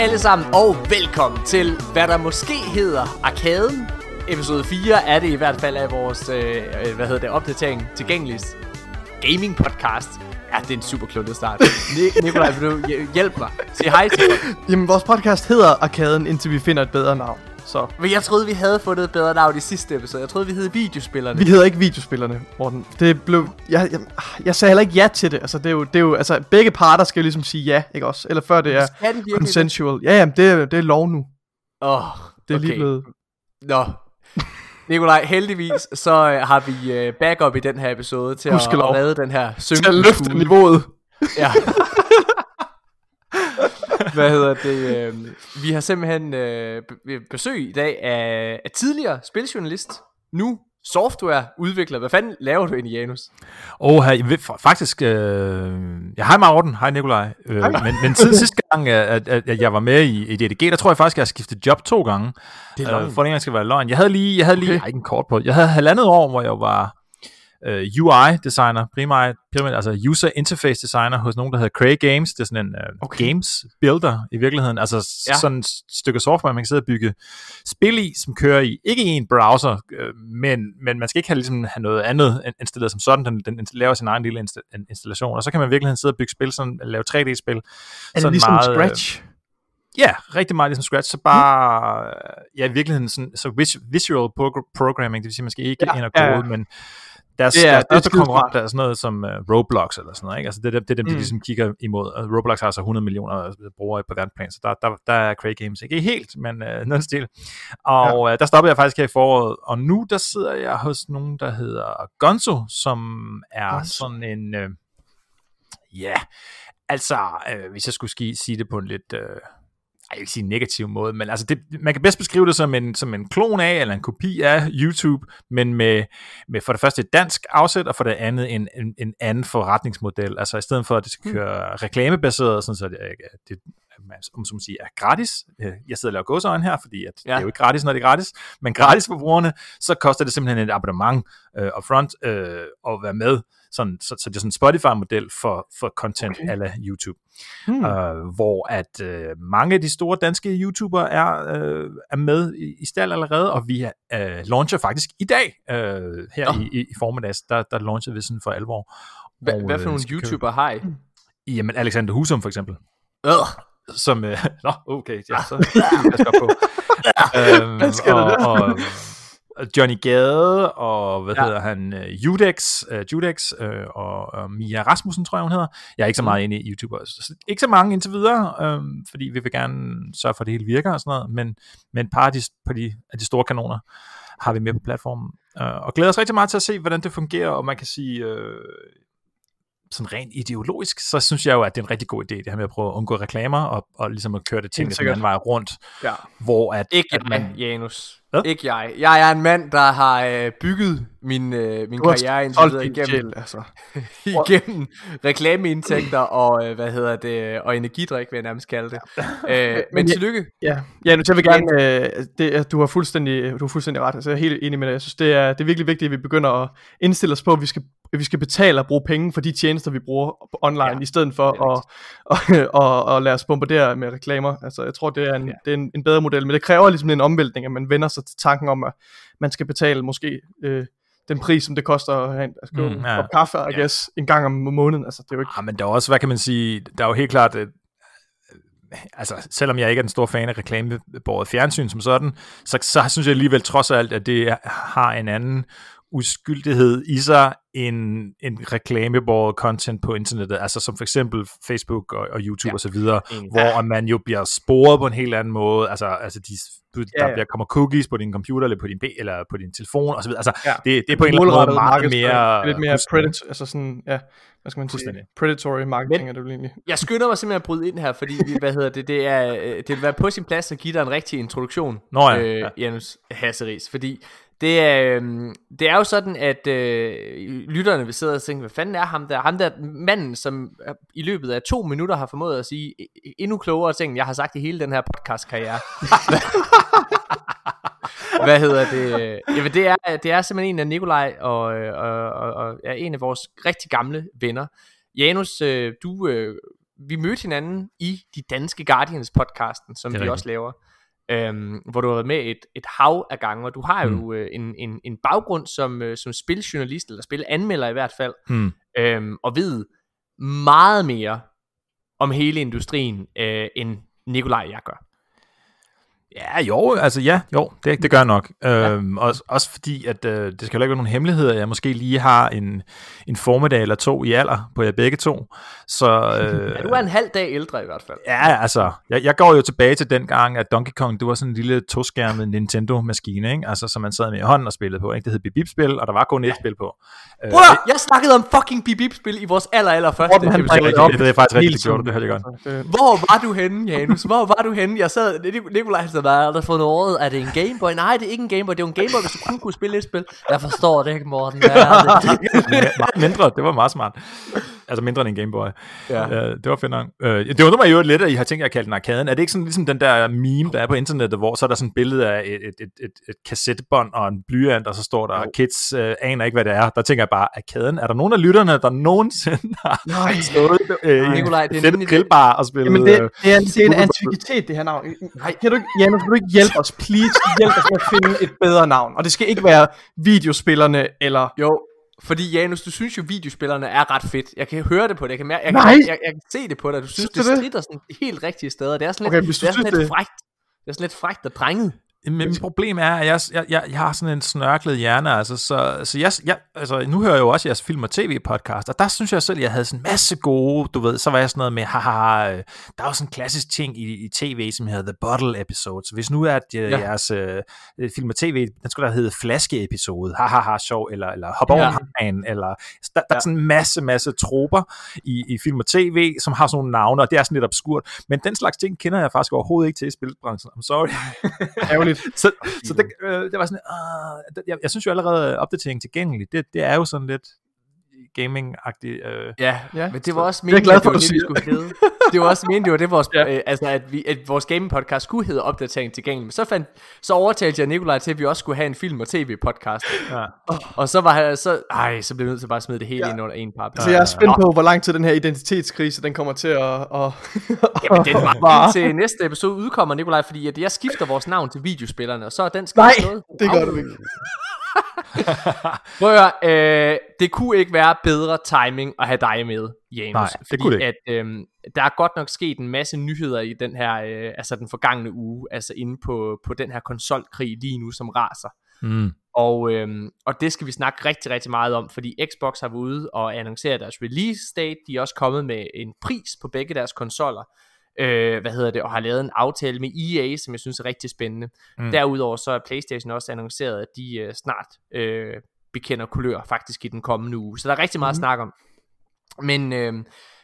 Alle sammen og velkommen til, hvad der måske hedder Arkaden. Episode 4 er det i hvert fald af vores, øh, øh hvad hedder det, opdatering tilgængeligt gaming podcast. Ja, det er en super kluntet start. Ni- Nikolaj, vil du hjælpe mig? Sig hej til mig. Jamen, vores podcast hedder Arkaden, indtil vi finder et bedre navn. Så. Men jeg troede, vi havde fundet et bedre navn i sidste episode. Jeg troede, vi hed Videospillerne. Vi hedder ikke Videospillerne, Morten. Det blev... Jeg, jeg, jeg sagde heller ikke ja til det. Altså, det er jo... Det er jo altså, begge parter skal jo ligesom sige ja, ikke også? Eller før det er de consensual. Ja, jamen, det, er, det er lov nu. Åh, oh, Det er okay. lige blevet... Nå, Nikolaj, heldigvis så øh, har vi øh, backup i den her episode til at, at redde den her synge. Til at løfte niveauet. Ja. Hvad hedder det? Øh, vi har simpelthen øh, besøg i dag af, af tidligere spiljournalist, nu softwareudvikler. Hvad fanden laver du egentlig, Janus? Åh, oh, her, faktisk, øh, ja, hej Morten, hej Nikolaj. Øh, men, men siden sidste gang, at, at, at, jeg var med i, i DDG, der tror jeg faktisk, at jeg har skiftet job to gange. Det er øh, for det skal være løgn. Jeg havde lige, jeg havde lige, okay. ikke en kort på, jeg havde halvandet år, hvor jeg var øh, UI-designer, primært, primært, altså user interface designer hos nogen, der hedder Cray Games. Det er sådan en uh, okay. games builder i virkeligheden. Altså ja. sådan et stykke software, man kan sidde og bygge spil i, som kører i, ikke i en browser, uh, men, men man skal ikke have, ligesom, have noget andet installeret som sådan. Den, den laver sin egen lille insta- installation, og så kan man i virkeligheden sidde og bygge spil, sådan, lave 3D-spil. Er det sådan ligesom meget, Scratch? Ja, rigtig meget ligesom Scratch, så bare, mm. ja, i virkeligheden sådan, så visual programming, det vil sige, man skal ikke ja, ind og kode, ja, ja. men deres, det er, deres konkurrent er sådan noget som uh, Roblox eller sådan noget, ikke? Altså det, det, det er dem, mm. de ligesom kigger imod. Og Roblox har altså 100 millioner brugere på verdensplan, så der, der, der er Cray Games ikke helt, men uh, noget stil. Og ja. uh, der stopper jeg faktisk her i foråret, og nu der sidder jeg hos nogen, der hedder Gonzo, som er Gonzo. sådan en, uh, ja, yeah, altså, uh, hvis jeg skulle sige det på en lidt... Uh, jeg vil ikke sige negativ måde, men altså det, man kan bedst beskrive det som en, som en klon af, eller en kopi af YouTube, men med, med for det første et dansk afsæt, og for det andet en, en, en anden forretningsmodel. Altså i stedet for, at det skal mm. køre reklamebaseret, sådan så det, det om som sige, er gratis. Øh, jeg sidder og laver gåsøjne her, fordi at ja. det er jo ikke gratis, når det er gratis, men gratis for brugerne, så koster det simpelthen et abonnement øh, upfront øh, at være med sådan, så, så det er sådan en Spotify-model for, for content okay. ala YouTube. Hmm. Øh, hvor at øh, mange af de store danske YouTubere er, øh, er med i, i stald allerede, og vi øh, launcher faktisk i dag, øh, her oh. i, i, i formiddags, der, der launcher vi sådan for alvor. Hva, og, hvad for øh, nogle YouTubere har I? Jamen Alexander Husum for eksempel. Øh. Som, øh, nå, okay, ja, så jeg skal på. øhm, og, og, Johnny Gade, og hvad ja. hedder han, uh, Judex, uh, Judex uh, og uh, Mia Rasmussen, tror jeg, hun hedder. Jeg er ikke så meget inde i YouTuber. Så ikke så mange indtil videre, uh, fordi vi vil gerne sørge for, at det hele virker og sådan noget, men, men et par af de, på de, af de store kanoner har vi med på platformen. Uh, og glæder os rigtig meget til at se, hvordan det fungerer, og man kan sige, uh, sådan rent ideologisk, så synes jeg jo, at det er en rigtig god idé, det her med at prøve at undgå reklamer, og, og ligesom at køre det ting den anden vej rundt, ja. hvor at... Ikke at man, Janus. Hvad? Ikke jeg. Jeg er en mand, der har øh, bygget min, øh, min karriere indtil videre igennem, gel, altså. igennem reklameindtægter og, øh, hvad hedder det, og energidrik, vil jeg nærmest kalde det. Ja. Øh, men ja, tillykke. Ja, ja nu jeg vil gerne, øh, det, du, har fuldstændig, du har fuldstændig ret, altså jeg er helt enig med dig. Jeg synes, det er, det er virkelig vigtigt, at vi begynder at indstille os på, at vi skal vi skal betale og bruge penge for de tjenester, vi bruger online, ja, i stedet for at, og, og, og lade os bombardere med reklamer. Altså, jeg tror, det er, en, ja. det er en, en bedre model, men det kræver ligesom en omvæltning, at man vender sig til tanken om, at man skal betale måske øh, den pris, som det koster at have en, altså, mm, ja. kaffe, I ja. guess, en gang om måneden. Altså, det er jo ikke... Ja, men der er også, hvad kan man sige, der er jo helt klart, at altså, selvom jeg ikke er den store fan af reklamebåret fjernsyn som sådan, så, så synes jeg alligevel trods alt, at det har en anden uskyldighed i sig en, en reklamebåret content på internettet, altså som for eksempel Facebook og, og YouTube ja. og så videre, hvor man jo bliver sporet på en helt anden måde, altså, altså de, der ja, ja. bliver, kommer cookies på din computer, eller på din, eller på din telefon og så videre, altså ja. det, det er på en eller anden måde meget mere... Lidt mere predator, altså sådan, ja, hvad skal man sige, predatory marketing Men, er det vel egentlig. Jeg skynder mig simpelthen at bryde ind her, fordi, hvad hedder det, det er, øh, det vil være på sin plads at give dig en rigtig introduktion, Nå ja, øh, ja. Janus Hasseris, fordi det er, øhm, det er jo sådan, at øh, lytterne vil sidde og tænke, hvad fanden er ham der? Ham der manden, som i løbet af to minutter har formået at sige endnu klogere ting, jeg har sagt i hele den her podcast-karriere. hvad hedder det? Jamen, det er, det er simpelthen en af Nikolaj og, og, og, og er en af vores rigtig gamle venner. Janus, øh, du øh, vi mødte hinanden i de danske Guardians podcasten, som vi rigtigt. også laver. Øhm, hvor du har været med et, et hav af gange, og du har jo mm. øh, en, en, en baggrund som, øh, som spiljournalist, eller spilanmelder i hvert fald, mm. øhm, og ved meget mere om hele industrien, øh, end Nikolaj jeg gør. Ja, jo, altså ja, jo, det, det gør jeg nok. Ja. Øhm, også, også fordi, at øh, det skal jo ikke være nogen hemmeligheder, jeg måske lige har en, en formiddag eller to i alder på jer begge to. Så, øh, ja, du er en halv dag ældre i hvert fald. Ja, altså, jeg, jeg går jo tilbage til den gang, at Donkey Kong, det var sådan en lille toskærmet Nintendo-maskine, ikke? Altså, som man sad med i hånden og spillede på, ikke? Det hed Bip-Bip-spil, og der var kun et spil på. Øh, Bror, jeg snakkede om fucking Bip-Bip-spil i vores aller, aller første episode. Det, det, det er faktisk rigtigt, gjort, det hørte jeg godt. Hvor var du henne, Janus? Hvor var du henne? Jeg sad, Nikolaj havde været for noget. Er det en Gameboy? Nej, det er ikke en Gameboy. Det er en Gameboy, hvis du kun kunne spille et spil. Jeg forstår det ikke, Morten. Hvad er det. mindre, det var meget smart. Altså mindre end en Game Boy. Ja. Uh, det var fedt nok. Uh, det undrer mig jo lidt, at I har tænkt jer at kalde den arkaden. Er det ikke sådan ligesom den der meme, der er på internettet, hvor så er der sådan et billede af et, et, et, et, et kassettebånd og en blyant, og så står der, oh. kids uh, aner ikke, hvad det er. Der tænker jeg bare, arkaden. Er der nogen af lytterne, der nogensinde har Nej. stået det er en grillbar og spillet... Jamen det, det, er, det er en antikvitet, det her navn. Nej. Kan du ikke, Janus, kan du ikke hjælpe os, please? Hjælp os med at finde et bedre navn. Og det skal ikke være videospillerne, eller... Jo, fordi Janus, du synes jo, videospillerne er ret fedt. Jeg kan høre det på det. Jeg kan, jeg, jeg, jeg, jeg, jeg kan se det på dig. Du synes, synes det, det strider sådan helt rigtige steder. Det er sådan okay, lidt, det er sådan lidt det... frækt. Det er sådan lidt frækt og drenget. Men mit problem er, at jeg, jeg, jeg, jeg har sådan en snørklet hjerne, altså, så, så jeg, jeg, altså, nu hører jeg jo også jeres film- og tv-podcast, og der synes jeg selv, at jeg havde sådan en masse gode, du ved, så var jeg sådan noget med, haha, øh, der er jo sådan en klassisk ting i, i tv, som hedder The Bottle Episode, så hvis nu er at ja. jeres uh, film og tv, den skulle da hedde Flaske-episode, haha, sjov, eller, eller Hop over ja. eller der, der ja. er sådan en masse, masse troper i, i film og tv, som har sådan nogle navne, og det er sådan lidt obskurt, men den slags ting kender jeg faktisk overhovedet ikke til i spilbranchen, I'm sorry. Ærgerligt. så, så det, øh, det var sådan, øh, jeg, jeg synes jo allerede, opdatering tilgængelig, det, det er jo sådan lidt gaming-agtigt. Øh. Ja, ja, men det var også meningen, at det var det, vi skulle hedde. Det var også meningen, det var det, vores, ja. øh, altså, at, vi, at vores gaming-podcast skulle hedde opdatering tilgængelig. Men så, fandt, så overtalte jeg Nikolaj til, at vi også skulle have en film- og tv-podcast. Ja. Og, og så var jeg, så, ej, så blev jeg nødt til bare at smide det hele ja. ind under en par. Så jeg er spændt på, hvor lang tid den her identitetskrise, den kommer til at... Og, Jamen, den var til næste episode udkommer, Nikolaj, fordi at jeg skifter vores navn til videospillerne, og så er den skal Nej, noget. det gør du ikke. Prøv at øh, det kunne ikke være bedre timing at have dig med, Janus. Nej, det fordi kunne det ikke. At, øh, der er godt nok sket en masse nyheder i den her, øh, altså den forgangne uge, altså inde på, på den her konsolkrig lige nu, som raser. Mm. Og, øhm, og det skal vi snakke rigtig, rigtig meget om, fordi Xbox har været ude og annoncere deres release date. De er også kommet med en pris på begge deres konsoller øh, hvad hedder det, og har lavet en aftale med EA, som jeg synes er rigtig spændende. Mm. Derudover så er PlayStation også annonceret, at de øh, snart øh, bekender kulør faktisk i den kommende uge. Så der er rigtig meget mm. at snakke om. Men, øh,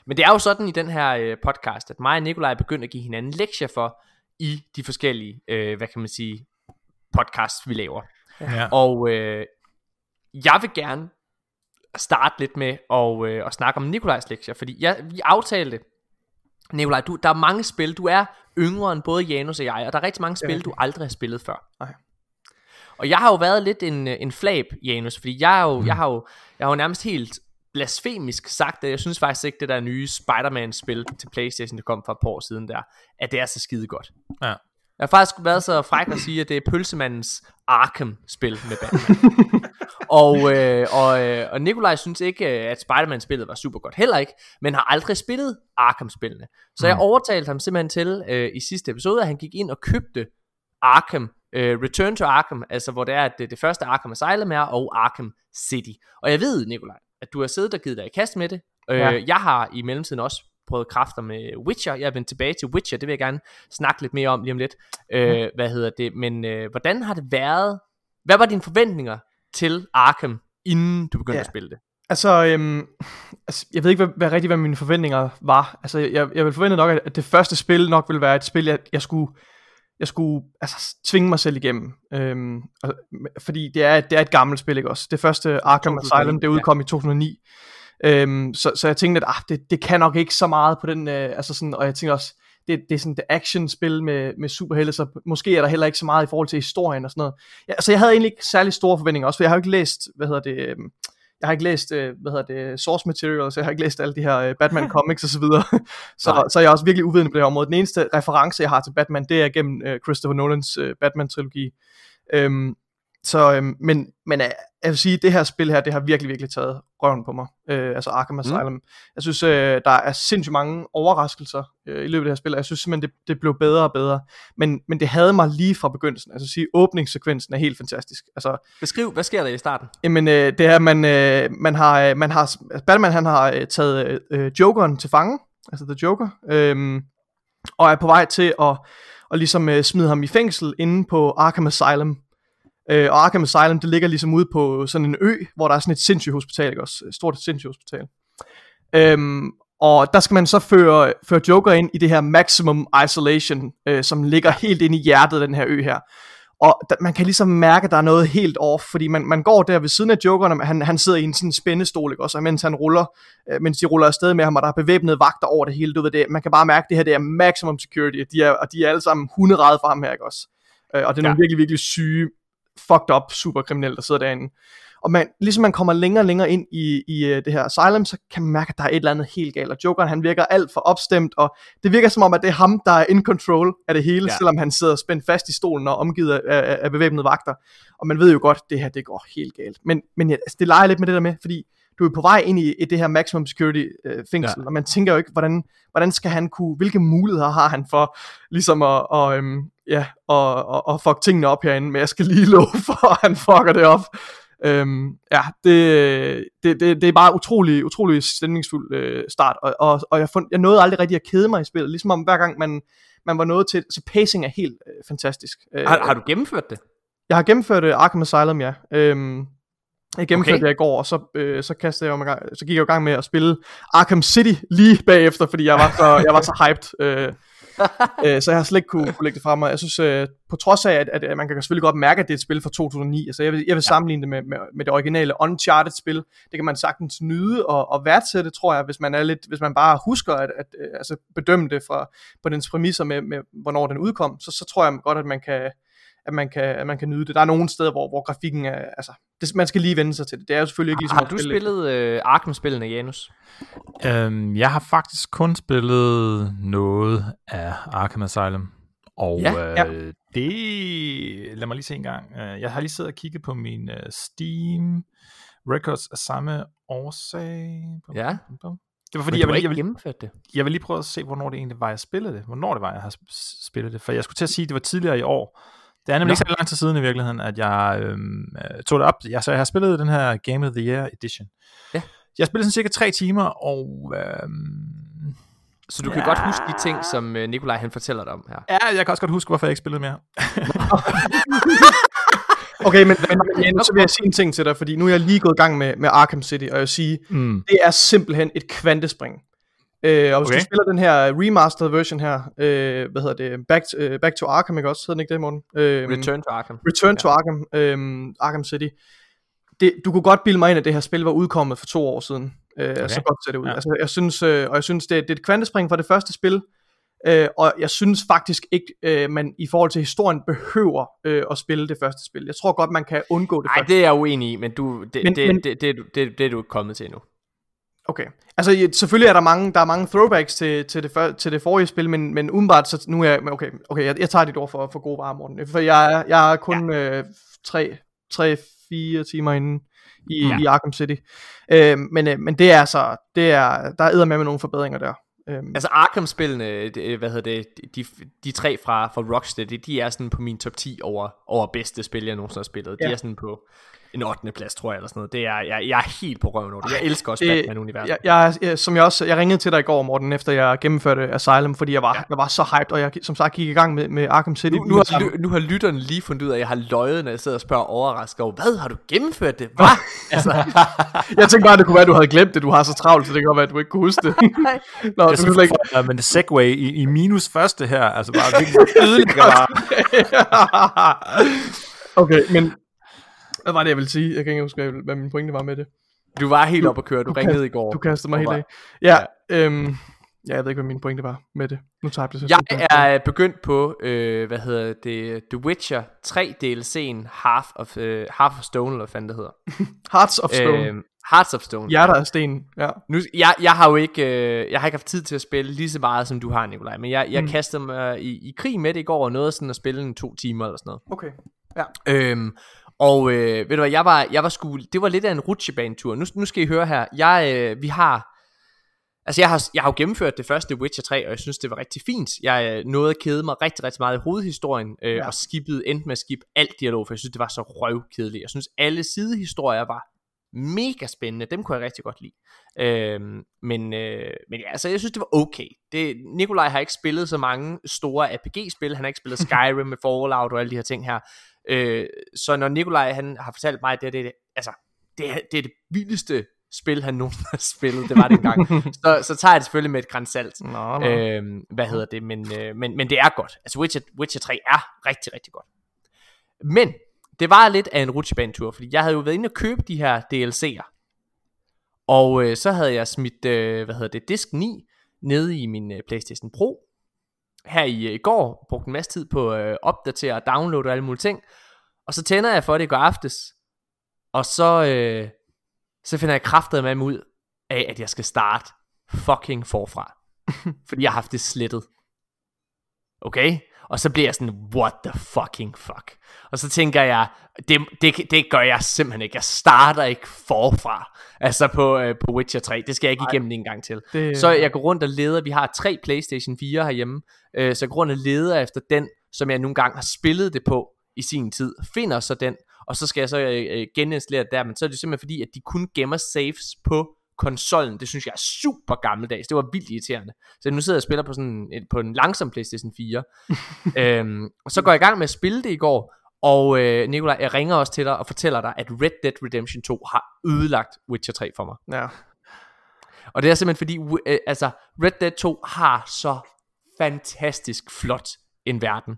men det er jo sådan i den her øh, podcast, at mig og Nikolaj er begyndt at give hinanden lektier for i de forskellige, øh, hvad kan man sige, podcasts vi laver. Ja. Og øh, jeg vil gerne starte lidt med at, øh, at snakke om Nikolajs lektier, fordi jeg, vi aftalte Nikolaj, du, der er mange spil, du er yngre end både Janus og jeg, og der er rigtig mange spil, du aldrig har spillet før. Okay. Og jeg har jo været lidt en, en flab, Janus, fordi jeg, er jo, mm. jeg, har jo, jeg har jo nærmest helt blasfemisk sagt, at jeg synes faktisk ikke, det der nye Spider-Man-spil til Playstation, der kom for et par år siden der, at det er så skide godt. Ja. Jeg har faktisk været så fræk at sige, at det er pølsemandens Arkham-spil med Batman. og, øh, og, øh, og Nikolaj synes ikke, at Spider-Man-spillet var super godt heller ikke, men har aldrig spillet Arkham-spillene. Så mm. jeg overtalte ham simpelthen til øh, i sidste episode, at han gik ind og købte Arkham, øh, Return to Arkham, altså hvor det er, at det, det første Arkham Asylum er, og Arkham City. Og jeg ved, Nikolaj, at du har siddet og givet dig i kast med det. Øh, ja. Jeg har i mellemtiden også prøvet kræfter med Witcher. Jeg er vendt tilbage til Witcher, det vil jeg gerne snakke lidt mere om lige om lidt. Øh, mm. Hvad hedder det? Men øh, hvordan har det været? Hvad var dine forventninger til Arkham, inden du begyndte ja. at spille det? Altså, øhm, altså, jeg ved ikke, hvad, hvad rigtig hvad mine forventninger var. Altså, jeg, jeg vil forvente nok, at det første spil nok ville være et spil, jeg, jeg skulle, jeg skulle altså, tvinge mig selv igennem. Øhm, og, fordi det er, det er et gammelt spil, ikke også? Det første Arkham Asylum, det udkom ja. i 2009. Øhm, så, så jeg tænkte, at ah, det, det kan nok ikke så meget på den, øh, altså sådan, og jeg tænkte også, det, det er sådan det action-spil med, med superhelte, så måske er der heller ikke så meget i forhold til historien og sådan noget. Ja, altså jeg havde egentlig ikke særlig store forventninger, også for jeg har jo ikke læst, hvad hedder det, øhm, jeg har ikke læst, øh, hvad hedder det, source materials, jeg har ikke læst alle de her øh, Batman comics og så videre, så, så jeg er også virkelig uvidende på det her område. Den eneste reference, jeg har til Batman, det er gennem øh, Christopher Nolans øh, Batman-trilogi. Øhm, så, øhm, men, men øh, jeg vil sige, det her spil her, det har virkelig, virkelig taget røven på mig. Øh, altså Arkham Asylum. Mm. Jeg synes, øh, der er sindssygt mange overraskelser øh, i løbet af det her spil, og jeg synes simpelthen, det, det blev bedre og bedre. Men, men det havde mig lige fra begyndelsen. Altså at sige, åbningssekvensen er helt fantastisk. Altså, Beskriv, hvad sker der i starten? Jamen, øh, det er, man, øh, man har, øh, man har, Batman han har øh, taget øh, Jokeren til fange, altså The Joker, øh, og er på vej til at, og ligesom øh, smide ham i fængsel inde på Arkham Asylum, Øh, og Arkham Asylum, det ligger ligesom ude på sådan en ø, hvor der er sådan et sindssygt hospital, ikke også? Et stort sindssygt hospital. Øhm, og der skal man så føre, føre Joker ind i det her maximum isolation, øh, som ligger helt inde i hjertet af den her ø her. Og da, man kan ligesom mærke, at der er noget helt off, fordi man, man går der ved siden af Jokeren, og han, han sidder i en sådan spændestol, ikke også? Og mens han ruller, øh, mens de ruller afsted med ham, og der er bevæbnede vagter over det hele, du ved det, man kan bare mærke, at det her det er maximum security, de er, og de er alle sammen hunderede for ham her, ikke også? Øh, og det er nogle ja. virkelig, virkelig syge fucked up superkriminel, der sidder derinde. Og man, ligesom man kommer længere og længere ind i, i uh, det her asylum, så kan man mærke, at der er et eller andet helt galt. Og Jokeren, han virker alt for opstemt, og det virker som om, at det er ham, der er in control af det hele, ja. selvom han sidder spændt fast i stolen og omgivet af, af, af bevæbnede vagter. Og man ved jo godt, at det her, det går helt galt. Men, men altså, det leger lidt med det der med, fordi du er på vej ind i, i det her maximum security øh, fængsel, ja. og man tænker jo ikke, hvordan, hvordan skal han kunne, hvilke muligheder har han for ligesom at, og, øhm, ja, og, og, og fuck tingene op herinde, men jeg skal lige love for, at han fucker det op. Øhm, ja, det, det, det, det er bare utrolig, utrolig stemningsfuld øh, start, og, og, og jeg, fund, jeg nåede aldrig rigtig at kede mig i spillet, ligesom om hver gang man, man var nået til, så pacing er helt øh, fantastisk. Øh, har, har du gennemført det? Jeg har gennemført øh, Arkham Asylum, ja. Øhm, jeg gennemførte okay. det i går, og så, øh, så, kastede jeg gang, så gik jeg i gang med at spille Arkham City lige bagefter, fordi jeg var så, jeg var så hyped. Øh, øh, så jeg har slet ikke kunne, kunne lægge det fra mig. Jeg synes, øh, på trods af, at, at, man kan selvfølgelig godt mærke, at det er et spil fra 2009, altså jeg vil, jeg vil ja. sammenligne det med, med, med det originale Uncharted-spil. Det kan man sagtens nyde og, og værdsætte, tror jeg, hvis man er lidt, hvis man bare husker at, at, at altså bedømme det fra, på dens præmisser med, med, hvornår den udkom, så, så tror jeg godt, at man kan, at man kan, at man kan nyde det. Der er nogle steder, hvor, hvor grafikken er, altså, det, man skal lige vende sig til det. Det er jo selvfølgelig ikke ligesom Har du spille spillet øh, Arkham-spillene, Janus? Øhm, jeg har faktisk kun spillet noget af Arkham Asylum. Og ja, øh, ja. det, lad mig lige se en gang. Øh, jeg har lige siddet og kigget på min uh, Steam Records af samme årsag. Ja. Det var fordi, jeg vil, jeg, vil, det. jeg vil lige prøve at se, hvornår det egentlig var, jeg spillede det. Hvornår det var, jeg har spillet det. For jeg skulle til at sige, at det var tidligere i år. Det er nemlig ikke så lang tid siden i virkeligheden, at jeg øhm, øh, tog det op. Jeg, så jeg har spillet den her Game of the Year Edition. Ja. Jeg spillede sådan cirka tre timer, og... Øhm, så du kan ja. godt huske de ting, som øh, Nikolaj han fortæller dig om her? Ja, jeg kan også godt huske, hvorfor jeg ikke spillede mere. okay, men, men men så vil jeg sige en ting til dig, fordi nu er jeg lige gået i gang med, med Arkham City, og jeg vil sige, mm. det er simpelthen et kvantespring. Øh, og hvis okay. du spiller den her remastered version her, øh, hvad hedder det, Back, to, uh, Back to Arkham, ikke også? Hedder den ikke det, Morten? Øh, Return to Arkham. Return ja. to Arkham, øh, Arkham City. Det, du kunne godt bilde mig ind, at det her spil var udkommet for to år siden. Øh, okay. Så godt ser det ud. Ja. Altså, jeg synes, øh, og jeg synes, det, det er et kvantespring fra det første spil, Øh, og jeg synes faktisk ikke, øh, man i forhold til historien behøver øh, at spille det første spil. Jeg tror godt, man kan undgå det Nej, det er jeg uenig i, men, du, det, men, det, men, det, det, det, det, det er du kommet til nu. Okay. Altså selvfølgelig er der mange der er mange throwbacks til til det for, til det forrige spil, men men umiddelbart så nu er jeg okay, okay, jeg, jeg tager dit ord for for god varer Morten. For jeg jeg er kun ja. øh, 3 3 4 timer inde i ja. i Arkham City. Øh, men øh, men det er altså det er der er med med nogle forbedringer der. Øhm. Altså Arkham-spillene, hvad hedder det, de, de tre fra, fra Rocksteady, de er sådan på min top 10 over, over bedste spil, jeg nogensinde har spillet. Ja. De er sådan på, en 8. plads, tror jeg, eller sådan noget. Det er, jeg, jeg er helt på røven over det. Jeg elsker også Batman-universet. Jeg, jeg, jeg, som jeg også, jeg ringede til dig i går, Morten, efter jeg gennemførte Asylum, fordi jeg var, ja. jeg var så hyped, og jeg som sagt gik i gang med, med Arkham City. Nu, nu, har, nu har lytterne lige fundet ud af, at jeg har løjet, når jeg sidder og spørger overrasket over, hvad har du gennemført det? Hvad? altså. jeg tænkte bare, at det kunne være, at du havde glemt det. Du har så travlt, så det kan godt være, at du ikke kunne huske det. Nå, det du ikke... Ja, men segway i, i minus første her, altså bare virkelig ødelægger bare. okay, men hvad var det, jeg ville sige? Jeg kan ikke huske, hvad min pointe var med det. Du var helt op at køre, du, du ringede i går. Du kastede mig helt af. Ja, ja. Øhm, Ja, jeg ved ikke, hvad min pointe var med det. Nu tager jeg det. Jeg er begyndt på, øh, hvad hedder det, The Witcher 3 DLC'en Half of, øh, Half of Stone, eller hvad fanden det hedder. Hearts of Stone. Øh, Hearts of Stone. Hjerter af sten, ja. Nu, jeg, jeg har jo ikke, øh, jeg har ikke haft tid til at spille lige så meget, som du har, Nikolaj. Men jeg, jeg mm. kastede mig i, i krig med det i går, og nåede sådan at spille en to timer eller sådan noget. Okay, ja. Øhm, og øh, ved du hvad, jeg var, jeg var sgu, det var lidt af en rutsjebanetur. Nu, nu skal I høre her. Jeg, øh, vi har, altså jeg har, jeg har jo gennemført det første Witcher 3, og jeg synes, det var rigtig fint. Jeg øh, nåede at kede mig rigtig, rigtig meget i hovedhistorien, øh, ja. og skippede, endte med at skippe alt dialog, for jeg synes, det var så røvkedeligt. Jeg synes, alle sidehistorier var mega spændende. Dem kunne jeg rigtig godt lide. Øhm, men, øh, men ja, altså jeg synes det var okay. Det, Nikolaj har ikke spillet så mange store RPG-spil. Han har ikke spillet Skyrim med Fallout og alle de her ting her. Øh, så når Nikolaj han har fortalt mig, at det, det, altså, det, det er det vildeste spil, han nogensinde har spillet, det var det engang, så, så tager jeg det selvfølgelig med et græns salt. Nå, nå. Øhm, hvad hedder det? Men, øh, men, men det er godt. Altså Witcher, Witcher 3 er rigtig, rigtig godt. Men det var lidt af en rutsjebanetur, fordi jeg havde jo været inde og købe de her DLC'er. Og øh, så havde jeg smidt, øh, hvad hedder det, disk 9 nede i min øh, Playstation Pro. Her i, øh, i går brugte en masse tid på at øh, opdatere og downloade og alle mulige ting. Og så tænder jeg for det i går aftes. Og så, øh, så finder jeg kraftet med mig ud af, at jeg skal starte fucking forfra. fordi jeg har haft det slettet. Okay? Og så bliver jeg sådan, what the fucking fuck. Og så tænker jeg, det, det, det gør jeg simpelthen ikke. Jeg starter ikke forfra. Altså på, øh, på Witcher 3. Det skal jeg ikke Nej. igennem en gang til. Det... Så jeg går rundt og leder. Vi har tre Playstation 4 herhjemme. Øh, så jeg går rundt og leder efter den, som jeg nogle gange har spillet det på i sin tid. Finder så den. Og så skal jeg så øh, øh geninstallere det der. Men så er det simpelthen fordi, at de kun gemmer saves på konsollen, det synes jeg er super gammeldags. Det var vildt irriterende. Så nu sidder jeg og spiller på, sådan på en langsom PlayStation 4. øhm, og så går jeg i gang med at spille det i går, og øh, Nikolaj, jeg ringer også til dig og fortæller dig, at Red Dead Redemption 2 har ødelagt Witcher 3 for mig. Ja. Og det er simpelthen fordi, øh, altså, Red Dead 2 har så fantastisk flot en verden.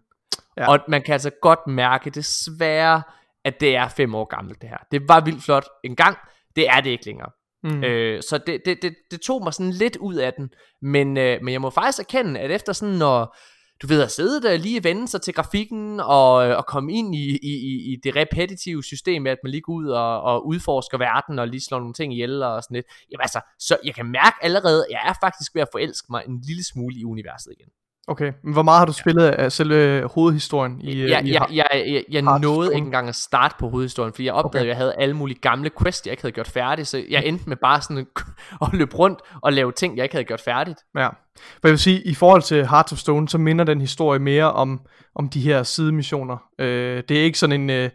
Ja. Og man kan altså godt mærke desværre, at det er fem år gammelt det her. Det var vildt flot en gang, det er det ikke længere. Mm. Øh, så det, det, det, det tog mig sådan lidt ud af den. Men, øh, men jeg må faktisk erkende, at efter sådan når du ved at sidde der lige vende sig til grafikken og, øh, og komme ind i, i, i, i det repetitive system med at man lige går ud og, og udforsker verden og lige slår nogle ting ihjel og sådan lidt. Jamen altså, så jeg kan mærke allerede, at jeg er faktisk ved at forelske mig en lille smule i universet igen. Okay, men hvor meget har du spillet af selve hovedhistorien? I, ja, i, jeg, jeg, jeg, jeg nåede ikke engang at starte på hovedhistorien, fordi jeg opdagede, okay. at jeg havde alle mulige gamle quests, jeg ikke havde gjort færdigt, så jeg endte med bare sådan at løbe rundt og lave ting, jeg ikke havde gjort færdigt. Ja, for jeg vil sige, i forhold til Heart of Stone, så minder den historie mere om, om de her sidemissioner. Øh, det er ikke sådan en... Øh,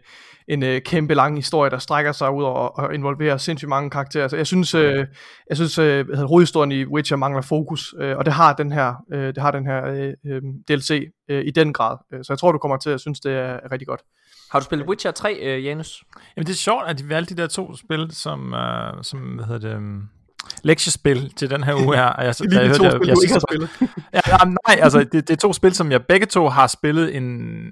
en øh, kæmpe lang historie, der strækker sig ud og, og involverer sindssygt mange karakterer. Så jeg synes, øh, jeg synes øh, at hovedhistorien i Witcher mangler fokus, øh, og det har den her, øh, det har den her øh, øh DLC øh, i den grad. Øh, så jeg tror, du kommer til at synes, det er rigtig godt. Har du spillet Witcher 3, øh, Janus? Jamen det er sjovt, at de valgte de der to spil, som, øh, som hvad hedder det, um lektiespil til den her uge her. Og jeg, jeg, jeg, hørte, jeg, jeg, jeg, jeg, spillet. ja, nej, altså det, det er to spil, som jeg begge to har spillet en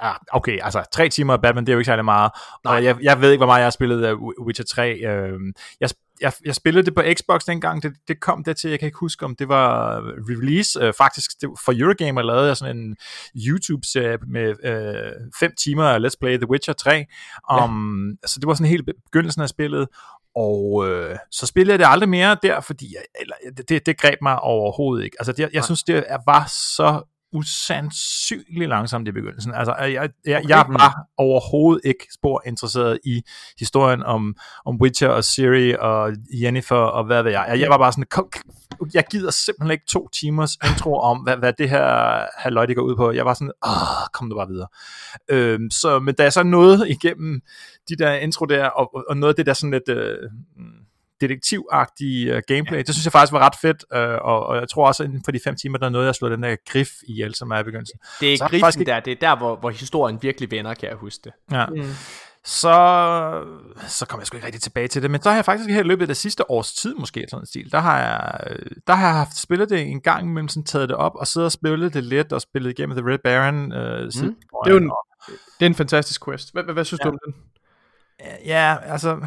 ah, okay, altså tre timer af Batman, det er jo ikke særlig meget. Nej. Og jeg, jeg ved ikke, hvor meget jeg har spillet af Witcher 3. Øh, jeg, jeg, jeg spillede det på Xbox dengang, det, det kom der til, jeg kan ikke huske, om det var release. Øh, faktisk, det, for Eurogamer lavede jeg sådan en YouTube-serie med øh, fem timer af Let's Play The Witcher 3. Um, ja. Så det var sådan helt begyndelsen af spillet. Og øh, så spillede jeg det aldrig mere der, fordi jeg, eller, det, det greb mig overhovedet ikke. Altså, det, jeg, jeg synes, det var så usandsynligt langsomt i begyndelsen. Altså, jeg, jeg, jeg, jeg var overhovedet ikke spor interesseret i historien om, om Witcher og Siri og Jennifer og hvad ved jeg. Jeg, jeg var bare sådan, kom, jeg gider simpelthen ikke to timers intro om, hvad, hvad det her halvøj det går ud på. Jeg var sådan, åh, kom du bare videre. Øhm, så, men da jeg så nåede igennem de der intro der, og, og noget af det der sådan lidt... Øh, detektivagtige uh, gameplay. Ja. Det synes jeg faktisk var ret fedt, uh, og, og jeg tror også, at inden for de fem timer, der er noget, jeg slår den der grif ihjel, som er i begyndelsen. Det er griffen faktisk... der, det er der, hvor, hvor historien virkelig vender, kan jeg huske det. Ja. Mm. Så, så kommer jeg sgu ikke rigtig tilbage til det, men så har jeg faktisk her i løbet af det sidste års tid, måske sådan en stil, der har jeg, der har jeg haft spillet det en gang imellem, sådan taget det op, og siddet og spillet det lidt, og spillet igennem The Red Baron. Uh, mm. det, er jo en, det er en fantastisk quest. Hvad, hvad, hvad synes ja. du om den? Ja, altså,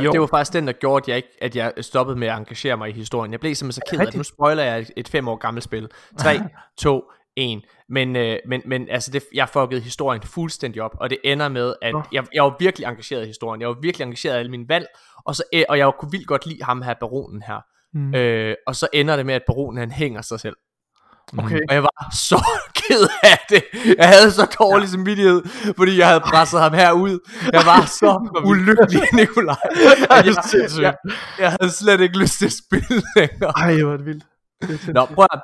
Jo. Det var faktisk den, der gjorde, at jeg, ikke, at jeg stoppede med at engagere mig i historien. Jeg blev simpelthen så ked af det. Nu spoiler jeg et fem år gammelt spil. 3, 2, 1. Men, øh, men, men altså det, jeg fuckede historien fuldstændig op, og det ender med, at jeg, jeg var virkelig engageret i historien. Jeg var virkelig engageret i alle mine valg, og, så, øh, og jeg kunne vildt godt lide ham her, baronen her. Mm. Øh, og så ender det med, at baronen han hænger sig selv. Okay. Og jeg var så ked af det. Jeg havde så dårlig samvittighed, fordi jeg havde presset ham herud. Jeg var så ulykkelig, Nikolaj. Jeg, jeg, jeg, havde slet ikke lyst til at spille længere. Ej, hvor det vildt. Nå, prøv at,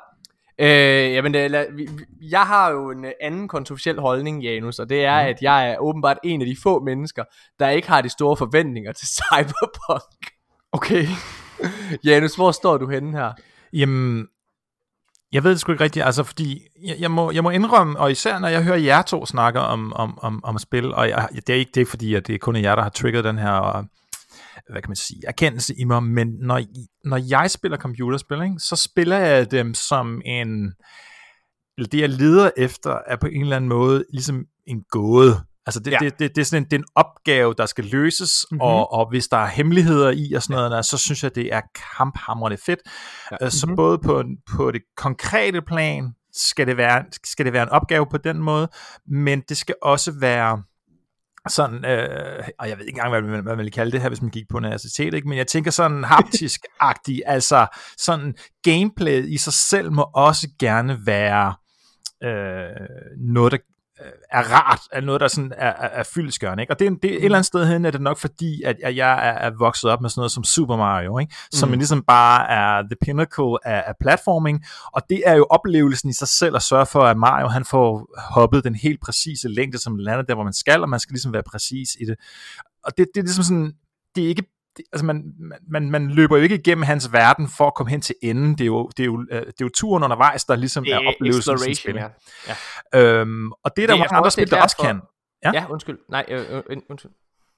Øh, jamen, det, lad, vi, jeg har jo en anden kontroversiel holdning, Janus, og det er, mm. at jeg er åbenbart en af de få mennesker, der ikke har de store forventninger til Cyberpunk. Okay. Janus, hvor står du henne her? Jamen, jeg ved det sgu ikke rigtigt, altså fordi, jeg, jeg, må, jeg må indrømme, og især når jeg hører jer to snakke om, om, om, om spil, og jeg, det, er ikke, det er fordi, at det er kun jer, der har trigget den her, øh, hvad kan man sige, erkendelse i mig, men når, når jeg spiller computerspil, ikke, så spiller jeg dem som en, eller det jeg leder efter, er på en eller anden måde ligesom en gåde. Altså det, ja. det, det, det er sådan en, det er en opgave, der skal løses, mm-hmm. og, og hvis der er hemmeligheder i og sådan noget, så synes jeg, det er kamphamrende fedt. Ja. Mm-hmm. Så både på, på det konkrete plan, skal det, være, skal det være en opgave på den måde, men det skal også være sådan, øh, og jeg ved ikke engang, hvad man, hvad man vil kalde det her, hvis man gik på universitet, ikke? men jeg tænker sådan haptisk-agtig, altså sådan gameplay i sig selv må også gerne være øh, noget, der Øh, er rart, er noget, der sådan er, er, er fyldskørende. Ikke? Og det, er, det et eller andet sted hen, er det nok fordi, at, at jeg er, er vokset op med sådan noget som Super Mario, ikke? som mm. ligesom bare er the pinnacle af, af platforming, og det er jo oplevelsen i sig selv at sørge for, at Mario han får hoppet den helt præcise længde, som lander der, hvor man skal, og man skal ligesom være præcis i det. Og det, det er ligesom sådan, det er ikke altså man, man, man løber jo ikke igennem hans verden for at komme hen til enden. Det er jo, det er jo, øh, det er jo turen undervejs, der ligesom det er, er oplevelsen spil. Ja. ja. Øhm, og det er der det, mange andre spil, der også kan. Ja, ja undskyld. Nej, øh, øh, undskyld.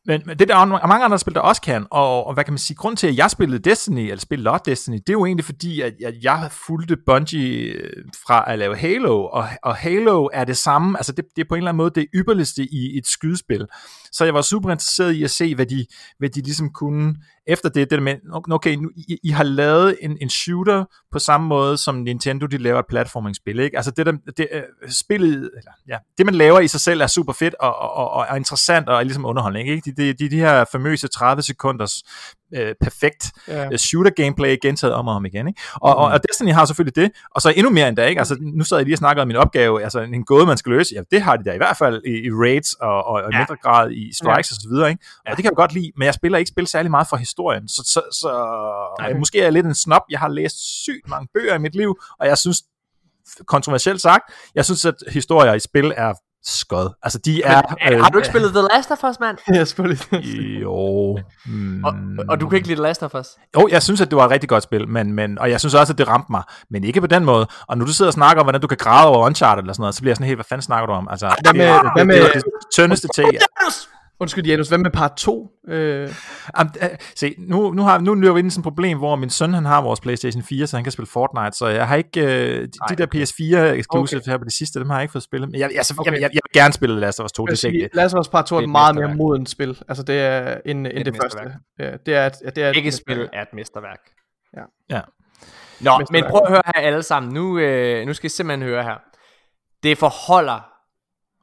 Men, men det der er mange andre spil, der også kan, og, og hvad kan man sige, grund til, at jeg spillede Destiny, eller spillede Lot Destiny, det er jo egentlig fordi, at jeg, jeg fulgte Bungie øh, fra at lave Halo, og, og Halo er det samme, altså det, det er på en eller anden måde det ypperligste i et skydespil. Så jeg var super interesseret i at se, hvad de, hvad de ligesom kunne efter det, det med, okay, nu, I, I har lavet en, en shooter på samme måde, som Nintendo, de laver et platforming-spil, ikke? Altså det, der, det øh, spillet, eller, ja, det man laver i sig selv er super fedt og, og, og, og interessant og er ligesom underholdning, ikke? De, de, de her famøse 30 sekunders øh, perfekt ja. øh, shooter gameplay gentaget om og om igen. Ikke? Og, mm. og, og Destiny har selvfølgelig det, og så endnu mere end da, ikke? Altså, nu sad jeg lige og snakkede om min opgave, altså en gåde, man skal løse, ja, det har de da i hvert fald i, i raids og, og, og ja. mindre grad i strikes ja. og så videre, ikke? Og ja. det kan jeg godt lide, men jeg spiller ikke spil særlig meget for historien, så, så, så okay. måske er jeg lidt en snob, jeg har læst sygt mange bøger i mit liv, og jeg synes, kontroversielt sagt, jeg synes, at historier i spil er skod. Altså, de er... Men, øh, har du ikke spillet The Last of Us, mand? Jeg spillet Jo. Mm. Og, og, du kan ikke lide The Last of Us? Jo, jeg synes, at det var et rigtig godt spil, men, men, og jeg synes også, at det ramte mig, men ikke på den måde. Og når du sidder og snakker om, hvordan du kan græde over Uncharted eller sådan noget, så bliver jeg sådan helt, hvad fanden snakker du om? Altså, hvad med, det, hvad med, det, det, det tyndeste te. Undskyld, Janus, hvad med part 2? Øh... Um, uh, se, nu, nu, har, nu løber vi ind i sådan et problem, hvor min søn han har vores Playstation 4, så han kan spille Fortnite, så jeg har ikke, uh, de, Ej, de der PS4 exclusive okay. her på det sidste, dem har jeg ikke fået spillet. Men jeg, jeg, okay. jeg, jeg, jeg, vil gerne spille Last of Us 2, det er ikke Last of Us part 2 er et meget mere moden spil, altså det er end, end det, det første. Ja, det er, det er ikke spil er et mesterværk. Ja. ja. Nå, men prøv at høre her alle sammen, nu, øh, nu skal I simpelthen høre her. Det forholder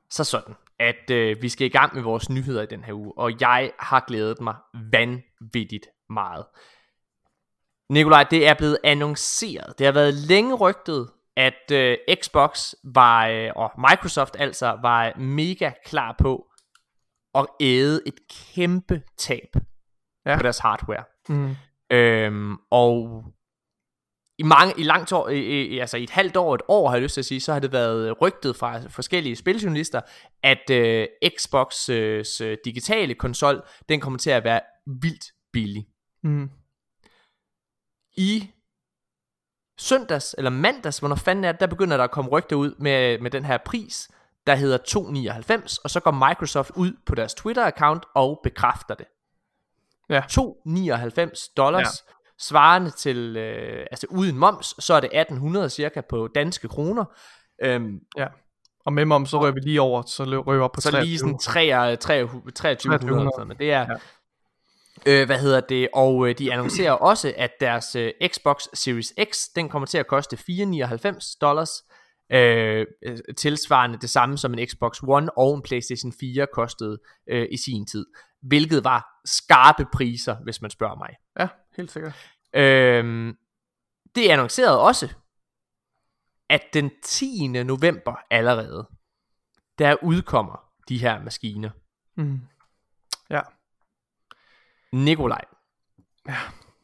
sig sådan at øh, vi skal i gang med vores nyheder i den her uge, og jeg har glædet mig vanvittigt meget. Nikolaj, det er blevet annonceret, det har været længe rygtet, at øh, Xbox var, øh, og Microsoft altså, var mega klar på at æde et kæmpe tab ja. på deres hardware. Mm. Øhm, og i mange i langt år, i, i, altså i et halvt år, et år har jeg lyst til at sige, så har det været rygtet fra forskellige spiljournalister, at øh, Xbox øh, digitale konsol, den kommer til at være vildt billig. Mm. I søndags eller mandags, hvornår fanden er det, der begynder der at komme rygter ud med, med den her pris, der hedder 2,99, og så går Microsoft ud på deres Twitter-account og bekræfter det. Ja. 2,99 dollars. Ja svarende til, øh, altså uden moms, så er det 1800 cirka på danske kroner. Øhm, ja. Og med moms, så rører vi lige over, så rører vi op på Så 23. lige sådan 23, 2300, men det er... Ja. Øh, hvad hedder det? Og øh, de annoncerer også, at deres øh, Xbox Series X, den kommer til at koste 499 dollars. Øh, øh, tilsvarende det samme som en Xbox One og en PlayStation 4 kostede øh, i sin tid. Hvilket var skarpe priser, hvis man spørger mig. Ja, helt sikkert. Øh, det annoncerede også, at den 10. november allerede, der udkommer de her maskiner. Mm. Ja. Nikolaj. Ja.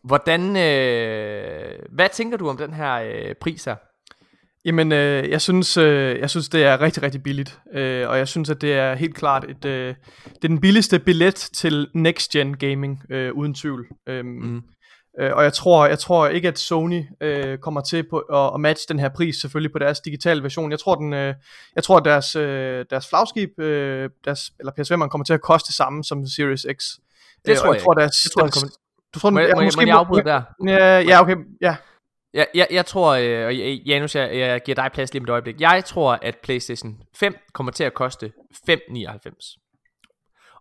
Hvordan, øh, hvad tænker du om den her øh, pris her? Jamen, øh, jeg, synes, øh, jeg synes, det er rigtig, rigtig billigt. Øh, og jeg synes, at det er helt klart et, øh, det er den billigste billet til next gen gaming, øh, uden tvivl. Øh, mm. Øh, og jeg tror, jeg tror ikke, at Sony øh, kommer til på, at, at matche den her pris, selvfølgelig på deres digitale version. Jeg tror, den, øh, jeg tror at deres, øh, deres flagskib, øh, deres, eller PS5'eren kommer til at koste det samme som Series X. Det øh, tror jeg, jeg tror, deres, jeg tror, deres, kommer... Du tror, må, jeg, må, måske, må jeg afbryde der? Ja, ja, okay, ja. Jeg, jeg, jeg tror, øh, og Janus, jeg, jeg giver dig plads lige om et øjeblik. Jeg tror, at PlayStation 5 kommer til at koste 5,99.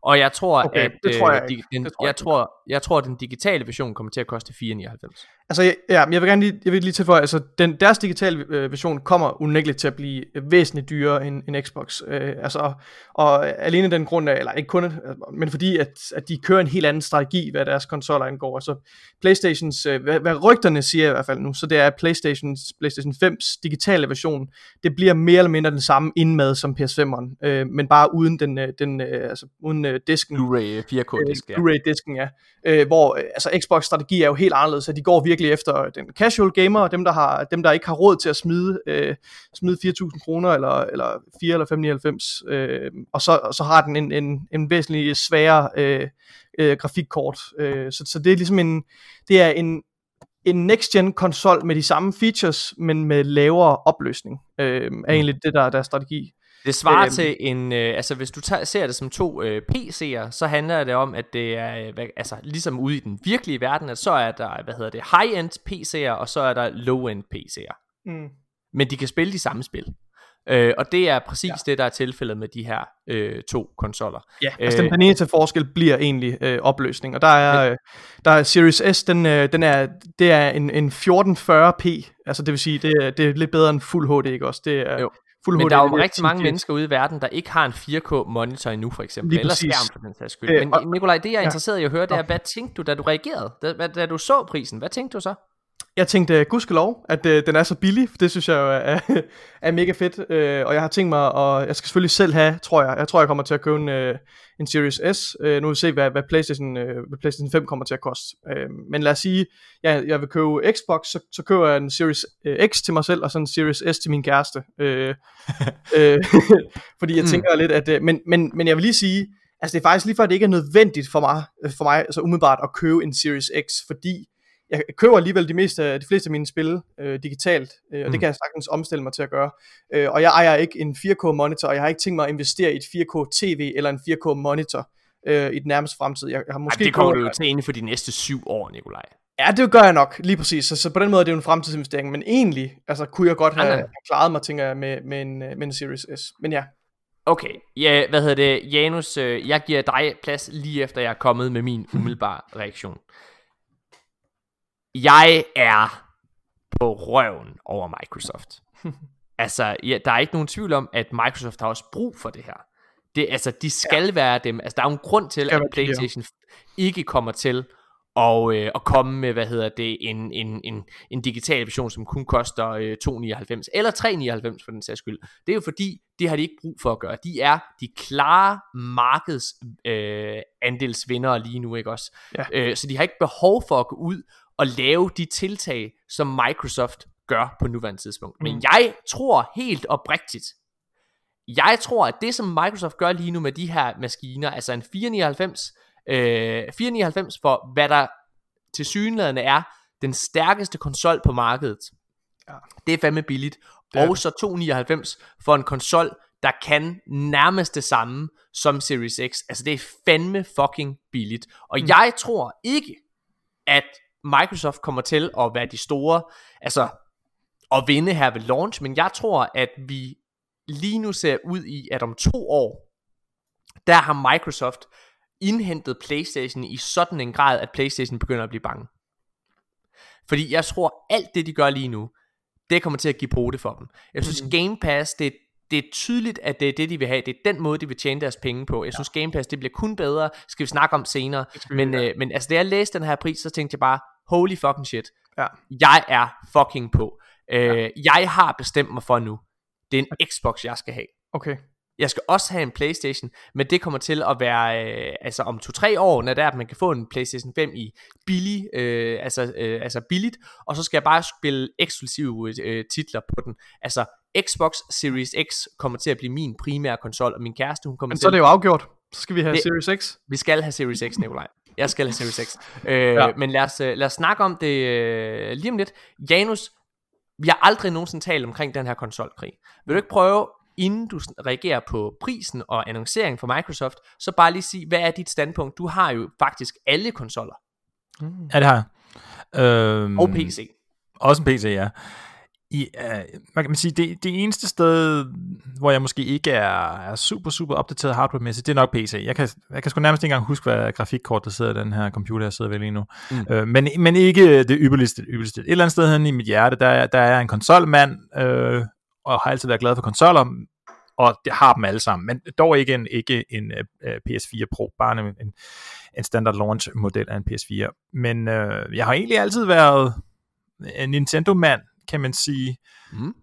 Og jeg tror, okay, at det tror jeg, øh, den, det tror jeg, jeg, tror, jeg tror, at den digitale version kommer til at koste 4,99. Altså, ja, jeg vil gerne lige, jeg vil lige tilføje, altså, den, deres digitale øh, version kommer unægteligt til at blive væsentligt dyrere end, end Xbox. Øh, altså, og alene den grund af, eller ikke kun, men fordi, at, at de kører en helt anden strategi, hvad deres konsoller angår. Altså, Playstations, øh, hvad, hvad rygterne siger i hvert fald nu, så det er, at Playstations, Playstation 5's digitale version, det bliver mere eller mindre den samme indmad som PS5'eren, øh, men bare uden den, øh, den øh, altså, uden øh, disken. Blu-ray 4K-disk, øh, Blu-ray-disken, ja. Øh, hvor, øh, altså, Xbox strategi er jo helt anderledes, så de går virkelig virkelig efter den casual gamer, dem der, har, dem der ikke har råd til at smide, øh, smide 4.000 kroner, eller, eller 4 eller 599, øh, og, så, og så har den en, en, en væsentlig sværere øh, øh, grafikkort. Øh, så, så det er ligesom en, det er en, en next-gen konsol med de samme features, men med lavere opløsning, øh, er mm. egentlig det, der, der er strategi. Det svarer øhm, til en, øh, altså hvis du tager, ser det som to øh, PC'er, så handler det om, at det er, øh, altså ligesom ude i den virkelige verden, at så er der, hvad hedder det, high-end PC'er, og så er der low-end PC'er. Mm. Men de kan spille de samme spil. Øh, og det er præcis ja. det, der er tilfældet med de her øh, to konsoller. Ja, altså den, den eneste forskel bliver egentlig øh, opløsning, og der er, øh, der er Series S, den, øh, den er, det er en, en 1440p, altså det vil sige, det er, det er lidt bedre end Full HD, ikke også? Det er, jo. Fuld Men der er jo rigtig mange mennesker ude i verden, der ikke har en 4K monitor endnu, for eksempel. Lige eller præcis. skærm for den sags skyld. Øh, Men Nikolaj, det jeg er interesseret i at høre, det er, hvad tænkte du, da du reagerede? Da, da du så prisen, hvad tænkte du så? Jeg tænkte, gudskelov, at øh, den er så billig, for det synes jeg jo er, er mega fedt, øh, og jeg har tænkt mig, og jeg skal selvfølgelig selv have, tror jeg, jeg tror jeg kommer til at købe en, øh, en Series S, øh, nu vil vi se, hvad, hvad, PlayStation, øh, hvad PlayStation 5 kommer til at koste, øh, men lad os sige, ja, jeg vil købe Xbox, så, så køber jeg en Series øh, X til mig selv, og så en Series S til min kæreste, øh, øh, fordi jeg mm. tænker mm. lidt, at, øh, men, men, men jeg vil lige sige, altså det er faktisk lige før, det ikke er nødvendigt for mig, for mig altså umiddelbart at købe en Series X, fordi jeg køber alligevel de, meste, de fleste af mine spil øh, digitalt, øh, og mm. det kan jeg sagtens omstille mig til at gøre. Øh, og jeg ejer ikke en 4K monitor, og jeg har ikke tænkt mig at investere i et 4K TV eller en 4K monitor øh, i den nærmeste fremtid. Jeg, har måske Ej, det kommer du jo til inden for de næste syv år, Nikolaj. Ja, det gør jeg nok, lige præcis. Så, så på den måde er det jo en fremtidsinvestering, men egentlig altså, kunne jeg godt have, have klaret mig, tænker jeg, med, med, en, med en Series S. Men ja, Okay, ja, hvad hedder det, Janus, øh, jeg giver dig plads lige efter jeg er kommet med min umiddelbare reaktion. Jeg er på røven over Microsoft. altså, ja, der er ikke nogen tvivl om, at Microsoft har også brug for det her. Det, altså, de skal ja. være dem. Altså, der er jo en grund til, at PlayStation ikke kommer til og, øh, at komme med, hvad hedder det, en, en, en, en digital version, som kun koster øh, 2,99 eller 3,99 for den sags skyld. Det er jo fordi, det har de ikke brug for at gøre. De er de klare markeds øh, andelsvindere lige nu, ikke også? Ja. Øh, så de har ikke behov for at gå ud at lave de tiltag, som Microsoft gør på nuværende tidspunkt. Mm. Men jeg tror helt oprigtigt, jeg tror, at det som Microsoft gør lige nu med de her maskiner, altså en 499, øh, 499 for hvad der til synligheden er den stærkeste konsol på markedet. Ja. Det er fandme billigt. Det og så 299 for en konsol, der kan nærmest det samme som Series X. Altså det er fandme fucking billigt. Og mm. jeg tror ikke, at Microsoft kommer til at være de store, altså at vinde her ved launch, men jeg tror, at vi lige nu ser ud i, at om to år, der har Microsoft indhentet Playstation i sådan en grad, at Playstation begynder at blive bange. Fordi jeg tror, alt det de gør lige nu, det kommer til at give pote for dem. Jeg synes, mm. Game Pass, det, det er tydeligt, at det er det, de vil have. Det er den måde, de vil tjene deres penge på. Jeg synes, ja. Game Pass, det bliver kun bedre. Skal vi snakke om senere. Men, øh, men altså, da jeg læste den her pris, så tænkte jeg bare, holy fucking shit. Ja. Jeg er fucking på. Øh, ja. Jeg har bestemt mig for nu. Det er en Xbox, jeg skal have. Okay. Jeg skal også have en Playstation, men det kommer til at være øh, altså om 2-3 år, når det er, at man kan få en Playstation 5 i billig, øh, altså, øh, altså billigt, og så skal jeg bare spille eksklusive øh, titler på den. Altså Xbox Series X kommer til at blive min primære konsol, og min kæreste, hun kommer men til... så er det jo afgjort. Så skal vi have det, Series X. Vi skal have Series X, Nikolaj. Jeg skal have Series X. Øh, ja. Men lad os, øh, lad os snakke om det øh, lige om lidt. Janus, vi har aldrig nogensinde talt omkring den her konsolkrig. Vil du ikke prøve inden du reagerer på prisen og annonceringen fra Microsoft, så bare lige sige, hvad er dit standpunkt? Du har jo faktisk alle konsoller. Mm. Ja, det har jeg. Øhm, og PC. Også en PC, ja. I, uh, man kan sige, det, det eneste sted, hvor jeg måske ikke er, er super, super opdateret hardware-mæssigt, det er nok PC. Jeg kan, jeg kan sgu nærmest ikke engang huske, hvad grafikkort der sidder i den her computer, jeg sidder ved lige nu. Mm. Uh, men, men ikke det ypperligste, ypperligste. Et eller andet sted hen i mit hjerte, der, der er en konsolmand, uh, og har altid været glad for konsoller, og det har dem alle sammen, men dog ikke en, ikke en uh, PS4 Pro, bare en, en, en standard launch model af en PS4. Men uh, jeg har egentlig altid været en Nintendo-mand, kan man sige. Mm.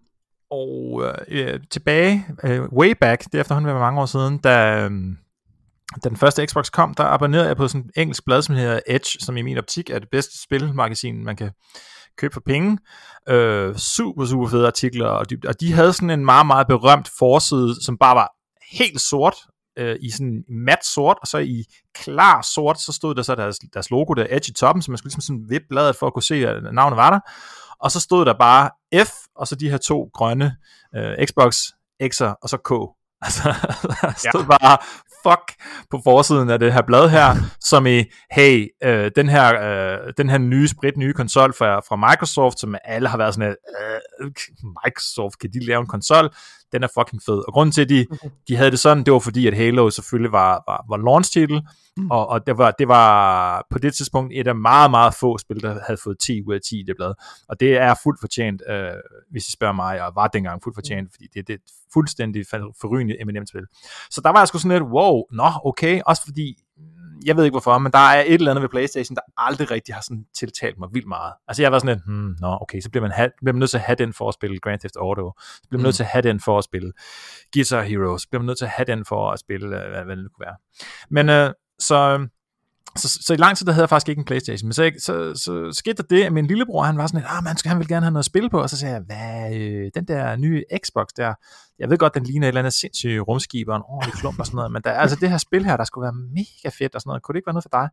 Og øh, tilbage, øh, way back, det er efterhånden været mange år siden, da, øh, da den første Xbox kom, der abonnerede jeg på sådan en engelsk blad, som hedder Edge, som i min optik er det bedste spilmagasin, man kan købe for penge. Øh, super, super fede artikler, og de, og de havde sådan en meget, meget berømt forside, som bare var helt sort, øh, i sådan mat sort, og så i klar sort, så stod der så deres, deres logo der, Edge i toppen, så man skulle ligesom sådan vippe bladet for at kunne se, at navnet var der og så stod der bare F, og så de her to grønne øh, Xbox X'er, og så K. Altså, der stod ja. bare fuck på forsiden af det her blad her, som i, hey, øh, den, her, øh, den her nye, sprit nye konsol fra, fra Microsoft, som alle har været sådan, øh, Microsoft, kan de lave en konsol? Den er fucking fed. Og grunden til, at de, de havde det sådan, det var fordi, at Halo selvfølgelig var, var, var launch-titel, mm. og, og det, var, det var på det tidspunkt et af meget, meget få spil, der havde fået 10 ud af 10 i det blad. Og det er fuldt fortjent, øh, hvis I spørger mig, og var dengang fuldt fortjent, mm. fordi det, det er et fuldstændig forrygende M&M-spil. Så der var jeg sgu sådan lidt, wow, nå, okay, også fordi jeg ved ikke hvorfor, men der er et eller andet ved Playstation, der aldrig rigtig har sådan tiltalt mig vildt meget. Altså jeg var sådan lidt, hmm, nå okay, så bliver man, ha- bliver man nødt til at have den for at spille Grand Theft Auto, så bliver man mm. nødt til at have den for at spille Guitar Hero, så bliver man nødt til at have den for at spille, hvad, hvad det kunne være. Men øh, så så, så i lang tid, der havde jeg faktisk ikke en Playstation, men så, så, så skete der det, at min lillebror, han var sådan lidt, ah, man skal, han vil gerne have noget at spille på, og så sagde jeg, hvad, øh, den der nye Xbox der, jeg ved godt, den ligner et eller andet sindssygt rumskib og en ordentlig klump og sådan noget, men der, altså det her spil her, der skulle være mega fedt og sådan noget, kunne det ikke være noget for dig?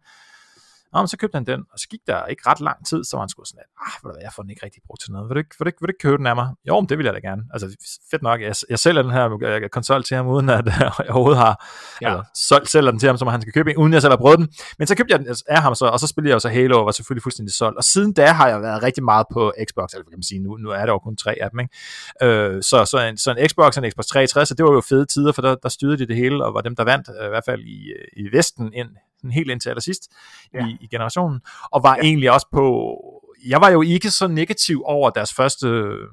Nå, men så købte han den, og så gik der ikke ret lang tid, så var han sgu sådan, ah, ved du jeg får den ikke rigtig brugt til noget. Vil du ikke, vil du ikke, vil du ikke købe den af mig? Jo, men det vil jeg da gerne. Altså, fedt nok, jeg, jeg sælger den her konsol til ham, uden at jeg overhovedet har, ja. eller solgt, sælger den til ham, som han skal købe en, uden jeg selv har prøvet den. Men så købte jeg den af ham så, og så spillede jeg jo så Halo, og var selvfølgelig fuldstændig solgt. Og siden da har jeg været rigtig meget på Xbox, eller kan man sige, nu, nu er der jo kun tre af dem, ikke? Øh, så, så, en, så en Xbox og en Xbox 360, så det var jo fede tider, for der, der styrede de det hele, og var dem, der vandt, øh, i hvert fald i, øh, i Vesten, ind sådan helt indtil allersidst ja. i, i generationen, og var ja. egentlig også på, jeg var jo ikke så negativ over deres første øh,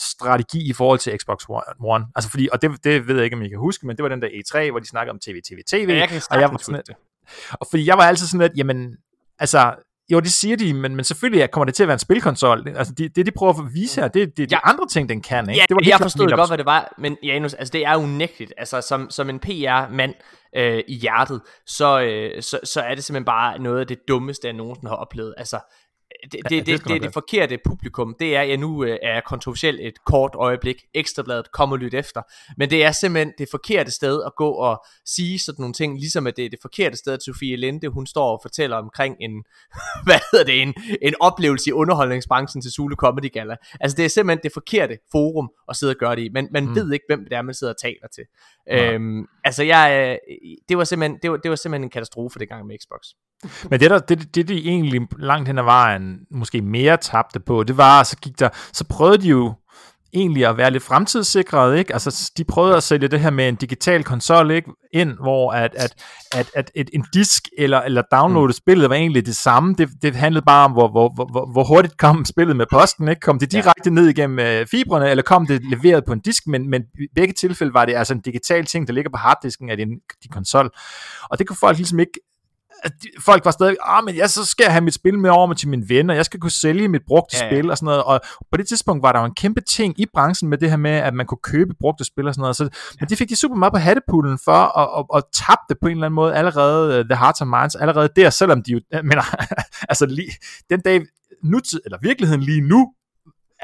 strategi i forhold til Xbox One. Altså fordi, og det, det ved jeg ikke, om I kan huske, men det var den der E3, hvor de snakkede om TV, TV, TV. Ja, jeg kan og jeg var sådan, det. Og fordi jeg var altid sådan lidt, jamen, altså, jo, det siger de, men, men selvfølgelig kommer det til at være en spilkonsol. Altså, det, det de prøver at vise her, det, det er de ja. andre ting, den kan. Ikke? Ja, det var jeg forstod godt, hvad det var, men Janus, altså, det er unægteligt. Altså, som, som en PR-mand øh, i hjertet, så, øh, så, så er det simpelthen bare noget af det dummeste, jeg nogensinde har oplevet. Altså, det, det, ja, det, det, det, det forkerte publikum, det er, jeg nu øh, er kontroversielt et kort øjeblik, ekstrabladet kommer lyt efter, men det er simpelthen det forkerte sted at gå og sige sådan nogle ting, ligesom at det er det forkerte sted, at Sofie Linde, hun står og fortæller omkring en, hvad hedder det, en, en oplevelse i underholdningsbranchen til Zulu Comedy Gala. Altså det er simpelthen det forkerte forum at sidde og gøre det i, men man mm. ved ikke, hvem det er, man sidder og taler til. Ja. Øhm, altså jeg, øh, det var simpelthen, det var, det var simpelthen en katastrofe det gang med Xbox. Men det, der, det, det, de egentlig langt hen ad vejen måske mere tabte på, det var, så gik der, så prøvede de jo egentlig at være lidt fremtidssikret, ikke? Altså, de prøvede at sælge det her med en digital konsol, ikke? Ind, hvor at, at, at, at et, en disk eller, eller downloadet mm. spillet var egentlig det samme. Det, det handlede bare om, hvor, hvor, hvor, hvor hurtigt kom spillet med posten, ikke? Kom det direkte ja. ned igennem øh, fibrene, eller kom det leveret på en disk? Men, men i begge tilfælde var det altså en digital ting, der ligger på harddisken af din, din konsol. Og det kunne folk ligesom ikke folk var stadig, ah, men jeg, så skal jeg have mit spil med over til mine venner, jeg skal kunne sælge mit brugte ja, ja. spil og sådan noget, og på det tidspunkt var der jo en kæmpe ting i branchen med det her med, at man kunne købe brugte spil og sådan noget, så, men det fik de super meget på hattepullen for, og, og, og tabte det på en eller anden måde allerede, uh, The Hearts of Minds, allerede der, selvom de jo, men, altså lige, den dag, nutid, eller virkeligheden lige nu,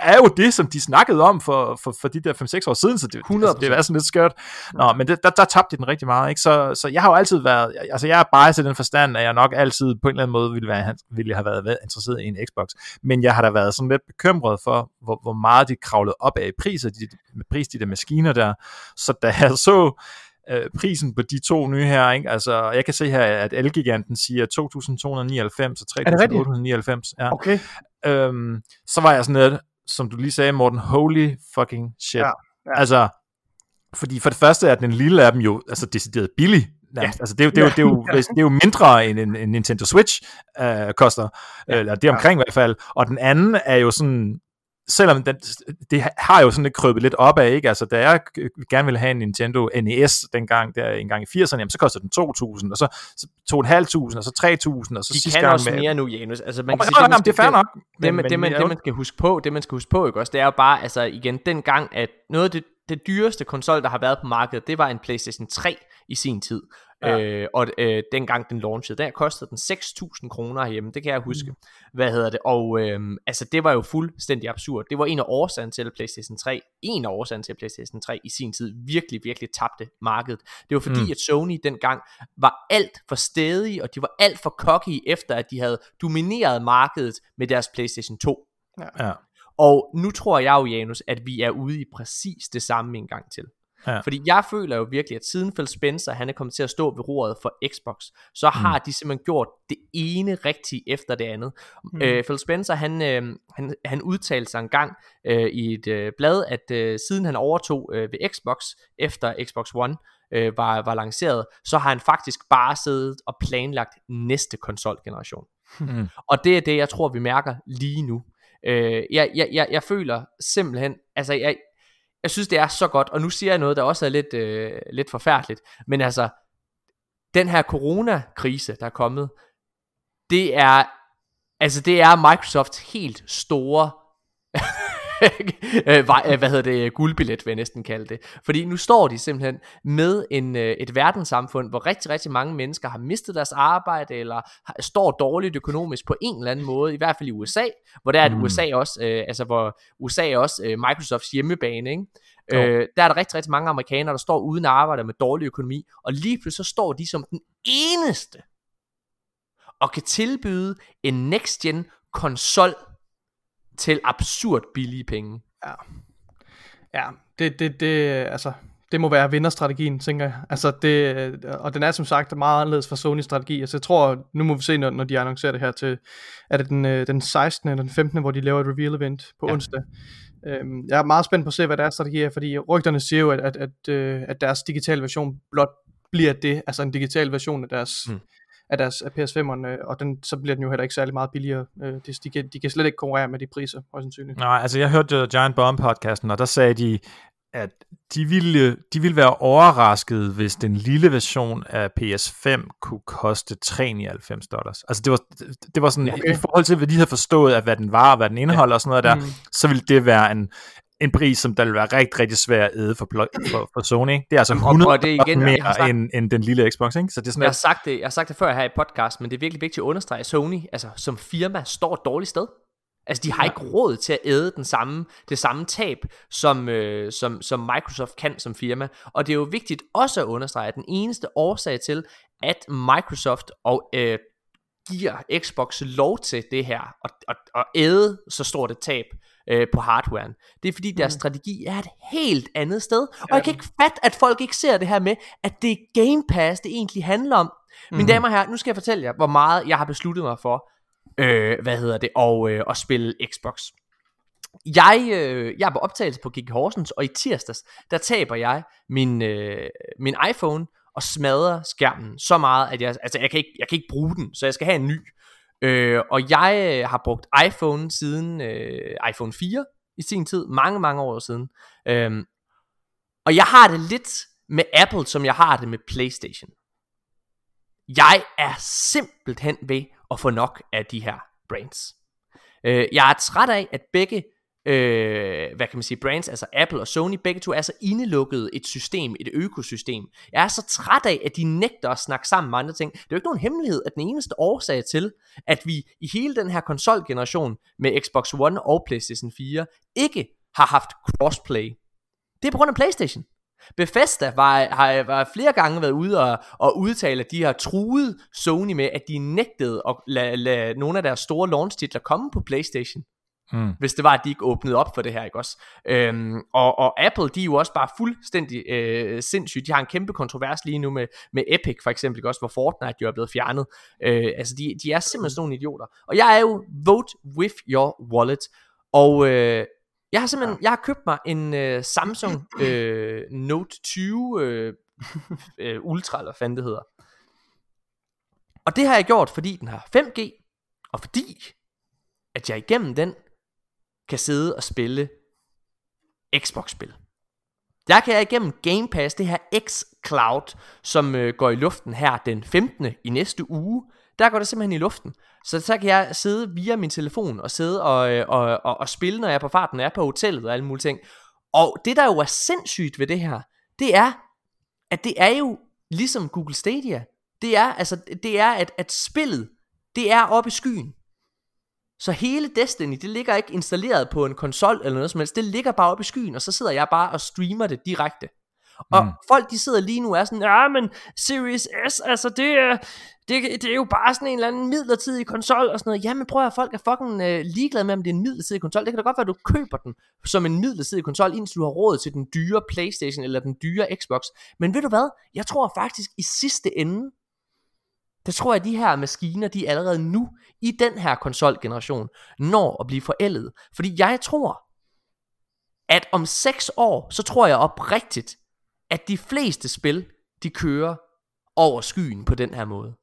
er jo det, som de snakkede om for, for, for de der 5-6 år siden, så det, 100%. Altså, det er sådan lidt skørt. Nå, men det, der, der tabte de den rigtig meget, ikke? Så, så jeg har jo altid været, altså jeg er bare i den forstand, at jeg nok altid på en eller anden måde ville, være, ville have været interesseret i en Xbox, men jeg har da været sådan lidt bekymret for, hvor, hvor meget de kravlede op af i priser, de, med pris, de der maskiner der, så da jeg så øh, prisen på de to nye her, ikke? altså jeg kan se her, at Elgiganten siger 2.299 og 3.899, ja. Okay. Øhm, så var jeg sådan lidt, som du lige sagde, Morten, holy fucking shit. Ja, ja. Altså, fordi for det første er den lille af dem jo altså decideret billig. Ja. Altså, det, er det, er jo, det, er jo, det er jo mindre end en, en Nintendo Switch øh, koster, ja. eller det omkring ja. i hvert fald. Og den anden er jo sådan selvom den, det har jo sådan lidt krøbet lidt op af, ikke? Altså, da jeg gerne ville have en Nintendo NES dengang, der en gang i 80'erne, jamen, så kostede den 2.000, og så 2.500, og så 3.000, og så De sidste kan gang også med... mere nu, Janus. Altså, man kan oh, sige, det, det er fair nok. Det, men, det, man, det, man skal huske på, det man skal huske på, ikke også, det er jo bare, altså igen, den gang, at noget af det, det dyreste konsol, der har været på markedet, det var en PlayStation 3 i sin tid. Ja. Øh, og øh, dengang den launchede, der kostede den 6.000 kroner hjemme, det kan jeg huske. Mm. Hvad hedder det? Og øh, altså det var jo fuldstændig absurd. Det var en af årsagen til at PlayStation 3, en af årsagen til at PlayStation 3 i sin tid virkelig, virkelig tabte markedet. Det var fordi, mm. at Sony dengang var alt for stedig, og de var alt for cocky efter, at de havde domineret markedet med deres PlayStation 2. Ja. ja. Og nu tror jeg jo, Janus, at vi er ude i præcis det samme en gang til. Ja. Fordi jeg føler jo virkelig, at siden Phil Spencer, han er kommet til at stå ved roret for Xbox, så mm. har de simpelthen gjort det ene rigtige efter det andet. Mm. Øh, Phil Spencer, han, øh, han, han udtalte sig en gang øh, i et øh, blad, at øh, siden han overtog øh, ved Xbox, efter Xbox One øh, var, var lanceret, så har han faktisk bare siddet og planlagt næste konsolgeneration. Mm. Og det er det, jeg tror, vi mærker lige nu. Øh, jeg, jeg, jeg, jeg føler simpelthen, altså jeg, jeg synes det er så godt, og nu siger jeg noget, der også er lidt, øh, lidt forfærdeligt, men altså, den her coronakrise, der er kommet, det er, altså det er Microsofts helt store hvad hedder det, guldbillet vil jeg næsten kalde det. Fordi nu står de simpelthen med en, øh, et verdenssamfund, hvor rigtig, rigtig mange mennesker har mistet deres arbejde, eller står dårligt økonomisk på en eller anden måde, i hvert fald i USA, hvor der er mm. USA også, øh, altså hvor USA er også øh, Microsofts hjemmebane, ikke? Øh, der er der rigtig, rigtig mange amerikanere, der står uden arbejde med dårlig økonomi, og lige pludselig så står de som den eneste, og kan tilbyde en next-gen konsol til absurd billige penge. Ja, ja det, det, det, altså, det må være vinderstrategien, tænker jeg. Altså det, og den er som sagt meget anderledes fra Sony strategi. Altså jeg tror, nu må vi se, når, når de annoncerer det her til, er det den, øh, den 16. eller den 15. hvor de laver et reveal event på ja. onsdag. Øhm, jeg er meget spændt på at se, hvad deres strategi er, fordi rygterne siger jo, at, at, at, øh, at deres digitale version blot bliver det, altså en digital version af deres, mm af deres af PS5'erne, og den, så bliver den jo heller ikke særlig meget billigere. Øh, de, de, kan, de kan slet ikke konkurrere med de priser, højst sandsynligt. Nej, altså jeg hørte uh, Giant Bomb podcasten, og der sagde de, at de ville, de ville være overrasket, hvis den lille version af PS5 kunne koste 399 dollars. Altså det var, det var sådan, okay. i forhold til, hvad de havde forstået, at hvad den var, og hvad den indeholder ja. og sådan noget der, mm. så ville det være en, en pris, som der vil være rigtig, rigtig svær at æde for, for, for Sony. Det er altså 100 og, og det igen, mere sagt, end, end den lille Xbox. Ikke? Så det er sådan, jeg, har sagt det, jeg har sagt det før her i podcast, men det er virkelig vigtigt at understrege, at Sony altså, som firma står et dårligt sted. Altså de har ja. ikke råd til at æde den samme, det samme tab, som, øh, som, som Microsoft kan som firma. Og det er jo vigtigt også at understrege, at den eneste årsag til, at Microsoft og øh, giver Xbox lov til det her, og, og, og æde så stort et tab, øh, på hardwaren. Det er fordi deres mm. strategi er et helt andet sted. Og ja. jeg kan ikke fatte, at folk ikke ser det her med, at det er Game Pass, det egentlig handler om. Mm. Mine damer og herrer, nu skal jeg fortælle jer, hvor meget jeg har besluttet mig for, øh, hvad hedder det, og, øh, at spille Xbox. jeg, øh, jeg er på optagelse på Gig Horsens, og i tirsdags, der taber jeg min, øh, min iPhone og smadrer skærmen så meget, at jeg, altså, jeg, kan ikke, jeg kan ikke bruge den, så jeg skal have en ny. Øh, og jeg øh, har brugt iPhone siden øh, iPhone 4 i sin tid, mange, mange år siden. Øh, og jeg har det lidt med Apple, som jeg har det med PlayStation. Jeg er simpelthen ved at få nok af de her brands. Øh, jeg er træt af, at begge øh, hvad kan man sige, brands, altså Apple og Sony, begge to er så indelukket et system, et økosystem. Jeg er så træt af, at de nægter at snakke sammen med andre ting. Det er jo ikke nogen hemmelighed, at den eneste årsag til, at vi i hele den her konsolgeneration med Xbox One og PlayStation 4 ikke har haft crossplay, det er på grund af PlayStation. Bethesda var, har, var flere gange været ude og, og udtale, at de har truet Sony med, at de nægtede at lade, lade nogle af deres store launch titler komme på PlayStation. Mm. Hvis det var, at de ikke åbnede op for det her, ikke også? Øhm, og, og Apple, de er jo også bare fuldstændig øh, sindssygt. De har en kæmpe kontrovers lige nu med, med Epic, for eksempel, ikke også? Hvor Fortnite jo er blevet fjernet. Øh, altså, de, de er simpelthen sådan nogle idioter. Og jeg er jo vote with your wallet. Og øh, jeg har simpelthen, jeg har købt mig en øh, Samsung øh, Note 20 øh, øh, Ultra, eller hvad fanden det hedder. Og det har jeg gjort, fordi den har 5G, og fordi, at jeg igennem den kan sidde og spille Xbox-spil. Der kan jeg igennem Game Pass, det her X-Cloud, som øh, går i luften her den 15. i næste uge, der går det simpelthen i luften. Så så kan jeg sidde via min telefon og sidde og, øh, og, og, og spille, når jeg er på farten, når jeg er på hotellet og alle mulige ting. Og det der jo er sindssygt ved det her, det er, at det er jo ligesom Google Stadia. Det er, altså, det er at, at spillet, det er oppe i skyen. Så hele Destiny, det ligger ikke installeret på en konsol eller noget som helst. Det ligger bare oppe i skyen, og så sidder jeg bare og streamer det direkte. Og mm. folk de sidder lige nu og er sådan, ja, men Series S, altså det er, det, det er jo bare sådan en eller anden midlertidig konsol og sådan noget. Jamen prøv at folk er fucking øh, ligeglade med, om det er en midlertidig konsol. Det kan da godt være, at du køber den som en midlertidig konsol, indtil du har råd til den dyre Playstation eller den dyre Xbox. Men ved du hvad? Jeg tror faktisk i sidste ende, det tror jeg, at de her maskiner, de allerede nu, i den her konsolgeneration, når at blive forældet. Fordi jeg tror, at om 6 år, så tror jeg oprigtigt, at de fleste spil, de kører over skyen på den her måde.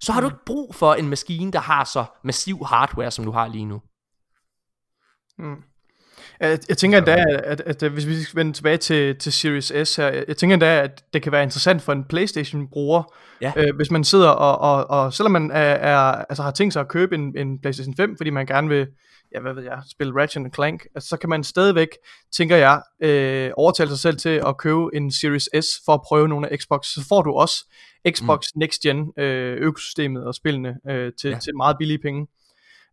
Så har du ikke brug for en maskine, der har så massiv hardware, som du har lige nu. Mm. Jeg, jeg tænker endda, at, at, at, at hvis vi skal vende tilbage til, til Series S her, jeg, jeg tænker endda, at det kan være interessant for en Playstation-bruger, ja. øh, hvis man sidder og, og, og selvom man er, er, altså har tænkt sig at købe en, en Playstation 5, fordi man gerne vil, ja, hvad ved jeg, spille Ratchet Clank, altså, så kan man stadigvæk, tænker jeg, øh, overtale sig selv til at købe en Series S for at prøve nogle af Xbox. Så får du også Xbox mm. Next Gen øh, økosystemet og spillene øh, til, ja. til meget billige penge.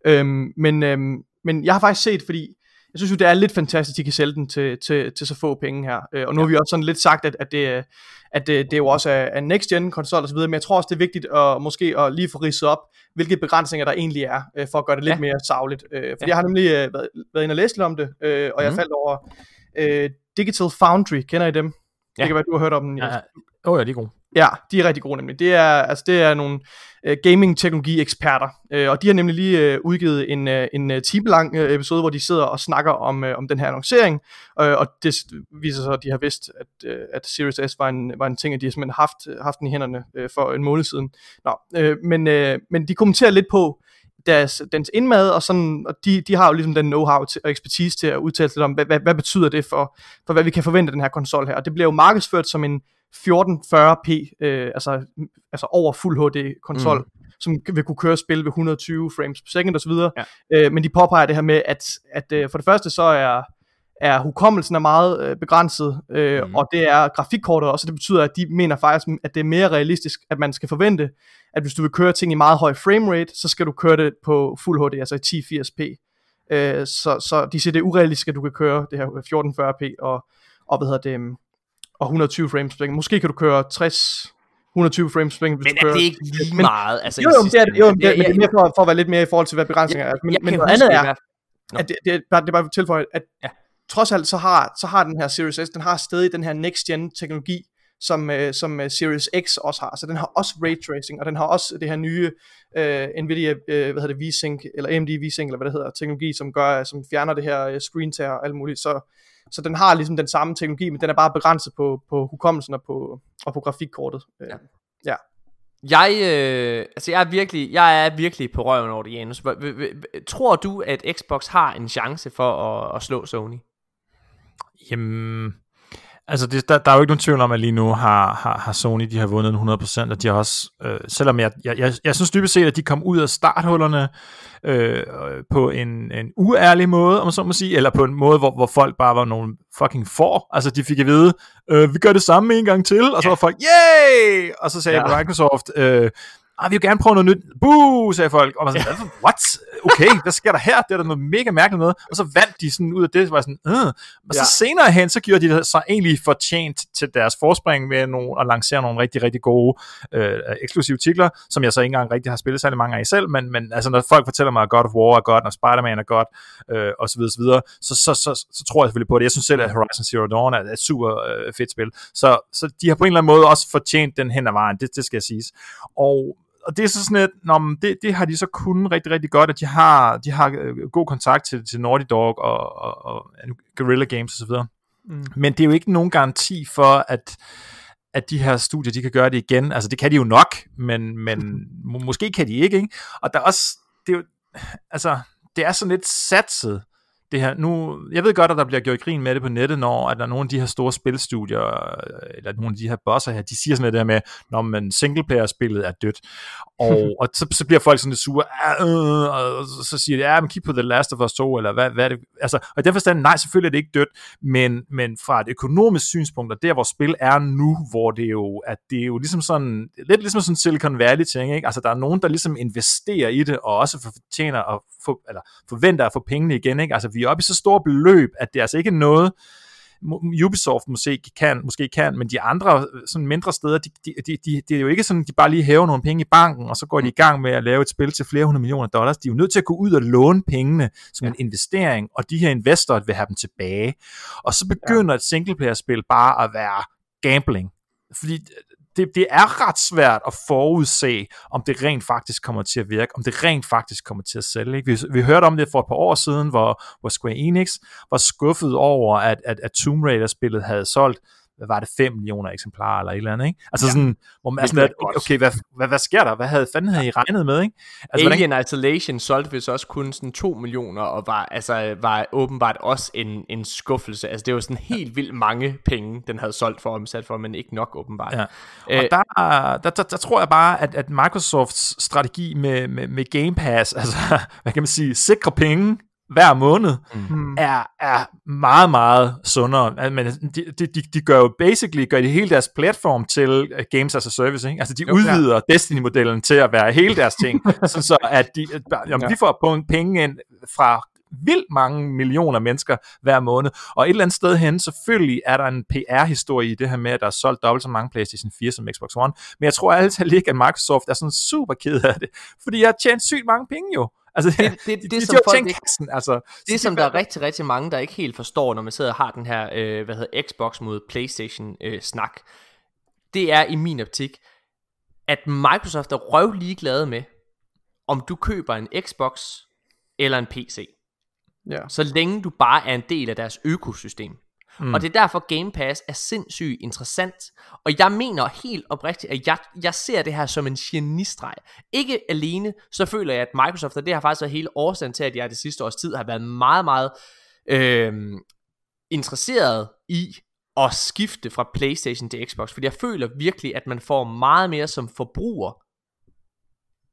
Øhm, men, øhm, men jeg har faktisk set, fordi jeg synes jo, det er lidt fantastisk, at de kan sælge den til, til, til så få penge her. Øh, og nu ja. har vi også sådan lidt sagt, at, at, det, at det, det jo også er en next-gen konsol og så videre, men jeg tror også, det er vigtigt at måske at lige få ridset op, hvilke begrænsninger der egentlig er, øh, for at gøre det lidt ja. mere savligt. Øh, fordi ja. jeg har nemlig øh, været, været inde og læst lidt om det, øh, og mm. jeg mhm. faldt over øh, Digital Foundry, kender I dem? Ja. Det kan være, du har hørt om den. Ja, ja. Oh, ja, de er gode. Ja, de er rigtig gode nemlig. Det er, altså, det er nogle uh, gaming-teknologi-eksperter, uh, og de har nemlig lige uh, udgivet en, uh, en uh, time-lang uh, episode, hvor de sidder og snakker om, uh, om den her annoncering, uh, og det viser sig, at de har vidst, at, uh, at Series S var en, var en ting, at de har simpelthen haft, haft den i hænderne uh, for en måned siden. Nå, uh, men, uh, men de kommenterer lidt på, deres, dens indmad, og, sådan, og de, de har jo ligesom den know-how til, og ekspertise til at udtale sig om, hvad, hvad, hvad betyder det for, for, hvad vi kan forvente af den her konsol her. Og det bliver jo markedsført som en 1440p, øh, altså, altså over Fuld HD konsol, mm. som vil kunne køre spil ved 120 frames per second osv. Ja. Øh, men de påpeger det her med, at, at øh, for det første så er, er hukommelsen er meget øh, begrænset, øh, mm. og det er grafikkortet også, det betyder, at de mener faktisk, at det er mere realistisk, at man skal forvente, at hvis du vil køre ting i meget høj framerate, så skal du køre det på Fuld HD, altså i 1080p. Øh, så, så de siger, det er urealistisk, at du kan køre det her 1440p, og, og hvad hedder det, øhm, og 120 frames per. Måske kan du køre 60 120 frames per hvis men du kører. Men er det ikke lige meget? Altså, jo, jo, det er, jo, det, ja, ja, men det er mere for, for at være lidt mere i forhold til, hvad begrænsninger er. Men, men noget andet er, at det, det, er bare, det er bare tilføje, at ja. trods alt så har, så har den her Series S, den har stadig den her next gen teknologi, som, øh, som øh, Series X også har. Så den har også ray tracing, og den har også det her nye øh, Nvidia, øh, hvad hedder det, V-Sync, eller AMD V-Sync, eller hvad det hedder, teknologi, som gør, som fjerner det her øh, screen tear og alt muligt. Så, så den har ligesom den samme teknologi, men den er bare begrænset på, på hukommelsen og på, og på grafikkortet. Øh, ja. ja. Jeg, øh, altså jeg er virkelig, jeg er virkelig på røven over det, Janus. Tror du, at Xbox har en chance for at, at slå Sony? Jamen, Altså, det, der, der er jo ikke nogen tvivl om, at lige nu har, har, har Sony, de har vundet 100%, og de har også, øh, selvom jeg, jeg, jeg, jeg synes dybest set, at de kom ud af starthullerne øh, på en, en uærlig måde, om man så må sige, eller på en måde, hvor, hvor folk bare var nogle fucking for. Altså, de fik at vide, øh, vi gør det samme en gang til, og så var folk, yay! Og så sagde ja. Microsoft, øh, ah, vi vil gerne prøve noget nyt. Boo, sagde folk. Og man sådan, ja. what? Okay, hvad sker der her? Det er der noget mega mærkeligt noget. Og så vandt de sådan ud af det, så var sådan, øh. Og så ja. senere hen, så gjorde de sig egentlig fortjent til deres forspring ved nogle, at lancere nogle rigtig, rigtig gode øh, eksklusive titler, som jeg så ikke engang rigtig har spillet særlig mange af i selv, men, men altså, når folk fortæller mig, at God of War er godt, når Spider-Man er godt, øh, og så videre, så, videre så, så, så, så, så, tror jeg selvfølgelig på det. Jeg synes selv, at Horizon Zero Dawn er et super øh, fedt spil. Så, så de har på en eller anden måde også fortjent den hen ad vejen, det, det skal jeg sige. Og og det er så sådan et, nå, men det, det har de så kunnet rigtig, rigtig godt, at de har, de har øh, god kontakt til, til Naughty Dog og, og, og Guerrilla Games osv. Mm. Men det er jo ikke nogen garanti for, at, at de her studier, de kan gøre det igen. Altså det kan de jo nok, men, men må, måske kan de ikke, ikke. Og der er også, det er jo, altså, det er sådan lidt satset det her, nu, jeg ved godt, at der bliver gjort grin med det på nettet, når at der er nogle af de her store spilstudier, eller nogle af de her bosser her, de siger sådan noget der med, når man singleplayer-spillet er dødt, og, og så, så bliver folk sådan lidt sure, øh, og så siger de, ja, men kig på The Last of Us 2, eller hvad, hvad er det, altså, og i den forstand, nej, selvfølgelig er det ikke dødt, men, men fra et økonomisk synspunkt, og der hvor spil er nu, hvor det jo, at det er jo ligesom sådan, lidt ligesom sådan Silicon Valley ting, ikke? altså der er nogen, der ligesom investerer i det, og også fortjener at få, eller forventer at få pengene igen, ikke? altså vi er oppe i så store beløb, at det er altså ikke noget, Ubisoft måske kan, måske kan, men de andre øh, sådan mindre steder, de, de, de, de, det er jo ikke sådan, de bare lige hæver nogle penge i banken, og så går de i gang med at lave et spil til flere hundrede millioner dollars. De er jo nødt til at gå ud og låne pengene som ja. en investering, og de her investorer vil have dem tilbage. Og så begynder ja. et singleplayer-spil bare at være gambling. Fordi det, det er ret svært at forudse, om det rent faktisk kommer til at virke, om det rent faktisk kommer til at sælge. Ikke? Vi, vi hørte om det for et par år siden, hvor, hvor Square Enix var skuffet over, at, at, at Tomb Raider-spillet havde solgt hvad var det, 5 millioner eksemplarer eller et eller andet, ikke? Altså ja. sådan, hvor man er sådan, at, okay, hvad, hvad, hvad sker der? Hvad havde fanden havde I regnet med, ikke? Altså, Alien hvordan... Isolation solgte vist også kun sådan 2 millioner, og var, altså, var åbenbart også en, en skuffelse. Altså, det var sådan helt vildt mange penge, den havde solgt for omsat for, men ikke nok åbenbart. Ja. Og Æ... der, der, der, der, tror jeg bare, at, at Microsofts strategi med, med, med Game Pass, altså, hvad kan man sige, sikre penge, hver måned, mm. er, er meget, meget sundere. Men de, de, de gør jo basically gør de hele deres platform til uh, Games as a Service. Ikke? Altså de okay. udvider Destiny-modellen til at være hele deres ting, så, så at de, jamen, ja. de får penge ind fra vildt mange millioner mennesker hver måned. Og et eller andet sted hen, selvfølgelig er der en PR-historie i det her med, at der er solgt dobbelt så mange PlayStation 4 som Xbox One. Men jeg tror altid ikke, at Microsoft er sådan super ked af det. Fordi jeg har tjent sygt mange penge jo. Altså, det, det, det, det, de, som folk ikke, kassen, altså. Det, som der er rigtig, rigtig mange, der ikke helt forstår, når man sidder og har den her, øh, hvad hedder Xbox mod Playstation øh, snak, det er i min optik, at Microsoft er røv ligeglade med, om du køber en Xbox eller en PC. Ja. Så længe du bare er en del af deres økosystem. Mm. Og det er derfor Game Pass er sindssygt interessant. Og jeg mener helt oprigtigt, at jeg, jeg ser det her som en genistreg. Ikke alene, så føler jeg, at Microsoft, og det har faktisk været hele årsagen til, at jeg det sidste års tid har været meget, meget øh, interesseret i at skifte fra Playstation til Xbox. Fordi jeg føler virkelig, at man får meget mere som forbruger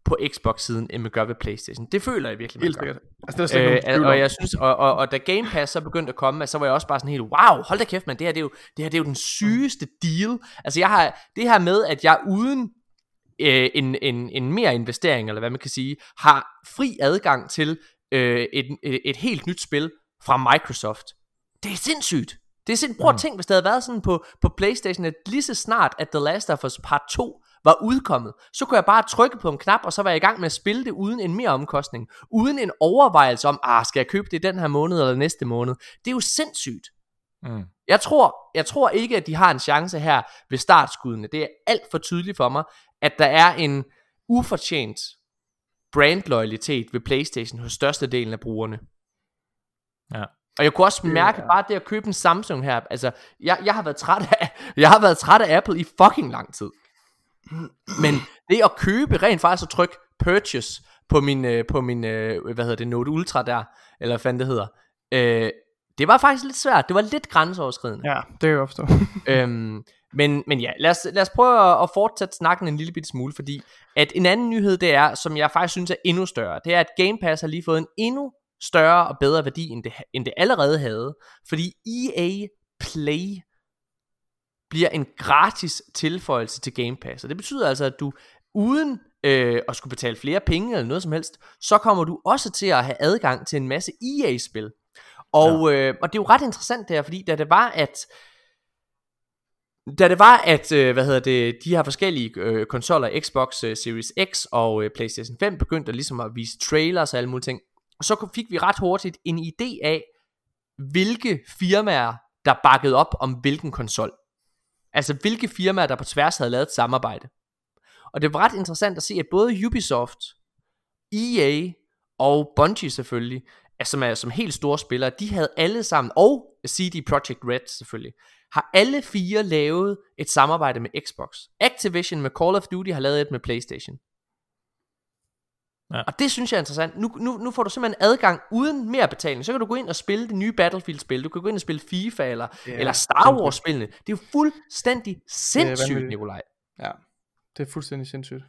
på Xbox-siden, end man gør ved Playstation. Det føler jeg virkelig, man Helt sikkert. Altså, det er øh, og jeg synes, og, og, og da Game Pass så begyndte at komme, så var jeg også bare sådan helt, wow, hold da kæft, man, det her, det er jo, det her, det er jo den sygeste deal. Altså jeg har, det her med, at jeg uden øh, en, en, en mere investering, eller hvad man kan sige, har fri adgang til øh, et, et, et helt nyt spil fra Microsoft. Det er sindssygt. Det er sindssygt. Prøv at mm. tænke, hvis det havde været sådan på, på Playstation, at lige så snart, at The Last of Us Part 2 var udkommet, så kunne jeg bare trykke på en knap, og så var jeg i gang med at spille det uden en mere omkostning. Uden en overvejelse om, ah, skal jeg købe det den her måned eller næste måned. Det er jo sindssygt. Mm. Jeg, tror, jeg tror ikke, at de har en chance her ved startskuddene. Det er alt for tydeligt for mig, at der er en ufortjent brandloyalitet ved Playstation hos størstedelen af brugerne. Ja. Og jeg kunne også mærke yeah. bare det at købe en Samsung her. Altså, jeg, jeg har været træt af, jeg har været træt af Apple i fucking lang tid. Men det at købe rent faktisk at trykke purchase på min, øh, på min øh, hvad hedder det, Note Ultra der, eller hvad fanden det hedder, øh, det var faktisk lidt svært. Det var lidt grænseoverskridende. Ja, det kan jeg forstå. øhm, men, men ja, lad os, lad os prøve at, at fortsætte snakken en lille bitte smule, fordi at en anden nyhed, det er, som jeg faktisk synes er endnu større, det er, at Game Pass har lige fået en endnu større og bedre værdi, end det, end det allerede havde. Fordi EA Play bliver en gratis tilføjelse til Game Pass. Og det betyder altså, at du uden øh, at skulle betale flere penge eller noget som helst, så kommer du også til at have adgang til en masse EA-spil. Og, ja. øh, og det er jo ret interessant der, fordi da det var, at da det var, at øh, hvad hedder det, de her forskellige øh, konsoller, Xbox øh, Series X og øh, PlayStation 5, begyndte at, ligesom at vise trailers og alle mulige ting, så fik vi ret hurtigt en idé af, hvilke firmaer, der bakkede op om hvilken konsol. Altså hvilke firmaer, der på tværs havde lavet et samarbejde. Og det var ret interessant at se, at både Ubisoft, EA og Bungie selvfølgelig, som er som helt store spillere, de havde alle sammen, og CD Projekt Red selvfølgelig, har alle fire lavet et samarbejde med Xbox. Activision med Call of Duty har lavet et med Playstation. Ja. Og det synes jeg er interessant. Nu, nu, nu får du simpelthen adgang uden mere betaling. Så kan du gå ind og spille det nye Battlefield-spil. Du kan gå ind og spille FIFA eller, ja, eller Star Wars-spillene. Det er jo fuldstændig sindssygt, Nikolaj. Ja. Det er fuldstændig sindssygt.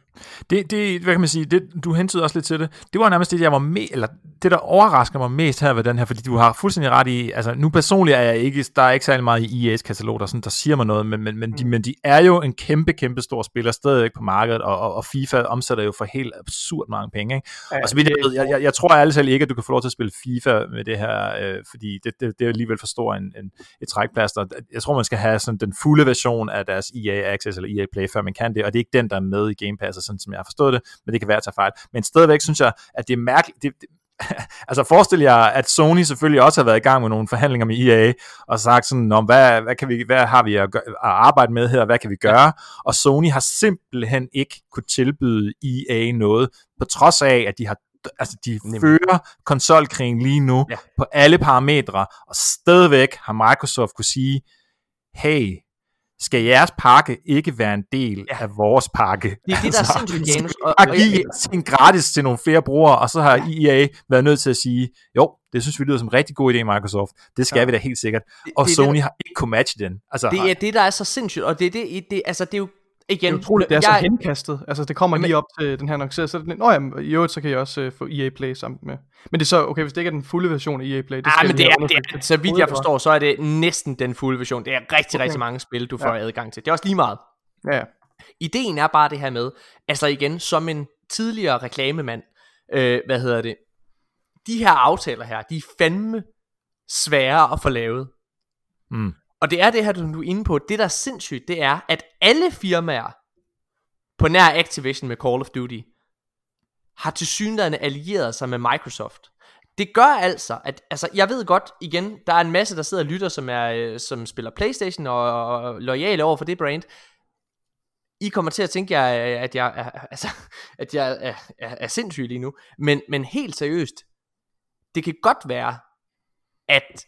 Det, det, hvad kan man sige, det, du hentede også lidt til det. Det var nærmest det, jeg var med, eller det, der overrasker mig mest her ved den her, fordi du har fuldstændig ret i, altså nu personligt er jeg ikke, der er ikke særlig meget i EA's katalog, der, sådan, der siger mig noget, men, men, men, mm. de, men de er jo en kæmpe, kæmpe stor spiller stadigvæk på markedet, og, og, og FIFA omsætter jo for helt absurd mange penge. Ikke? Ja, og så vidt jeg, jeg, jeg, jeg tror ærligt ikke, at du kan få lov til at spille FIFA med det her, øh, fordi det, det, det er alligevel for stor en, en, et trækplaster. Jeg tror, man skal have sådan den fulde version af deres EA Access eller EA Play, før man kan det, og det er ikke den, der er med i Game Pass, sådan som jeg har forstået det, men det kan være at tage fejl. Men stadigvæk synes jeg, at det er mærkeligt. Det, det, altså forestil jer, at Sony selvfølgelig også har været i gang med nogle forhandlinger med EA, og sagt sådan, om hvad, hvad, kan vi, hvad har vi at, gøre, at arbejde med her, hvad kan vi gøre? Og Sony har simpelthen ikke kunne tilbyde EA noget, på trods af, at de har altså de Nemlig. fører konsolkrigen lige nu ja. på alle parametre, og stadigvæk har Microsoft kunne sige, hey, skal jeres pakke ikke være en del ja. af vores pakke? Det er det, der er altså, sindssygt, Janus. Og, og, give en gratis til nogle flere brugere, og så har EA været nødt til at sige, jo, det synes vi lyder som en rigtig god idé, Microsoft. Det skal ja. vi da helt sikkert. Og det, Sony det, har ikke kunne matche den. Altså, det er det, der er så sindssygt, og det, det, det, altså, det er jo igen, det er utroligt, det er jeg, så henkastet. Altså, det kommer lige op til den her annonceret, så det, nå ja, i øvrigt, så kan jeg også uh, få EA Play sammen med. Men det er så, okay, hvis det ikke er den fulde version af EA Play, det ah, men det er, det er, så vidt jeg forstår, så er det næsten den fulde version. Det er rigtig, okay. rigtig mange spil, du får ja. adgang til. Det er også lige meget. Ja. Ideen er bare det her med, altså igen, som en tidligere reklamemand, øh, hvad hedder det, de her aftaler her, de er fandme svære at få lavet. Mm. Og det er det her, du er inde på. Det, der er sindssygt, det er, at alle firmaer på nær Activision med Call of Duty, har til synligheden allieret sig med Microsoft. Det gør altså, at altså, jeg ved godt, igen, der er en masse, der sidder og lytter, som, er, øh, som spiller Playstation og, og lojale over for det brand. I kommer til at tænke, øh, at jeg, er, øh, altså, at jeg er, er, er sindssyg lige nu. Men, men helt seriøst, det kan godt være, at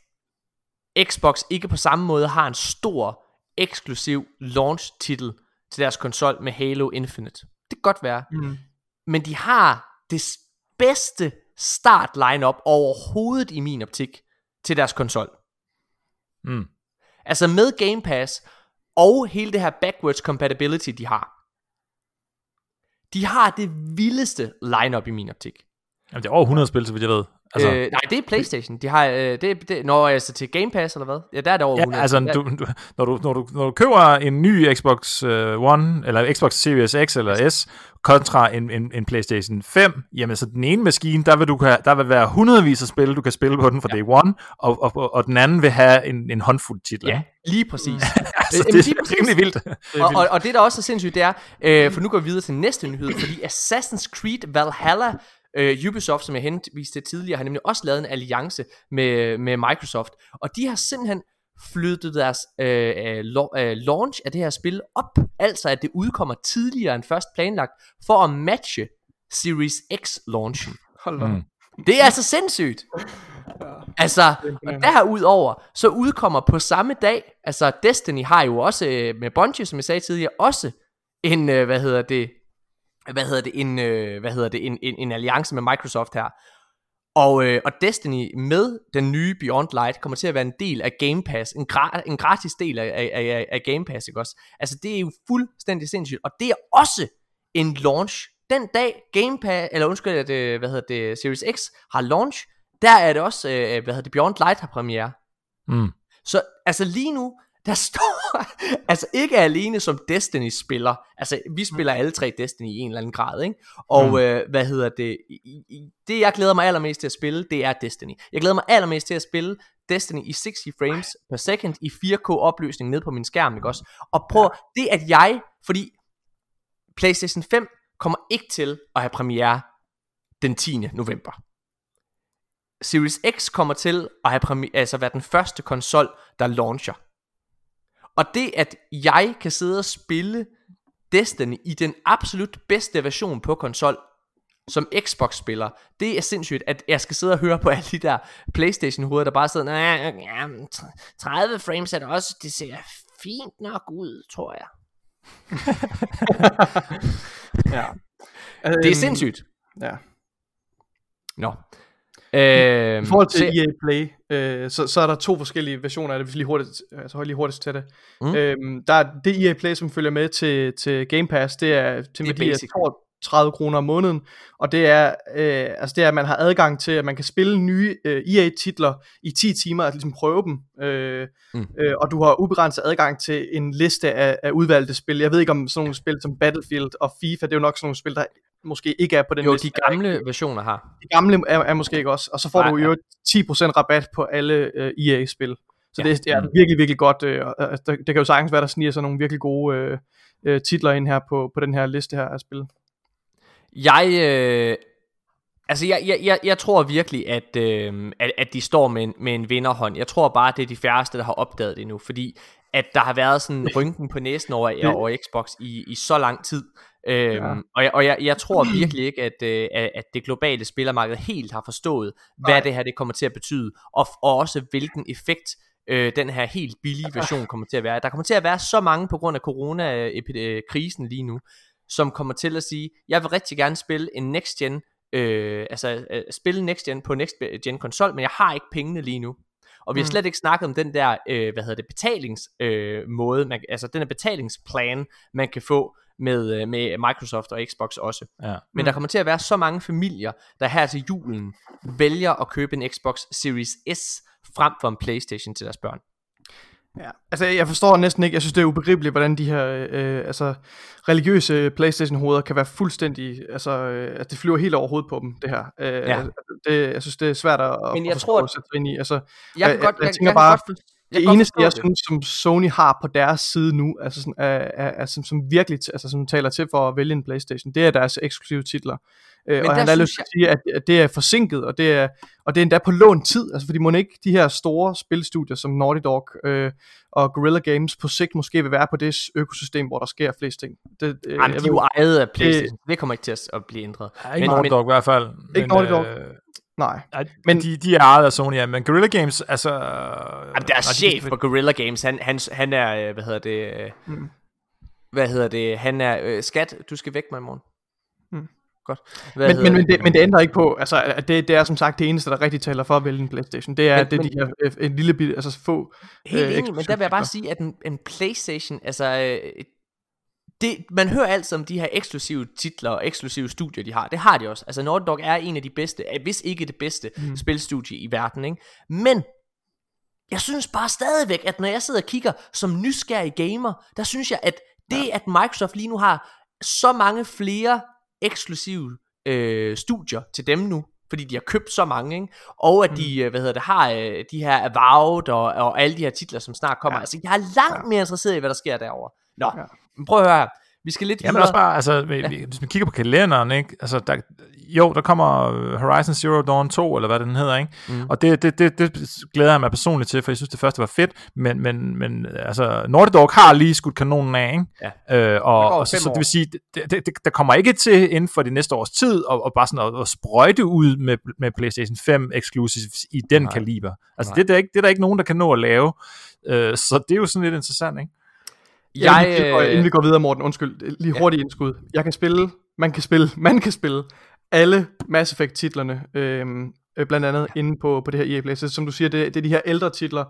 Xbox ikke på samme måde har en stor eksklusiv launch titel til deres konsol med Halo Infinite. Det kan godt være. Mm. Men de har det bedste start lineup overhovedet i min optik til deres konsol. Mm. Altså med Game Pass og hele det her backwards compatibility de har. De har det vildeste lineup i min optik. Jamen det er over 100 spil, så vidt jeg ved. Altså, øh, nej, det er Playstation. De har, øh, det, det, når altså til Game Pass eller hvad? Ja, der er det over ja, 100. altså, du, du, når, du, når, du, når du køber en ny Xbox uh, One, eller Xbox Series X eller S, kontra en, en, en PlayStation 5, jamen så den ene maskine, der vil, du, der vil være hundredvis af spil, du kan spille på den fra ja. day one, og, og, og, og den anden vil have en, en håndfuld titler. Ja, lige præcis. altså, det, det er rimelig vildt. Og, og, og det der også er sindssygt, det er, øh, for nu går vi videre til næste nyhed, fordi Assassin's Creed Valhalla Øh, Ubisoft, som jeg henviste til tidligere, har nemlig også lavet en alliance med, med Microsoft, og de har simpelthen flyttet deres øh, øh, launch af det her spil op, altså at det udkommer tidligere end først planlagt, for at matche Series X launchen. Hold mm. Det er altså sindssygt. Ja. Altså, og derudover, så udkommer på samme dag, altså Destiny har jo også, øh, med Bungie, som jeg sagde tidligere, også en, øh, hvad hedder det, hvad hedder det, en, øh, hvad hedder det, en, en, en alliance med Microsoft her. Og, øh, og Destiny med den nye Beyond Light kommer til at være en del af Game Pass, en, gra- en gratis del af, af, af, af Game Pass, ikke også? Altså det er jo fuldstændig sindssygt, og det er også en launch. Den dag Game Pass, eller undskyld, at, øh, hvad hedder det, Series X har launch, der er det også, øh, hvad hedder det, Beyond Light har premiere. Mm. Så altså lige nu, der står, altså ikke alene som Destiny-spiller, altså vi spiller alle tre Destiny i en eller anden grad, ikke? Og mm. øh, hvad hedder det, det jeg glæder mig allermest til at spille, det er Destiny. Jeg glæder mig allermest til at spille Destiny i 60 frames per second i 4K opløsning ned på min skærm, ikke også? Og prøv, ja. det at jeg, fordi PlayStation 5 kommer ikke til at have premiere den 10. november. Series X kommer til at have premiere, altså være den første konsol, der launcher. Og det at jeg kan sidde og spille Destiny i den absolut bedste version på konsol, som Xbox-spiller, det er sindssygt, at jeg skal sidde og høre på alle de der Playstation-hoveder, der bare sidder, ja, 30 frames er det også, det ser fint nok ud, tror jeg. ja. Det er sindssygt. Ja. Nå. Øh, I forhold til se, EA Play, øh, så, så er der to forskellige versioner af det, hvis lige hurtigt, altså lige hurtigt til det. Mm. Øh, der er det EA Play, som følger med til, til Game Pass, det er til det er 30 kroner om måneden, og det er, øh, altså det er, at man har adgang til, at man kan spille nye øh, EA-titler i 10 timer, at ligesom prøve dem, øh, mm. øh, og du har ubegrænset adgang til en liste af, af udvalgte spil. Jeg ved ikke om sådan nogle spil som Battlefield og FIFA, det er jo nok sådan nogle spil, der måske ikke er på den jo, liste. Jo, de gamle versioner har. De gamle er, er måske ikke også, og så får Nej, du jo ja. 10% rabat på alle øh, EA-spil. Så ja. det, det er mm. virkelig, virkelig godt. Øh, det, det kan jo sagtens være, der sniger sig nogle virkelig gode øh, øh, titler ind her på, på den her liste her af spil. Jeg, øh, altså jeg, jeg, jeg, jeg tror virkelig, at, øh, at, at de står med en, med en vinderhånd. Jeg tror bare, det er de færreste, der har opdaget det nu, fordi at der har været sådan rynken på næsen over, over Xbox i, i så lang tid. Øhm, ja. Og, jeg, og jeg, jeg tror virkelig ikke, at, øh, at det globale spillermarked helt har forstået, hvad Nej. det her det kommer til at betyde, og, og også hvilken effekt øh, den her helt billige version kommer til at være. Der kommer til at være så mange på grund af corona-krisen lige nu, som kommer til at sige, jeg vil rigtig gerne spille en next gen, øh, altså øh, spille next gen på next gen konsol, men jeg har ikke pengene lige nu. Og vi har mm. slet ikke snakket om den der, øh, hvad hedder det, betalingsmåde, øh, man, altså den der betalingsplan, man kan få med, øh, med Microsoft og Xbox også. Ja. Men mm. der kommer til at være så mange familier, der her til julen vælger at købe en Xbox Series S frem for en Playstation til deres børn. Ja, altså jeg forstår næsten ikke, jeg synes det er ubegribeligt, hvordan de her øh, altså, religiøse Playstation-hoveder kan være fuldstændig, altså øh, at det flyver helt over hovedet på dem, det her. Øh, ja. det, jeg synes det er svært at, Men jeg at tror, at sætte ind i. Altså, jeg, jeg, jeg, jeg, jeg tænker jeg bare, godt det eneste, jeg det. synes, som Sony har på deres side nu, altså sådan, er, er, er, som, som virkelig altså, som taler til for at vælge en Playstation, det er deres eksklusive titler. Øh, og han har lyst til at sige, at, at det er forsinket, og det er, og det er endda på lån tid, altså fordi må ikke de her store spilstudier som Naughty Dog øh, og Guerrilla Games på sigt måske vil være på det økosystem, hvor der sker flest ting. Det, øh, Jamen, de er jo ejet af Playstation, det, det kommer ikke til at blive ændret. Ja, ikke men, Naughty Dog i hvert fald. Ikke Naughty Dog. Øh, Nej. Men de, de er ejet af Sony, ja, men Guerrilla Games, altså... Jamen, deres chef for Guerrilla Games, han, han, han er, øh, hvad hedder det... Øh, mm. Hvad hedder det? Han er... Øh, skat, du skal væk mig i morgen. Mm. Godt. Hvad men, men, men, det, men det ændrer ikke på, altså, at det, det er som sagt det eneste, der rigtig taler for at vælge en Playstation. Det er, men, det, de her, øh, en lille bit, altså få... Helt øh, enig, men der vil jeg bare sige, at en, en Playstation, altså det, man hører altid om de her eksklusive titler og eksklusive studier, de har. Det har de også. Altså Naughty Dog er en af de bedste, hvis ikke det bedste mm. spilstudie i verden. Ikke? Men jeg synes bare stadigvæk, at når jeg sidder og kigger som nysgerrig gamer, der synes jeg, at det, ja. at Microsoft lige nu har så mange flere eksklusive øh, studier til dem nu, fordi de har købt så mange, ikke? og at de, mm. hvad hedder det, har øh, de her Avowed og, og alle de her titler, som snart kommer. Ja. Altså, jeg er langt ja. mere interesseret i, hvad der sker derovre. Nå, ja. Men prøv at høre her. Vi skal lidt videre. Jamen også bare, altså, hvis man kigger på kalenderen, ikke? Altså, der, jo, der kommer Horizon Zero Dawn 2, eller hvad den hedder, ikke? Mm. Og det, det, det, det glæder jeg mig personligt til, for jeg synes, det første var fedt, men, men, men altså, Naughty Dog har lige skudt kanonen af, ikke? Ja. Øh, og, og så, så det vil sige, det, det, det, der kommer ikke til inden for det næste års tid, og, og bare sådan at, at sprøjte ud med, med PlayStation 5 exclusives i den Nej. kaliber. Altså, det, det, er ikke, det er der ikke nogen, der kan nå at lave. Øh, så det er jo sådan lidt interessant, ikke? Jeg, jeg, øh... inden vi går videre, Morten, undskyld, lige hurtigt ja. indskud. Jeg kan spille, man kan spille, man kan spille alle Mass Effect titlerne, øhm, øh, blandt andet ja. inde på, på det her EA Play. Så som du siger, det, det er de her ældre titler,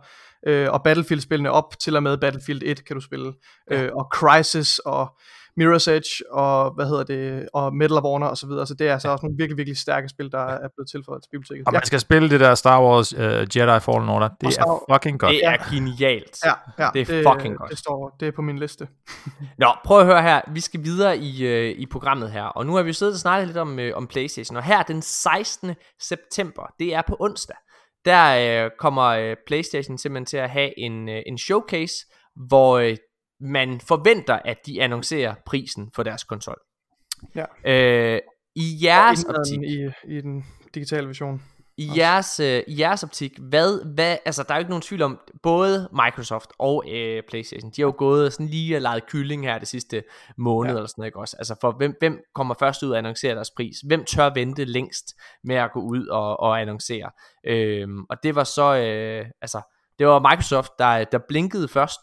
øh, og Battlefield-spillene op til og med Battlefield 1 kan du spille, ja. øh, og Crisis, og Mirror's Edge og hvad hedder det og Medal of Honor og så videre. Så det er altså også nogle virkelig virkelig stærke spil der er blevet tilføjet til biblioteket. Og man skal spille det der Star Wars uh, Jedi Fallen Order. Det Star... er fucking godt. Det er genialt. Ja, ja det er det, fucking godt. Det står det er på min liste. Nå, prøv at høre her. Vi skal videre i uh, i programmet her. Og nu har vi jo siddet og snakket lidt om uh, om PlayStation og her den 16. september. Det er på onsdag. Der uh, kommer uh, PlayStation simpelthen til at have en uh, en showcase hvor uh, man forventer, at de annoncerer prisen for deres konsol. Ja. Øh, I jeres optik... I, I den digitale version. I jeres, øh, I jeres optik, hvad, hvad, altså der er jo ikke nogen tvivl om, både Microsoft og øh, Playstation, de har jo gået sådan lige og leget kylling her det sidste måned, ja. eller sådan noget, ikke også? Altså for hvem, hvem kommer først ud og annoncerer deres pris? Hvem tør vente længst med at gå ud og, og annoncere? Øhm, og det var så, øh, altså, det var Microsoft, der, der blinkede først,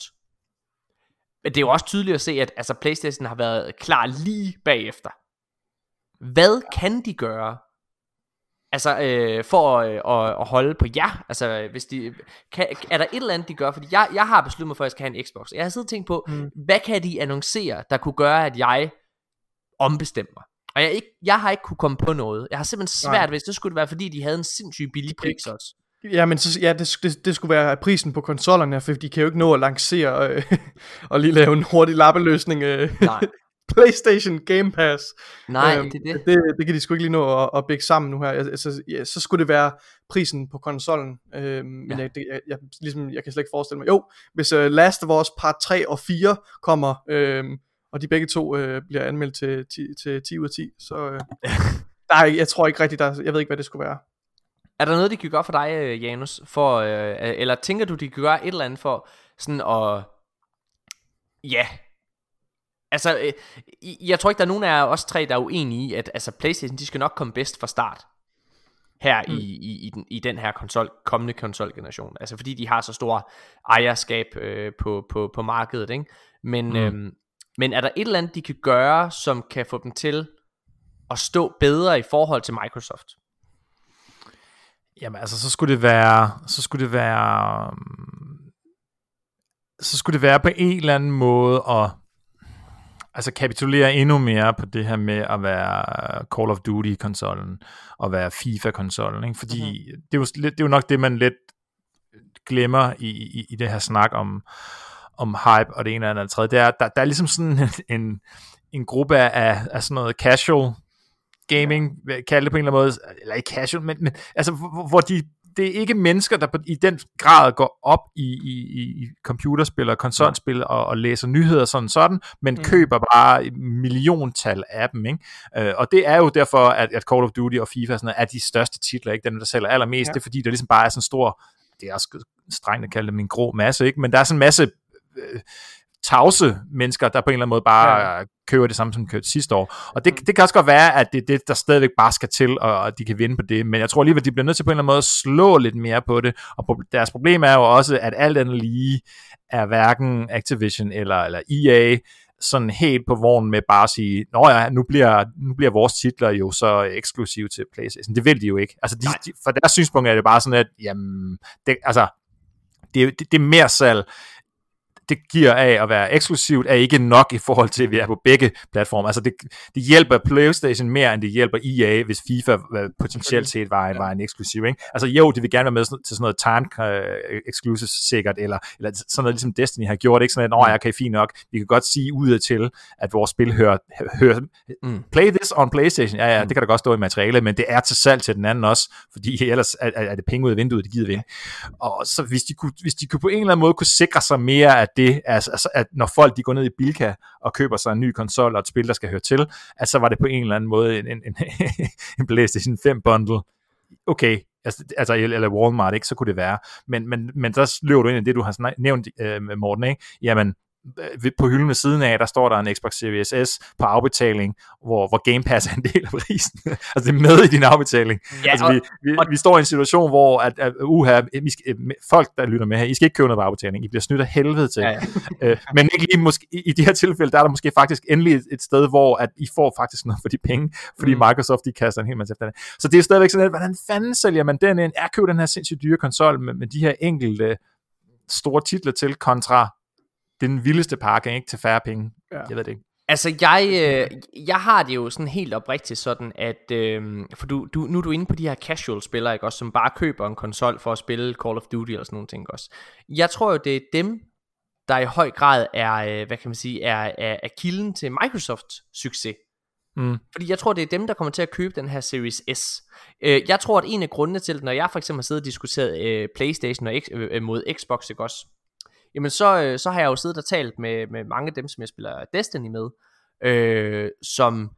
men det er jo også tydeligt at se, at altså, Playstation har været klar lige bagefter. Hvad kan de gøre? Altså øh, for at, øh, at holde på jer Altså hvis de kan, Er der et eller andet de gør Fordi jeg, jeg har besluttet mig for at jeg skal have en Xbox Jeg har siddet og tænkt på mm. Hvad kan de annoncere Der kunne gøre at jeg Ombestemmer Og jeg, ikke, jeg har ikke kunne komme på noget Jeg har simpelthen svært Nej. hvis det skulle være fordi de havde en sindssygt billig pris også Ja, men så, ja, det, det, det skulle være prisen på konsollerne, for de kan jo ikke nå at lancere øh, og lige lave en hurtig lappeløsning. Øh. Nej. PlayStation Game Pass. Nej, øhm, det, det. det det kan de sgu ikke lige nå at, at bække sammen nu her. Altså, ja, så skulle det være prisen på konsollen. Øhm, men ja. jeg, det, jeg, jeg, ligesom, jeg kan slet ikke forestille mig. Jo, hvis uh, Last of Us Part 3 og 4 kommer, øhm, og de begge to øh, bliver anmeldt til, til, til 10 ud af 10, så øh, der er, jeg tror ikke rigtigt, der, jeg ved ikke, hvad det skulle være. Er der noget, de kan gøre for dig, øh, Janus? For, øh, eller tænker du, de kan gøre et eller andet for sådan at... Ja. Altså, øh, jeg tror ikke, der er nogen af os tre, der er uenige i, at altså, Playstation, de skal nok komme bedst fra start. Her mm. i, i, i, den, i den her konsol, kommende konsolgeneration. Altså fordi de har så stor ejerskab øh, på, på, på markedet. Ikke? Men, mm. øhm, men er der et eller andet, de kan gøre, som kan få dem til at stå bedre i forhold til Microsoft? Jamen altså, så skulle det være, så skulle det være, mm, så skulle det være på en eller anden måde at altså kapitulere endnu mere på det her med at være Call of Duty-konsollen og være FIFA-konsollen, ikke? fordi mm-hmm. det, er jo, det er jo nok det, man lidt glemmer i, i, i det her snak om, om hype og det ene eller andet tredje. Det er, der, der er ligesom sådan en, en gruppe af, af sådan noget casual gaming, kalde det på en eller anden måde, eller ikke casual, men, men altså, hvor, hvor de, det er ikke mennesker, der på, i den grad går op i, i, i computerspil og konsolspil og, og læser nyheder sådan sådan, men mm. køber bare milliontal af dem, ikke? Øh, og det er jo derfor, at, at Call of Duty og FIFA sådan er de største titler, ikke? Dem, der sælger allermest, ja. det er fordi, der ligesom bare er sådan en stor, det er også strengt at kalde det min grå masse, ikke? Men der er sådan en masse øh, tavse mennesker, der på en eller anden måde bare ja. køber det samme, som kørte sidste år. Og det, det kan også godt være, at det er det, der stadigvæk bare skal til, og, at de kan vinde på det. Men jeg tror alligevel, at de bliver nødt til på en eller anden måde at slå lidt mere på det. Og deres problem er jo også, at alt andet lige er hverken Activision eller, eller EA sådan helt på vognen med bare at sige, nå ja, nu bliver, nu bliver vores titler jo så eksklusive til PlayStation. Det vil de jo ikke. Altså, de, de, for deres synspunkt er det bare sådan, at jamen, det, altså, det, det, det er mere salg det giver af at være eksklusivt, er ikke nok i forhold til, at vi er på begge platforme. Altså det, det hjælper PlayStation mere, end det hjælper EA, hvis FIFA potentielt set var, en, var en eksklusiv. Ikke? Altså jo, de vil gerne være med til sådan noget time uh, exclusive sikkert, eller, eller sådan noget ligesom Destiny har gjort, ikke sådan at, jeg kan fint nok, vi kan godt sige ud til, at vores spil hører, hører mm. play this on PlayStation, ja, ja, mm. det kan da godt stå i materialet, men det er til salg til den anden også, fordi ellers er, er det penge ud af vinduet, det giver vi. Og så hvis de, kunne, hvis de kunne på en eller anden måde kunne sikre sig mere, at det, altså, altså at når folk de går ned i Bilka og køber sig en ny konsol og et spil, der skal høre til, at så var det på en eller anden måde en, en, en, en PlayStation 5 bundle. Okay, altså, altså, eller Walmart, ikke, så kunne det være. Men, men, men så løber du ind i det, du har nævnt, øh, Morten, ikke? Jamen, på hylden ved siden af, der står der en Xbox Series S på afbetaling, hvor, hvor Game Pass er en del af prisen. altså det er med i din afbetaling. Ja, altså, vi, vi, og, vi står i en situation, hvor at, at, uha, vi skal, øh, folk, der lytter med her, I skal ikke købe noget på afbetaling. I bliver snydt af helvede til. Ja, ja. øh, men ikke lige måske, i, i de her tilfælde, der er der måske faktisk endelig et, et sted, hvor at I får faktisk noget for de penge, fordi mm. Microsoft de kaster en hel masse efter det. Så det er stadigvæk sådan, at, hvordan fanden sælger man den ind? Er købe den her sindssygt dyre konsol med, med de her enkelte store titler til kontra den vildeste pakke, ikke? Til færre penge. Ja. Jeg ved det ikke. Altså, jeg, øh, jeg har det jo sådan helt oprigtigt sådan, at, øh, for du, du, nu er du inde på de her casual-spillere, ikke også, som bare køber en konsol for at spille Call of Duty eller sådan nogle ting også. Jeg tror jo, det er dem, der i høj grad er, øh, hvad kan man sige, er, er, er kilden til Microsofts succes. Mm. Fordi jeg tror, det er dem, der kommer til at købe den her Series S. Øh, jeg tror, at en af grundene til, når jeg for eksempel har siddet og diskuteret øh, Playstation og X, øh, mod Xbox, ikke også, jamen så, øh, så har jeg jo siddet og talt med, med mange af dem, som jeg spiller Destiny med, øh, som,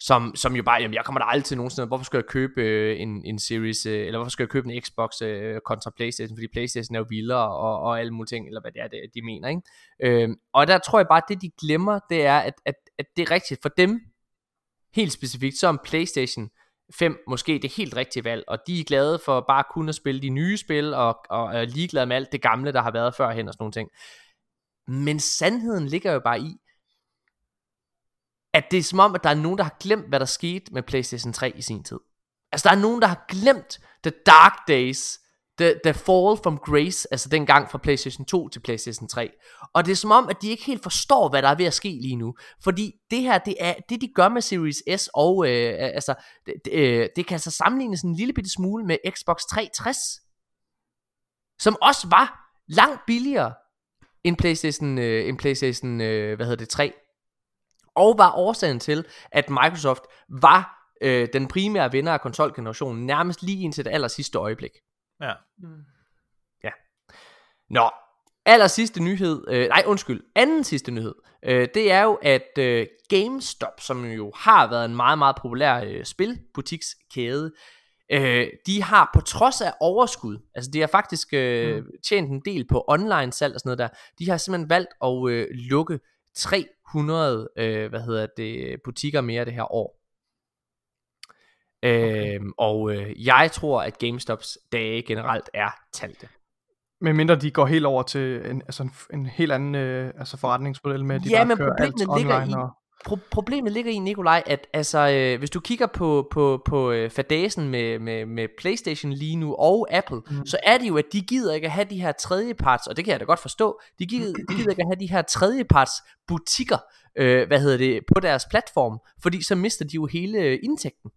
som, som jo bare, jamen jeg kommer da aldrig til nogensinde, hvorfor skal jeg købe øh, en, en Series, øh, eller hvorfor skal jeg købe en Xbox øh, kontra Playstation, fordi Playstation er jo vildere og, og alle mulige ting, eller hvad det er, det, de mener, ikke? Øh, og der tror jeg bare, at det de glemmer, det er, at, at, at det er rigtigt. For dem, helt specifikt, så om Playstation 5 måske det helt rigtige valg, og de er glade for bare kun at spille de nye spil, og, og er ligeglade med alt det gamle, der har været førhen og sådan nogle ting. Men sandheden ligger jo bare i, at det er som om, at der er nogen, der har glemt, hvad der skete med PlayStation 3 i sin tid. Altså der er nogen, der har glemt The Dark Days, The, the Fall from Grace, altså den gang fra PlayStation 2 til PlayStation 3. Og det er som om, at de ikke helt forstår, hvad der er ved at ske lige nu. Fordi det her, det er det de gør med Series S, og øh, øh altså, det, det, øh, det kan altså sammenlignes en lille bitte smule med Xbox 360. Som også var langt billigere end PlayStation, øh, end PlayStation øh, hvad hedder det, 3. Og var årsagen til, at Microsoft var øh, den primære vinder af konsolgenerationen nærmest lige indtil det aller sidste øjeblik. Ja. Mm. Ja. Nå, aller sidste nyhed, øh, nej undskyld, anden sidste nyhed, øh, det er jo, at øh, GameStop, som jo har været en meget, meget populær øh, spilbutikskæde, øh, de har på trods af overskud, altså de har faktisk øh, mm. tjent en del på online salg og sådan noget der, de har simpelthen valgt at øh, lukke 300 øh, hvad hedder det, butikker mere det her år. Okay. Øhm, og øh, jeg tror, at GameStops dage generelt er talte. Men mindre de går helt over til en, altså en, en helt anden øh, altså forretningsmodel med, at de ja, men kører alt online. I, og... pro- problemet ligger i, Nikolaj, at altså, øh, hvis du kigger på, på, på øh, fadasen med, med, med Playstation lige nu og Apple, mm. så er det jo, at de gider ikke at have de her tredjeparts, og det kan jeg da godt forstå, de gider, de gider ikke at have de her tredjeparts butikker, øh, hvad hedder det, på deres platform, fordi så mister de jo hele indtægten.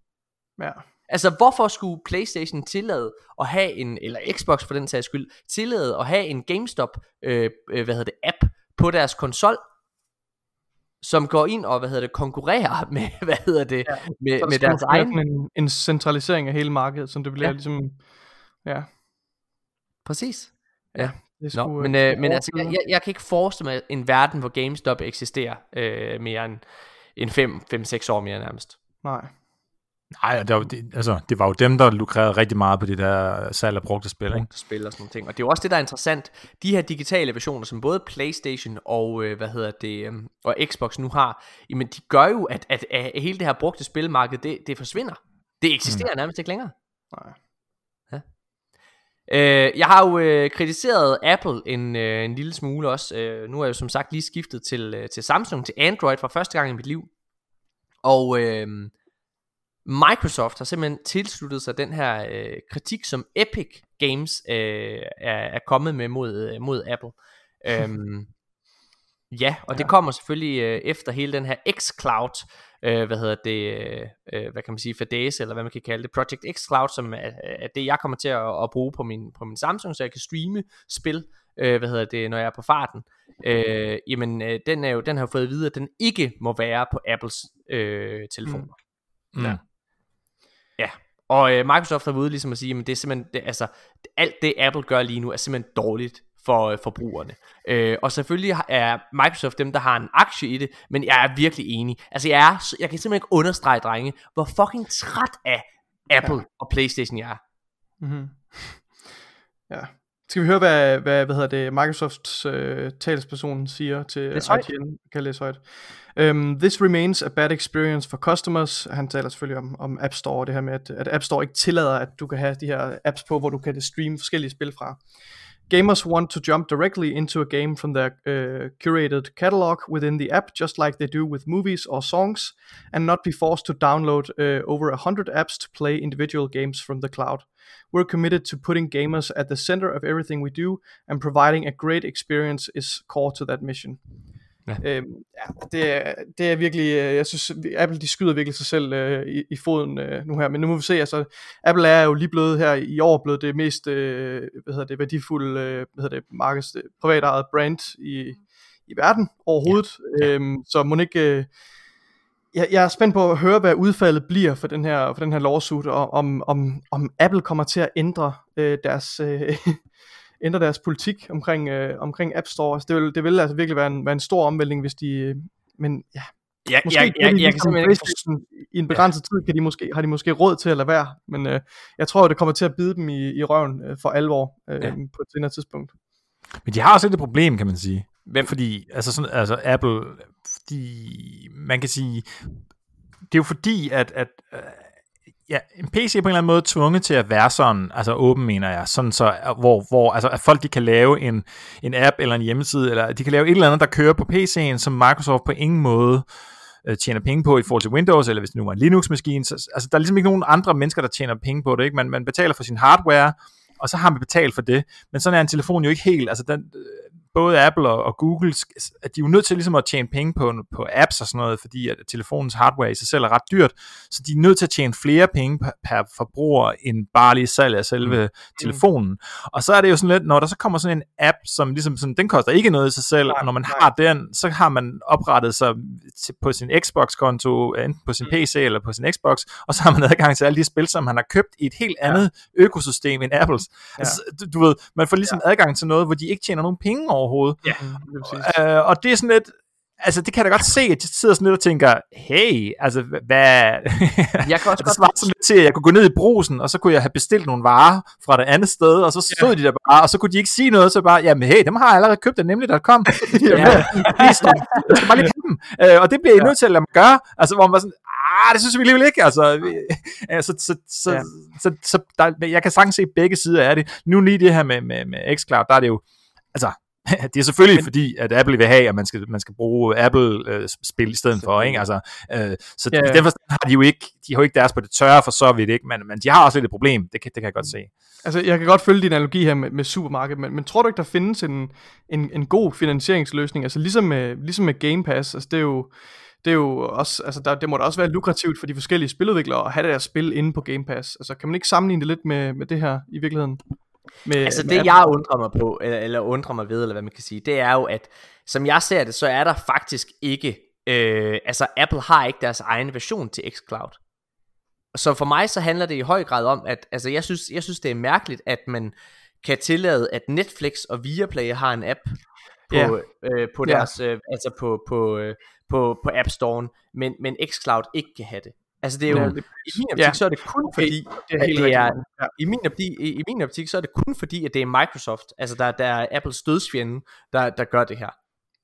Ja. Altså, hvorfor skulle PlayStation tillade at have en, eller Xbox for den sags skyld, tillade at have en GameStop, øh, øh, hvad hedder det, app på deres konsol, som går ind og, hvad hedder det, konkurrerer med, hvad hedder det, ja, med, med deres egen... En, en centralisering af hele markedet, som det bliver ja. ligesom, ja. Præcis. Ja. Det skulle, Nå, men, øh, men altså, jeg, jeg, jeg kan ikke forestille mig en verden, hvor GameStop eksisterer øh, mere end, end 5-6 år mere nærmest. Nej. Nej, det var, det, altså, det var jo dem, der lukrerede rigtig meget på det der salg af brugte spil. Brugte spil og sådan nogle ting. Og det er jo også det, der er interessant. De her digitale versioner, som både Playstation og, øh, hvad hedder det, øh, og Xbox nu har, jamen de gør jo, at, at, at hele det her brugte spilmarked, det, det forsvinder. Det eksisterer mm. nærmest ikke længere. Nej. Ja. Øh, jeg har jo øh, kritiseret Apple en, øh, en lille smule også. Øh, nu er jeg jo som sagt lige skiftet til, øh, til Samsung, til Android for første gang i mit liv. Og... Øh, Microsoft har simpelthen tilsluttet sig den her øh, kritik, som Epic Games øh, er, er kommet med mod, øh, mod Apple. øhm, ja, og ja. det kommer selvfølgelig øh, efter hele den her xCloud, øh, hvad hedder det, øh, øh hvad kan man sige, fadese, eller hvad man kan kalde det, Project xCloud, som er, er det, jeg kommer til at, at bruge på min, på min Samsung, så jeg kan streame spil, øh, hvad hedder det, når jeg er på farten. Øh, jamen, øh, den, er jo, den har fået at vide, at den ikke må være på Apples øh, telefoner. Mm. Ja. Og øh, Microsoft har ude ligesom at sige, at det er simpelthen, det, altså, alt det Apple gør lige nu er simpelthen dårligt for øh, forbrugerne. Øh, og selvfølgelig er Microsoft dem, der har en aktie i det, men jeg er virkelig enig. Altså jeg, er, jeg kan simpelthen ikke understrege, drenge, hvor fucking træt af Apple ja. og Playstation jeg er. Mm-hmm. Ja. Skal vi høre, hvad, hvad, hvad hedder det, Microsofts uh, talsperson siger til IGN? Kan læse højt. Um, This remains a bad experience for customers. Han taler selvfølgelig om, om App Store, det her med, at, at App Store ikke tillader, at du kan have de her apps på, hvor du kan streame forskellige spil fra. Gamers want to jump directly into a game from their uh, curated catalog within the app, just like they do with movies or songs, and not be forced to download uh, over a hundred apps to play individual games from the cloud. We're committed to putting gamers at the center of everything we do, and providing a great experience is core to that mission. Ja. Øhm, ja, det, er, det er virkelig, øh, jeg synes, Apple de skyder virkelig sig selv øh, i, i foden øh, nu her, men nu må vi se, altså Apple er jo lige blevet her i år blevet det mest, øh, hvad hedder det, værdifulde, øh, hvad hedder det, markeds, privatejet brand i, i verden overhovedet, ja. Ja. Øhm, så må ikke, øh, jeg, jeg er spændt på at høre, hvad udfaldet bliver for den her, for den her lawsuit, og om, om, om Apple kommer til at ændre øh, deres, øh, ændre deres politik omkring, øh, omkring App Store. Altså, det, vil, det vil altså virkelig være en, være en stor omvæltning, hvis de... Øh, men ja, Ja, måske jeg, jeg, jeg, jeg kan simpelthen ikke I en begrænset ja. tid kan de måske, har de måske råd til at lade være, men øh, jeg tror, det kommer til at bide dem i, i røven øh, for alvor øh, ja. på et senere tidspunkt. Men de har også et problem, kan man sige. Hvem? Fordi, altså, sådan, altså Apple, fordi man kan sige, det er jo fordi, at, at ja, en PC er på en eller anden måde tvunget til at være sådan, altså åben mener jeg, sådan så, hvor, hvor altså, at folk de kan lave en, en app eller en hjemmeside, eller de kan lave et eller andet, der kører på PC'en, som Microsoft på ingen måde øh, tjener penge på i forhold til Windows, eller hvis det nu var en Linux-maskine, så, altså der er ligesom ikke nogen andre mennesker, der tjener penge på det, ikke? Man, man betaler for sin hardware, og så har man betalt for det, men sådan er en telefon jo ikke helt, altså den, både Apple og, og Google, at de er jo nødt til ligesom at tjene penge på, på apps og sådan noget, fordi at telefonens hardware i sig selv er ret dyrt, så de er nødt til at tjene flere penge per, per forbruger, end bare lige salg af selve mm. telefonen. Og så er det jo sådan lidt, når der så kommer sådan en app, som ligesom sådan, den koster ikke noget i sig selv, nej, og når man nej. har den, så har man oprettet sig til, på sin Xbox-konto, enten på sin mm. PC eller på sin Xbox, og så har man adgang til alle de spil, som man har købt i et helt andet ja. økosystem end Apples. Ja. Altså, du, du ved, man får ligesom ja. adgang til noget, hvor de ikke tjener nogen penge over overhovedet. Ja, det øh, og det er sådan lidt, altså det kan jeg da godt se, at de sidder sådan lidt og tænker, hey, altså hvad... Jeg kan også godt... sådan lidt til, at jeg kunne gå ned i brusen, og så kunne jeg have bestilt nogle varer fra det andet sted, og så stod ja. de der bare, og så kunne de ikke sige noget, så bare, jamen hey, dem har jeg allerede købt af nemlig.com. ja, jeg skal bare lige købe dem. Øh, og det bliver I ja. nødt til at lade mig gøre. Altså hvor man var sådan, ah, det synes vi alligevel ikke, altså. altså så, så, ja. så, så, så der, jeg kan sagtens se begge sider af det. Nu lige det her med, med, med xCloud, der er det jo, altså, det er selvfølgelig Men, fordi, at Apple vil have, at man skal, man skal bruge Apple-spil øh, i stedet for, ikke? Altså, øh, så ja, ja. derfor har de jo ikke, de har jo ikke deres på det tørre for så vidt, ikke? Men, men de har også lidt et problem, det kan, det kan jeg godt se. Altså, jeg kan godt følge din analogi her med, med supermarked, men, men tror du ikke, der findes en, en, en god finansieringsløsning? Altså, ligesom med, ligesom med Game Pass, altså det er jo, det er jo også, altså der, det må da også være lukrativt for de forskellige spiludviklere at have deres spil inde på Game Pass. Altså, kan man ikke sammenligne det lidt med, med det her i virkeligheden? Med, altså med det jeg undrer mig på, eller, eller undrer mig ved, eller hvad man kan sige, det er jo, at som jeg ser det, så er der faktisk ikke, øh, altså Apple har ikke deres egen version til xCloud. Så for mig så handler det i høj grad om, at altså jeg synes, jeg synes det er mærkeligt, at man kan tillade, at Netflix og Viaplay har en app på, yeah. øh, på deres, yeah. øh, altså på, på, øh, på, på App Store, men, men xCloud ikke kan have det. Altså det er jo, ja, det, i min optik, ja. så er det kun fordi, det er, at det er ja. i, min optik, i, i min optik, så er det kun fordi, at det er Microsoft, altså der, der er Apples dødsfjende, der, der gør det her.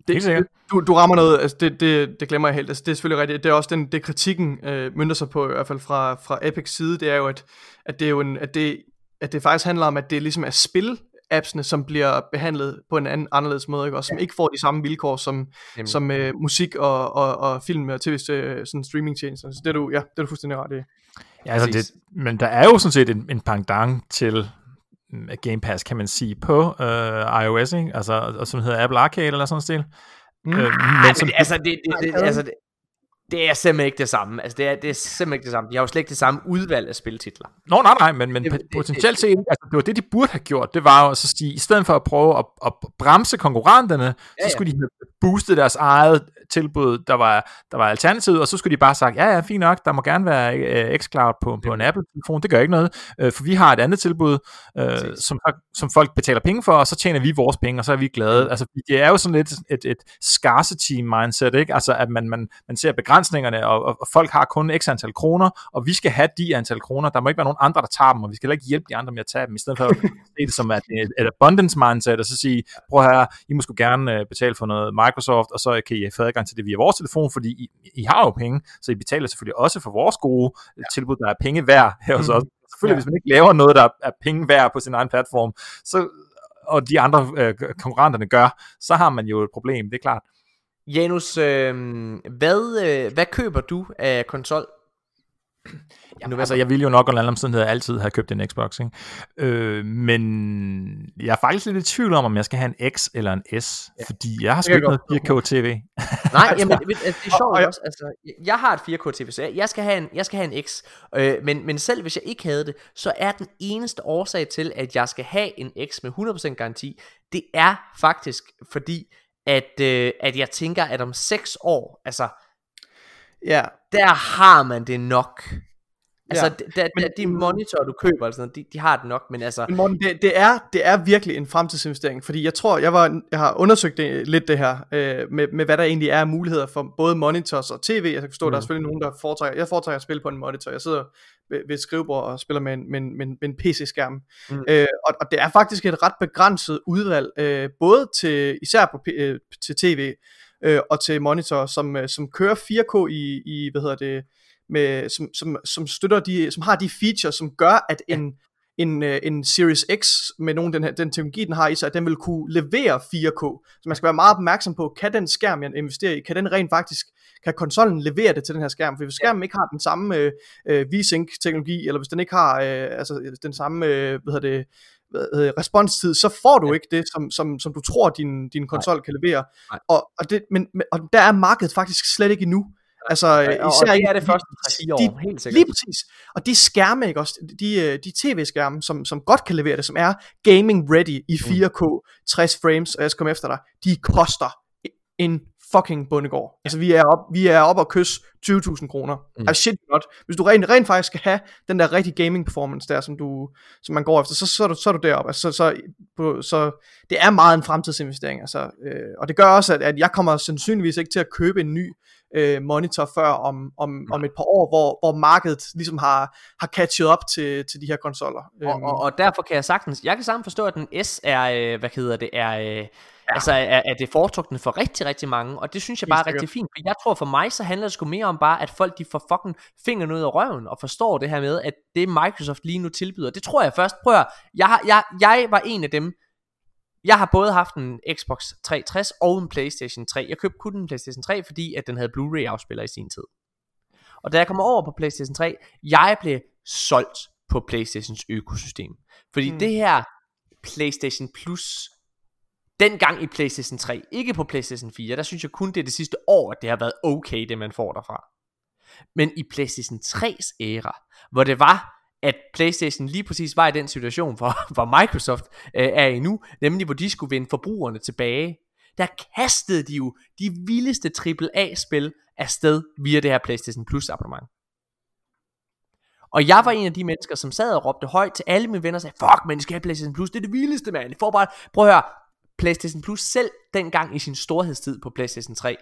Det, det, du, du rammer noget, altså det, det, det glemmer jeg helt, altså det er selvfølgelig rigtigt, det er også den, det kritikken øh, mønter sig på, i hvert fald fra, fra Epics side, det er jo, at, at det er jo en, at det, at det faktisk handler om, at det ligesom er spil, appsene, som bliver behandlet på en anden anderledes måde, ikke? og som ja. ikke får de samme vilkår som, som uh, musik og, og, og film og tv sådan streamingtjenester. Så det er du, ja, det er du fuldstændig ret i. Ja, altså det, men der er jo sådan set en, en pendant til mm, Game Pass, kan man sige, på uh, iOS, ikke? Altså, og som hedder Apple Arcade eller sådan noget stil. Mm. Øh, men som, altså, det, det, det, altså, det, Det er simpelthen ikke det samme. Altså, det er, det er simpelthen ikke det samme. De har jo slet ikke det samme udvalg af spiltitler. Nå, nej, nej, men, men det, potentielt set, altså, det var det, de burde have gjort. Det var jo at sige, i stedet for at prøve at, at bremse konkurrenterne, ja, ja. så skulle de have boostet deres eget tilbud, der var, der var alternativet, og så skulle de bare sagt, ja, ja, fint nok, der må gerne være uh, xCloud på, på en Apple-telefon, det gør ikke noget, uh, for vi har et andet tilbud, uh, som, som folk betaler penge for, og så tjener vi vores penge, og så er vi glade. Altså, det er jo sådan lidt et, et scarcity mindset, ikke? Altså, at man, man, man ser begrænsningerne, og, og, og folk har kun x antal kroner, og vi skal have de antal kroner, der må ikke være nogen andre, der tager dem, og vi skal heller ikke hjælpe de andre med at tage dem, i stedet for at se det som et, et abundance mindset, og så sige, prøv her, I må sgu gerne betale for noget Microsoft, og så kan I få adgang til det via vores telefon, fordi I, I har jo penge, så I betaler selvfølgelig også for vores gode ja. tilbud, der er penge værd her hos os. Selvfølgelig, ja. hvis man ikke laver noget, der er penge værd på sin egen platform, så, og de andre øh, konkurrenterne gør, så har man jo et problem, det er klart. Janus, øh, hvad, øh, hvad køber du af konsol? Jamen, nu, altså, jeg ville jo nok under alle omstændigheder altid have købt en Xbox, ikke? Øh, men jeg er faktisk lidt i tvivl om, om jeg skal have en X eller en S, ja. fordi jeg har sgu ikke noget 4K TV. Nej, jamen, det, det er sjovt og, også. Altså, jeg har et 4K TV, så jeg skal have en, jeg skal have en X. Øh, men, men selv hvis jeg ikke havde det, så er den eneste årsag til, at jeg skal have en X med 100% garanti, det er faktisk fordi, at, øh, at jeg tænker, at om 6 år, altså, ja. der har man det nok Altså, ja. da, da, de monitorer, du køber, altså, de, de har det nok, men altså... Men Morten, det, det, er, det er virkelig en fremtidsinvestering, fordi jeg tror, jeg, var, jeg har undersøgt det, lidt det her, øh, med, med hvad der egentlig er muligheder for både monitors og tv. Jeg kan forstå, mm. der er mm. selvfølgelig nogen, der foretrækker... Jeg foretrækker at spille på en monitor. Jeg sidder ved, ved et skrivebord og spiller med en, med en, med en, med en PC-skærm. Mm. Øh, og, og det er faktisk et ret begrænset udvalg, øh, både til, især på, øh, til tv øh, og til monitor, som, øh, som kører 4K i, i hvad hedder det med, som, som, som støtter de, som har de features, som gør, at en, ja. en, uh, en Series X med nogen den, her, den teknologi, den har i sig, at den vil kunne levere 4K. Så man skal være meget opmærksom på, kan den skærm, jeg investerer i, kan den rent faktisk, kan konsollen levere det til den her skærm? For hvis skærmen ikke har den samme uh, uh, V-Sync-teknologi, eller hvis den ikke har uh, altså, den samme, uh, hvad hedder det, responstid, så får du ja. ikke det, som, som, som du tror, din, din konsol Nej. kan levere. Nej. Og, og, det, men, og der er markedet faktisk slet ikke endnu. Altså, ja, og især det er det første 10 år, de, helt sikkert. Lige præcis. Og de skærme, ikke også, de, øh, de tv-skærme, som, som godt kan levere det, som er gaming ready i 4K, 60 frames, og jeg skal komme efter dig, de koster en fucking bundegård. Ja. Altså vi er op, vi er op og kysse 20.000 kroner. Mm. Altså shit not. Hvis du rent, rent faktisk skal have den der rigtig gaming performance der, som, du, som man går efter, så, så, er, du, så er du deroppe. Altså, så, så, på, så det er meget en fremtidsinvestering. Altså, øh, og det gør også, at, at jeg kommer sandsynligvis ikke til at købe en ny øh, monitor før om, om, om et par år, hvor, hvor markedet ligesom har, har catchet op til, til de her konsoller. Og, og, og derfor kan jeg sagtens, jeg kan sammen forstå, at den S er, øh, hvad hedder det, er... Øh, Ja. Altså er, er det foretrukne for rigtig, rigtig mange, og det synes jeg bare er rigtig fint, for jeg tror for mig, så handler det sgu mere om bare, at folk de får fucking fingrene ud af røven, og forstår det her med, at det Microsoft lige nu tilbyder, det tror jeg først, prøv at, jeg, har, jeg, jeg var en af dem, jeg har både haft en Xbox 360 og en Playstation 3. Jeg købte kun en Playstation 3, fordi at den havde Blu-ray afspiller i sin tid. Og da jeg kom over på Playstation 3, jeg blev solgt på Playstations økosystem. Fordi hmm. det her PlayStation Plus, dengang i PlayStation 3, ikke på PlayStation 4, der synes jeg kun det er det sidste år, at det har været okay, det man får derfra. Men i PlayStation 3's æra, hvor det var at PlayStation lige præcis var i den situation, hvor, hvor Microsoft øh, er i nu, nemlig hvor de skulle vinde forbrugerne tilbage. Der kastede de jo de vildeste AAA-spil afsted via det her PlayStation Plus abonnement. Og jeg var en af de mennesker, som sad og råbte højt til alle mine venner og sagde, fuck men I skal have PlayStation Plus, det er det vildeste mand. I får bare, prøv at høre, PlayStation Plus selv dengang i sin storhedstid på PlayStation 3,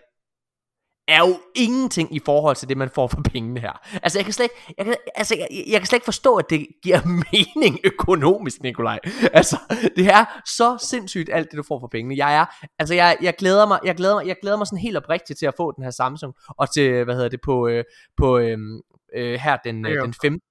er jo ingenting i forhold til det, man får for pengene her. Altså, jeg kan slet ikke, jeg kan, altså, jeg, jeg kan slet ikke forstå, at det giver mening økonomisk, Nikolaj. Altså, det er så sindssygt alt det, du får for pengene. Jeg er, altså, jeg, jeg glæder mig, jeg glæder mig, jeg glæder mig sådan helt oprigtigt til at få den her Samsung, og til, hvad hedder det, på, øh, på øh, øh, her den, øh, den 15,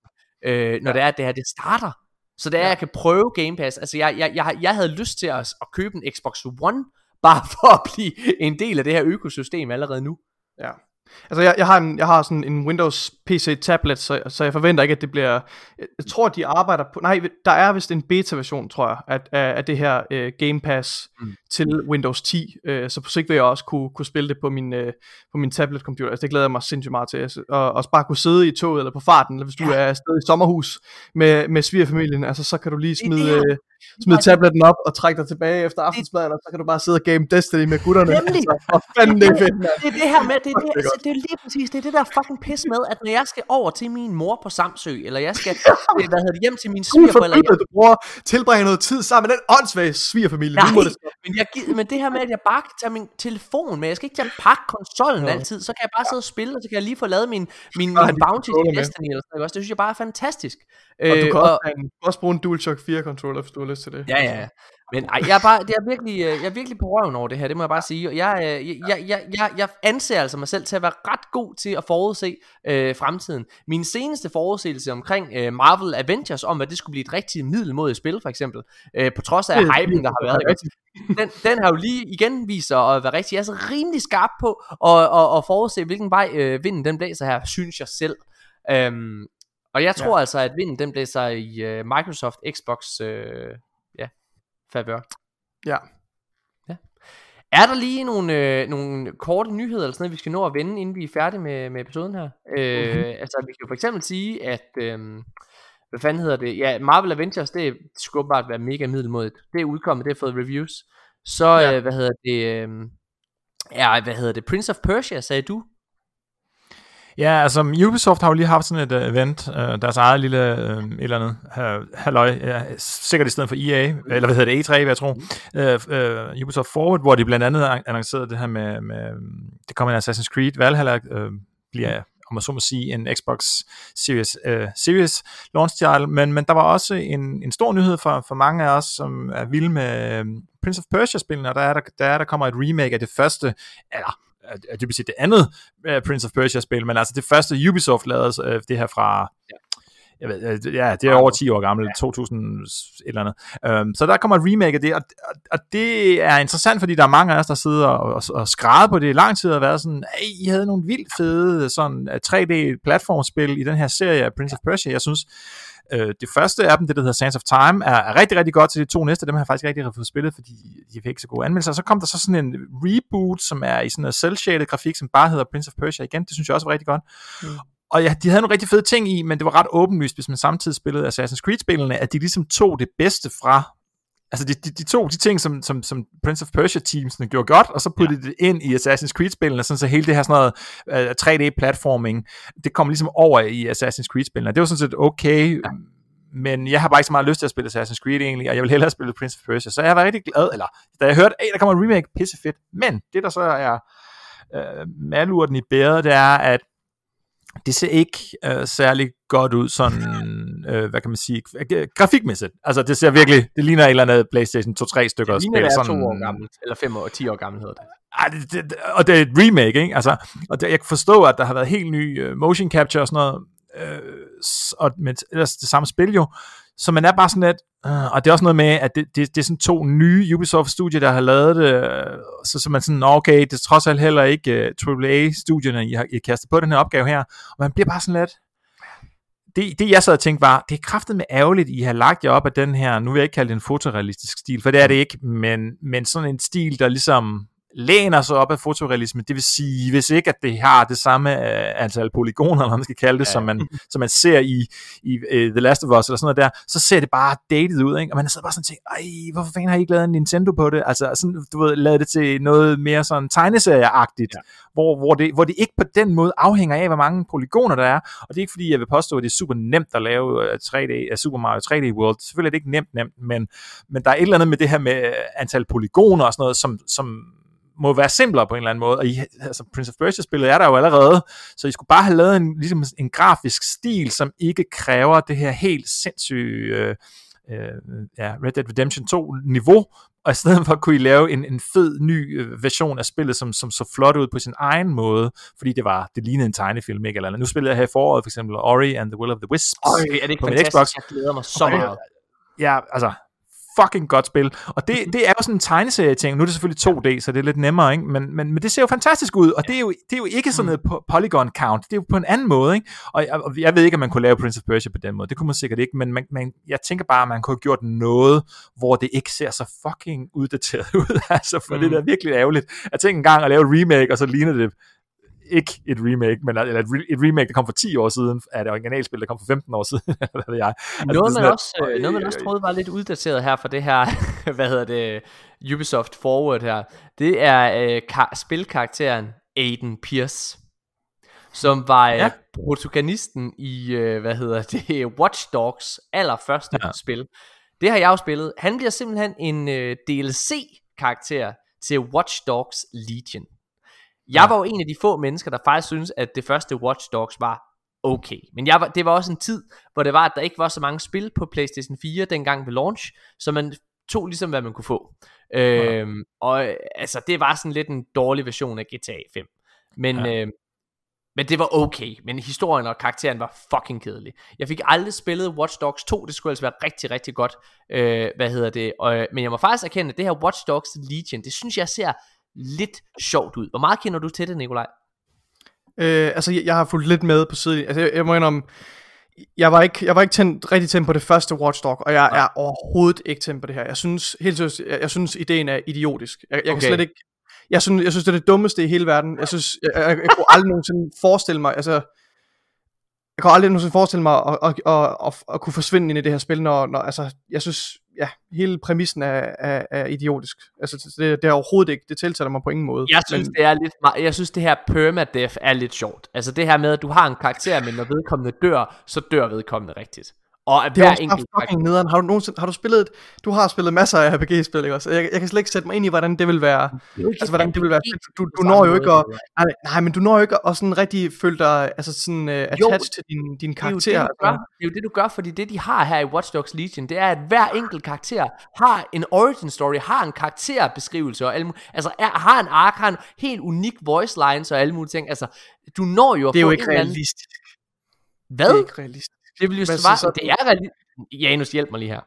øh, når ja. det er, det her, det starter. Så det er, ja. jeg kan prøve Game Pass. Altså, jeg, jeg, jeg, jeg havde lyst til at, at købe en Xbox One, bare for at blive en del af det her økosystem allerede nu. Ja. Altså, jeg, jeg, har en, jeg har sådan en Windows PC tablet, så, så jeg forventer ikke, at det bliver... Jeg tror, de arbejder på... Nej, der er vist en beta-version, tror jeg, af, af, af det her uh, Game Pass mm. til Windows 10. Uh, så på sigt vil jeg også kunne, kunne spille det på min, uh, på min tablet-computer. Altså, det glæder jeg mig sindssygt meget til. Altså, og også bare kunne sidde i toget eller på farten, eller hvis du ja. er afsted i sommerhus med, med svigerfamilien, altså, så kan du lige smide... Det smid tabletten op og træk dig tilbage efter aftensmaden, og så kan du bare sidde og game Destiny med gutterne. Nemlig. Altså, fanden, det er fedt, man. Det er det her med, det er, det, altså, det er lige præcis, det er det der fucking pis med, at når jeg skal over til min mor på Samsø, eller jeg skal hvad hedder det, hjem til min svigerforældre. Jeg... Du bruger tilbringe noget tid sammen med den åndssvage svigerfamilie. Nej, det men, jeg, men det her med, at jeg bare kan tage min telefon med, jeg skal ikke tage pakke konsollen ja. altid, så kan jeg bare sidde og spille, og så kan jeg lige få lavet min, min, min bounty til Destiny, eller sådan noget. Det synes jeg bare er fantastisk. Og du kan også, og, også bruge en DualShock 4 controller, hvis du har lyst til det. Ja, ja. Men ej, jeg, er bare, det er virkelig, øh, jeg er virkelig på røven over det her, det må jeg bare sige. Øh, jeg, jeg, jeg, jeg, jeg, anser altså mig selv til at være ret god til at forudse øh, fremtiden. Min seneste forudsigelse omkring øh, Marvel Avengers, om at det skulle blive et rigtig middelmodigt spil, for eksempel, øh, på trods af hypen, der har været, den, den har jo lige igen vist sig at være rigtig, jeg er så rimelig skarp på at, at, at forudse, hvilken vej øh, vinden den blæser her, synes jeg selv. Øhm, og jeg tror ja. altså, at vinden den blæser i øh, Microsoft Xbox øh, favør. Ja. ja. Er der lige nogle, øh, nogle korte nyheder, eller sådan noget, vi skal nå at vende, inden vi er færdige med, med episoden her? Øh, mm-hmm. Altså, vi kan for eksempel sige, at... Øh, hvad fanden hedder det? Ja, Marvel Avengers, det skulle bare være mega middelmodigt. Det er udkommet, det har fået reviews. Så, ja. øh, hvad hedder det... Øh, ja, hvad hedder det? Prince of Persia, sagde du? Ja, altså Ubisoft har jo lige haft sådan et øh, event, øh, deres eget lille øh, et eller andet halløj, ja, sikkert i stedet for EA, eller hvad hedder det, E3, hvad jeg tror, øh, øh, Ubisoft Forward, hvor de blandt andet annoncerede det her med, med det kommer en Assassin's Creed, Valhalla øh, bliver om man så må sige, en Xbox Series, øh, Series launch title, men, men der var også en, en stor nyhed for, for mange af os, som er vilde med øh, Prince of Persia-spillene, og der er der, der, er, der kommer et remake af det første, eller er dybest set det andet uh, Prince of Persia-spil, men altså det første Ubisoft lavede uh, det her fra... Ja. Jeg ved, øh, ja, det er over 10 år gammelt, ja. 2000 et eller andet. Um, så der kommer et remake af det, og, og, og det er interessant, fordi der er mange af os, der sidder og, og, og skræder på det i lang tid, og været sådan, hey, I havde nogle vildt fede sådan 3D-platformspil i den her serie af Prince of Persia. Jeg synes, Øh, det første af dem, det der hedder Sands of Time, er, er rigtig, rigtig godt til de to næste. Dem har jeg faktisk rigtig fået spillet, fordi de fik ikke så gode anmeldelser. Så kom der så sådan en reboot, som er i sådan en cel-shaded grafik, som bare hedder Prince of Persia igen. Det synes jeg også var rigtig godt. Mm. Og ja, de havde nogle rigtig fede ting i, men det var ret åbenlyst, hvis man samtidig spillede Assassin's Creed-spillene, at de ligesom tog det bedste fra altså de, de, de to de ting, som, som, som Prince of Persia teamsene gjorde godt, og så puttede ja. det ind i Assassin's Creed-spillene, sådan så hele det her sådan noget uh, 3D-platforming, det kom ligesom over i Assassin's Creed-spillene. Det var sådan set okay, ja men jeg har bare ikke så meget lyst til at spille Assassin's Creed egentlig, og jeg vil hellere spille Prince of Persia, så jeg var rigtig glad, eller da jeg hørte, at der kommer en remake, pisse fedt, men det der så er øh, malurten i bæret, det er, at det ser ikke øh, særlig godt ud sådan, øh, hvad kan man sige, grafikmæssigt. Altså det ser virkelig, det ligner et eller andet Playstation 2-3 stykker det ligner, spil. Det er to år gammelt, eller fem år, ti år gammelt hedder det. Ej, det, det, og det er et remake, ikke? Altså, og det, jeg kan forstå, at der har været helt ny uh, motion capture og sådan noget, øh, og med ellers det samme spil jo, så man er bare sådan lidt, øh, og det er også noget med, at det, det, det er sådan to nye Ubisoft-studier, der har lavet det, øh, så, så man sådan, okay, det er trods alt heller ikke øh, uh, AAA-studierne, I har I kastet på den her opgave her, og man bliver bare sådan lidt, det, det jeg sad og tænkte var, det er kraftet med ærgerligt, I har lagt jer op af den her, nu vil jeg ikke kalde det en fotorealistisk stil, for det er det ikke, men, men sådan en stil, der ligesom læner sig op af fotorealisme. Det vil sige, hvis ikke at det har det samme uh, antal polygoner, eller hvad man skal kalde det, ja. som, man, som man ser i, i uh, The Last of Us, eller sådan noget der, så ser det bare dated ud, ikke? og man sidder bare sådan og tænker, ej, hvorfor fanden har I ikke lavet en Nintendo på det? Altså, sådan, du ved, lavet det til noget mere sådan tegneserieagtigt, ja. hvor, hvor, det, hvor det ikke på den måde afhænger af, hvor mange polygoner der er, og det er ikke fordi, jeg vil påstå, at det er super nemt at lave 3D, uh, uh, Super Mario 3D World. Selvfølgelig er det ikke nemt, nemt, men, men der er et eller andet med det her med antal polygoner og sådan noget, som, som må være simplere på en eller anden måde. Og I, altså Prince of Persia-spillet er der jo allerede, så I skulle bare have lavet en, ligesom en grafisk stil, som ikke kræver det her helt sindssyge øh, øh, ja, Red Dead Redemption 2-niveau, og i stedet for kunne I lave en, en fed ny øh, version af spillet, som, som så flot ud på sin egen måde, fordi det var det lignede en tegnefilm, ikke eller. Nu spillede jeg her i foråret for eksempel Ori and the Will of the Wisps Oj, er det ikke på fantastisk? Xbox. Jeg glæder mig så meget. Ja, altså fucking godt spil. Og det, det er jo sådan en tegneserie ting. Nu er det selvfølgelig 2D, så det er lidt nemmere, ikke? Men, men, men det ser jo fantastisk ud, og det er jo, det er jo ikke sådan noget mm. polygon count. Det er jo på en anden måde, ikke? Og, og jeg ved ikke, om man kunne lave Prince of Persia på den måde. Det kunne man sikkert ikke, men man, man, jeg tænker bare, at man kunne have gjort noget, hvor det ikke ser så fucking uddateret ud. altså, for mm. det er virkelig ærgerligt. Jeg tænkte engang at lave et remake, og så ligner det ikke et remake, men eller et, et remake, der kom for 10 år siden, af det originalspil, der kom for 15 år siden, hvad ved jeg. Altså, noget, man også, øh, noget, man også troede var lidt uddateret her for det her, hvad hedder det, Ubisoft Forward her, det er øh, kar- spilkarakteren Aiden Pierce, som var øh, ja. protagonisten i, øh, hvad hedder det, Watch Dogs allerførste ja. spil. Det har jeg jo spillet. Han bliver simpelthen en øh, DLC-karakter til Watch Dogs Legion. Jeg ja. var jo en af de få mennesker, der faktisk synes, at det første Watch Dogs var okay. Men jeg var, det var også en tid, hvor det var, at der ikke var så mange spil på PlayStation 4 dengang ved launch, så man tog ligesom, hvad man kunne få. Ja. Øhm, og altså, det var sådan lidt en dårlig version af GTA 5. Men, ja. øh, men det var okay. Men historien og karakteren var fucking kedelig. Jeg fik aldrig spillet Watch Dogs 2. Det skulle altså være rigtig, rigtig godt. Øh, hvad hedder det? Og, men jeg må faktisk erkende, at det her Watch Dogs Legion, det synes jeg ser lidt sjovt ud. Hvor meget kender du til det, Nikolaj? Øh, altså, jeg, jeg har fulgt lidt med på siden. Altså, jeg, jeg må indrømme, jeg var ikke, jeg var ikke tændt, rigtig tændt på det første Watchdog, og jeg ja. er overhovedet ikke tændt på det her. Jeg synes, helt seriøst, jeg, jeg synes, ideen er idiotisk. Jeg, jeg okay. kan slet ikke, jeg synes, jeg synes, det er det dummeste i hele verden. Jeg synes, jeg, jeg, jeg kunne aldrig nogensinde forestille mig, altså, jeg kan aldrig nogensinde forestille mig at, at, at, at, at kunne forsvinde ind i det her spil, når, når altså, jeg synes, ja, hele præmissen er, er, er idiotisk. Altså, det, det er overhovedet ikke, det tiltaler mig på ingen måde. Jeg synes, men... det er lidt, jeg synes, det her permadeath er lidt sjovt. Altså det her med, at du har en karakter, men når vedkommende dør, så dør vedkommende rigtigt. Og at det er også enkelt fucking nederen. Har du nogensinde, har du spillet, du har spillet masser af RPG-spil, ikke også? Jeg, jeg kan slet ikke sætte mig ind i, hvordan det vil være, det altså hvordan det vil være Du, du, du når jo ikke at, nej, nej, men du når jo ikke at sådan rigtig føle dig, altså sådan uh, attached jo, til din, din karakter. Det er, jo det, gør. det er jo det, du gør, fordi det, de har her i Watch Dogs Legion, det er, at hver enkelt karakter har en origin story, har en karakterbeskrivelse, og alle, altså er, har en ark, har en helt unik voice lines og alle mulige ting. Altså, du når jo at Det er jo ikke realistisk. Hvad? Det er ikke realistisk. Det vil jo svare, så, det er realistisk. Janus, hjælp mig lige her.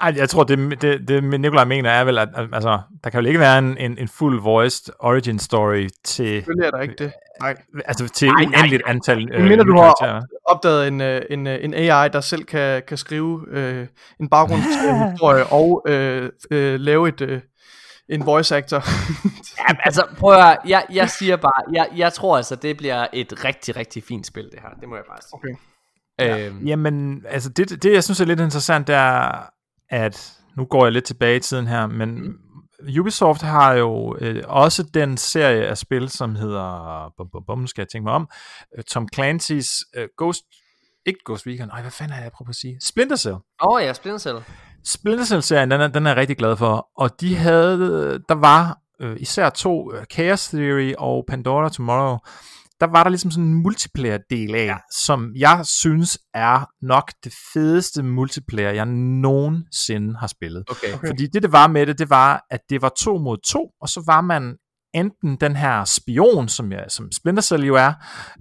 Ej, jeg tror, det, det, det Nikolaj mener er vel, at altså, der kan jo ikke være en, en, en full voiced origin story til... Selvfølgelig er der ikke det. Nej. Altså til nej, uendeligt nej. antal øh, mener, du har opdaget en, øh, en, øh, en AI, der selv kan, kan skrive øh, en baggrundshistorie og øh, øh, lave et, øh, en voice actor. ja, altså prøv at jeg, jeg siger bare, jeg, jeg tror altså, det bliver et rigtig, rigtig fint spil, det her. Det må jeg bare sige. Okay. Ja. Øhm. Jamen, altså det, det jeg synes er lidt interessant, det er, at nu går jeg lidt tilbage i tiden her, men mm. Ubisoft har jo øh, også den serie af spil, som hedder, bum, bum, bum, skal jeg tænke mig om, øh, Tom Clancy's øh, Ghost, ikke Ghost Recon, nej, hvad fanden er jeg prøvet at sige? Splinter Cell. Åh oh, ja, Splinter Cell. Splinter Cell-serien, den er, den er jeg rigtig glad for, og de havde, der var øh, især to, øh, Chaos Theory og Pandora Tomorrow, der var der ligesom sådan en multiplayer-del af, ja. som jeg synes er nok det fedeste multiplayer, jeg nogensinde har spillet. Okay. okay. Fordi det, det var med det, det var, at det var to mod to, og så var man enten den her spion, som, jeg, som Splinter Cell jo er,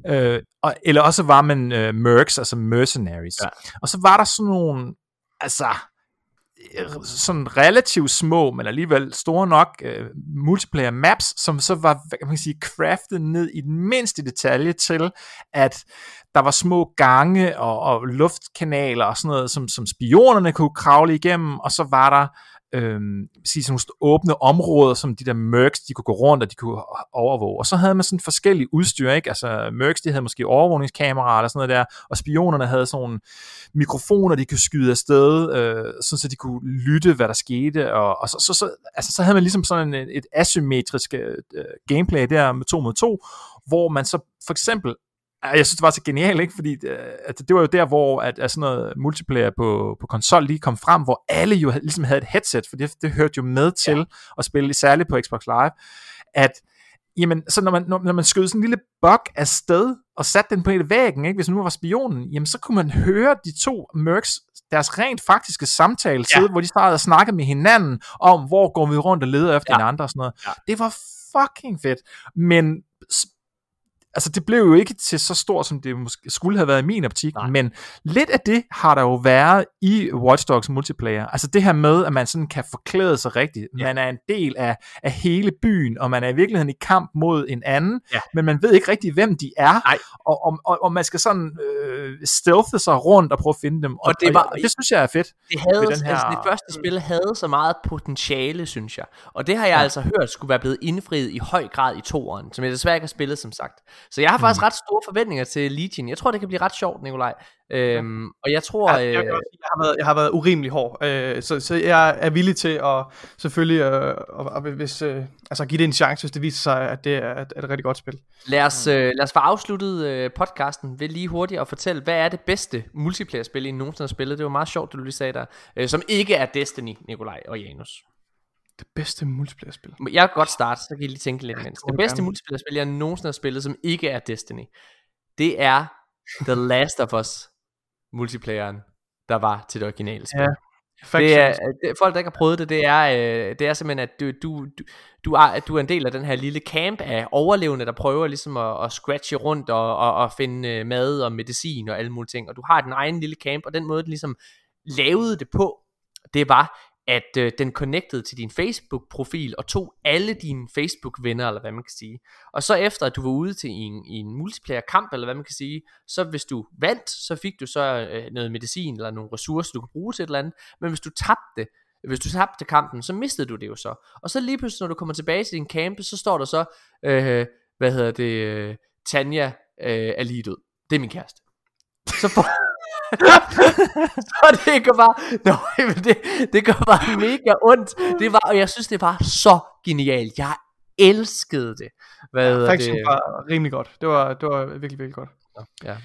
øh, og, eller også var man øh, mercs, altså mercenaries. Ja. Og så var der sådan nogle, altså, Øh, sådan relativt små, men alligevel store nok uh, multiplayer maps, som så var, hvad kan man sige, craftet ned i den mindste detalje til, at der var små gange og, og luftkanaler og sådan noget, som, som spionerne kunne kravle igennem, og så var der øhm, sige, sådan nogle åbne områder, som de der mercs, de kunne gå rundt, og de kunne overvåge. Og så havde man sådan forskellige udstyr, ikke? Altså mercs, de havde måske overvågningskameraer eller sådan noget der, og spionerne havde sådan nogle mikrofoner, de kunne skyde afsted, øh, sådan så de kunne lytte, hvad der skete, og, og så, så, så, altså, så havde man ligesom sådan et, et asymmetrisk øh, gameplay der med to mod to, hvor man så for eksempel jeg synes, det var så genialt, ikke? Fordi øh, at det var jo der, hvor at, at sådan noget multiplayer på, på konsol lige kom frem, hvor alle jo ligesom havde et headset, for det, det hørte jo med til ja. at spille, særligt på Xbox Live, at jamen, så når man, når, når man skød sådan en lille bug af sted, og satte den på hele væggen, ikke? hvis nu var spionen, jamen så kunne man høre de to mercs, deres rent faktiske samtale, ja. hvor de startede at snakke med hinanden, om hvor går vi rundt og leder efter ja. den andre og sådan noget. Ja. Det var fucking fedt. Men altså det blev jo ikke til så stort, som det måske skulle have været i min optik, Nej. men lidt af det har der jo været i Watch Dogs multiplayer. Altså det her med, at man sådan kan forklæde sig rigtigt. Ja. Man er en del af, af hele byen, og man er i virkeligheden i kamp mod en anden, ja. men man ved ikke rigtig, hvem de er, Nej. Og, og, og, og man skal sådan øh, stealthe sig rundt og prøve at finde dem. Og, og, det, var, og det synes jeg er fedt. Det, havde, den her... altså det første spil havde så meget potentiale, synes jeg. Og det har jeg ja. altså hørt skulle være blevet indfriet i høj grad i toeren, som jeg desværre ikke har spillet, som sagt. Så jeg har faktisk mm. ret store forventninger til Legion. Jeg tror, det kan blive ret sjovt, Nikolaj. Øhm, og jeg tror... Ja, jeg, jeg, øh, jeg, har været, jeg har været urimelig hård, øh, så, så jeg er villig til at selvfølgelig øh, og, og hvis, øh, altså give det en chance, hvis det viser sig, at det er, at, et rigtig godt spil. Lad os, øh, lad os få afsluttet øh, podcasten ved lige hurtigt at fortælle, hvad er det bedste multiplayer-spil, I nogensinde har spillet? Det var meget sjovt, det du lige sagde der. Øh, som ikke er Destiny, Nikolaj og Janus. Det bedste multiplayer-spil? Jeg kan godt starte, så kan I lige tænke lidt imens. Det bedste multiplayer-spil, jeg nogensinde har spillet, som ikke er Destiny, det er The Last of Us multiplayeren, der var til det originale spil. Ja. Det er, det, folk der ikke har prøvet det, det er, øh, det er simpelthen at du, du, du, du, er, du er en del af den her lille camp af overlevende Der prøver ligesom at, at scratche rundt Og, og, og finde øh, mad og medicin Og alle mulige ting Og du har din egen lille camp Og den måde den ligesom lavede det på Det var at øh, den connectede til din Facebook-profil og tog alle dine Facebook-venner, eller hvad man kan sige. Og så efter at du var ude til en, i en multiplayer-kamp, eller hvad man kan sige, så hvis du vandt, så fik du så øh, noget medicin eller nogle ressourcer, du kunne bruge til et eller andet. Men hvis du tabte, hvis du tabte kampen, så mistede du det jo så. Og så lige pludselig, når du kommer tilbage til din camp, så står der så, øh, hvad hedder det, øh, Tanja øh, er lige død. Det er min kæreste. Så får, så det går bare, no, det, det går bare mega ondt. Det var, og jeg synes, det var så genialt. Jeg elskede det. Hvad ja, Faction det? var rimelig godt. Det var, det var virkelig, virkelig godt. Ja.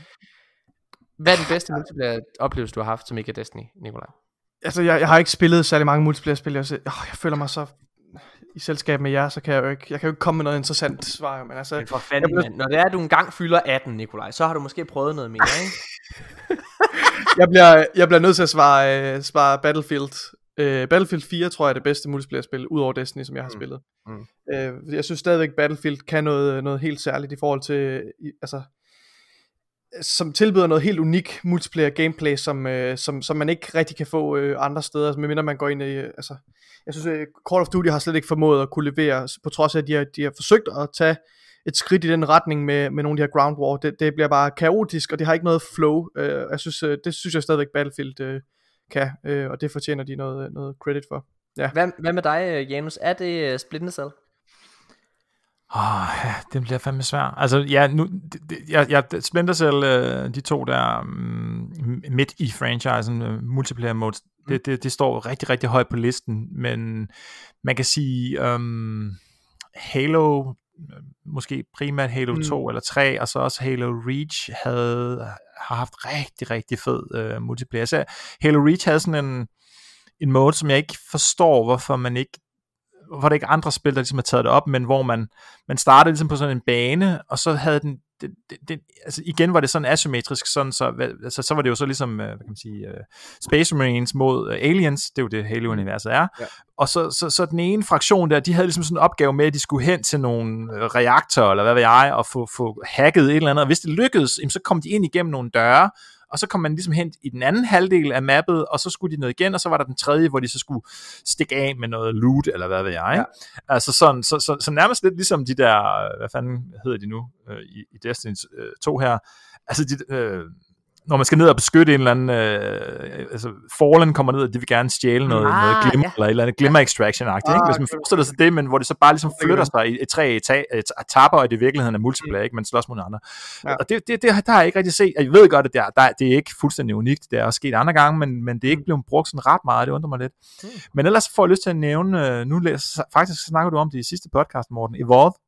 Hvad er den bedste multiplayer oplevelse, du har haft, som ikke er Destiny, Nikolaj? Altså, jeg, jeg har ikke spillet særlig mange multiplayer-spil. Jeg, jeg, jeg føler mig så i selskab med jer, så kan jeg jo ikke, jeg kan jo ikke komme med noget interessant svar. Men altså, men for fanden, blev... Når det er, at du engang fylder 18, Nikolaj, så har du måske prøvet noget mere, ikke? jeg, bliver, jeg bliver nødt til at svare, uh, svare Battlefield. Uh, Battlefield 4 tror jeg er det bedste multiplayer-spil, udover Destiny, som jeg har mm. spillet. Mm. Uh, jeg synes stadigvæk, Battlefield kan noget, noget helt særligt i forhold til, i, altså, som tilbyder noget helt unik multiplayer gameplay, som, øh, som, som man ikke rigtig kan få øh, andre steder, altså, medmindre man går ind i, øh, altså, jeg synes, øh, Call of Duty har slet ikke formået at kunne levere, på trods af, at de har, de har forsøgt at tage et skridt i den retning med, med nogle af de her ground war. Det, det bliver bare kaotisk, og det har ikke noget flow. øh, jeg synes, øh, det synes jeg stadigvæk Battlefield øh, kan, øh, og det fortjener de noget, øh, noget credit for. Ja. Hvad, hvad med dig, Janus? Er det Splinter Cell? Oh, ja, det bliver fandme svært. Altså, ja, nu, det, jeg, jeg, Splinter Cell, de to der um, midt i franchisen, uh, multiplayer mode, mm. det, det, det står rigtig, rigtig højt på listen, men man kan sige, um, Halo måske primært Halo mm. 2 eller 3, og så også Halo Reach havde, har haft rigtig, rigtig fed uh, multiplayer. Så Halo Reach havde sådan en, en mode, som jeg ikke forstår, hvorfor man ikke hvorfor der ikke andre spil, der ligesom har taget det op, men hvor man, man startede ligesom på sådan en bane, og så havde den, det, det, det, altså igen var det sådan asymmetrisk, sådan så, altså, så var det jo så ligesom, øh, hvad kan man sige, uh, Space Marines mod uh, Aliens, det er jo det Halo-universet er, ja. og så, så, så den ene fraktion der, de havde ligesom sådan en opgave med, at de skulle hen til nogle reaktorer, eller hvad ved jeg, og få, få hacket et eller andet, og hvis det lykkedes, så kom de ind igennem nogle døre, og så kom man ligesom hen i den anden halvdel af mappet, og så skulle de ned igen, og så var der den tredje, hvor de så skulle stikke af med noget loot, eller hvad ved jeg. Ikke? Ja. Altså sådan, så, så, så nærmest lidt ligesom de der, hvad fanden hedder de nu, øh, i, i Destiny 2 her, altså de, øh, når man skal ned og beskytte en eller anden, øh, altså Fallen kommer ned, og de vil gerne stjæle noget, ah, noget glimmer, ja. eller et eller andet glimmer extraction ah, ikke? Hvis man forestiller sig det, men hvor det så bare ligesom flytter sig i, i tre etapper, og det i virkeligheden er multiplayer, mm. ikke? Man slås mod andre. Ja. Og det, det, det, der har jeg ikke rigtig set. Jeg ved godt, at det er, der, det er ikke fuldstændig unikt. Det er også sket andre gange, men, men det er ikke mm. blevet brugt sådan ret meget. Det undrer mig lidt. Mm. Men ellers får jeg lyst til at nævne, øh, nu læser, faktisk snakker du om det i sidste podcast, Morten, Evolve.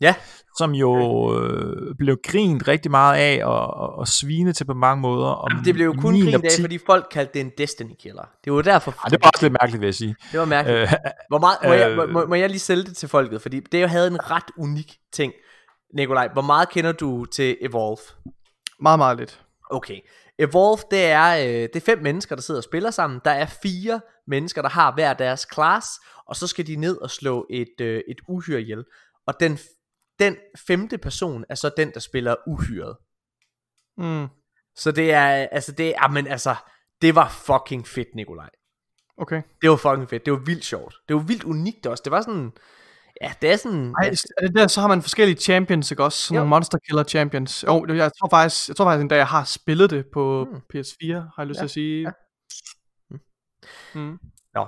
Ja. Som jo øh, blev grint rigtig meget af og, og, og svine til på mange måder. Og Jamen, det blev jo kun grint af, fordi folk kaldte det en Destiny killer. Det var derfor. Ja, det var også lidt mærkeligt, vil jeg sige. Det var mærkeligt. Øh, Hvor meget, må, jeg, øh, må, må jeg lige sælge det til folket? Fordi det jo havde en ret unik ting. Nikolaj, hvor meget kender du til Evolve? Meget, meget lidt. Okay. Evolve, det er, øh, det er fem mennesker, der sidder og spiller sammen. Der er fire mennesker, der har hver deres class, og så skal de ned og slå et, øh, et uhyre ihjel. Og den den femte person er så den, der spiller uhyret. Mm. Så det er, altså det er, men altså, det var fucking fedt, Nikolaj. Okay. Det var fucking fedt, det var vildt sjovt. Det var vildt unikt også, det var sådan, ja, det er sådan... Ej, er det der, så har man forskellige champions, ikke også? Sådan nogle Monster Killer champions. Jo, oh, jeg tror faktisk, jeg tror faktisk en dag, jeg har spillet det på mm. PS4, har jeg lyst ja. til at sige. Ja. Mm. Nå,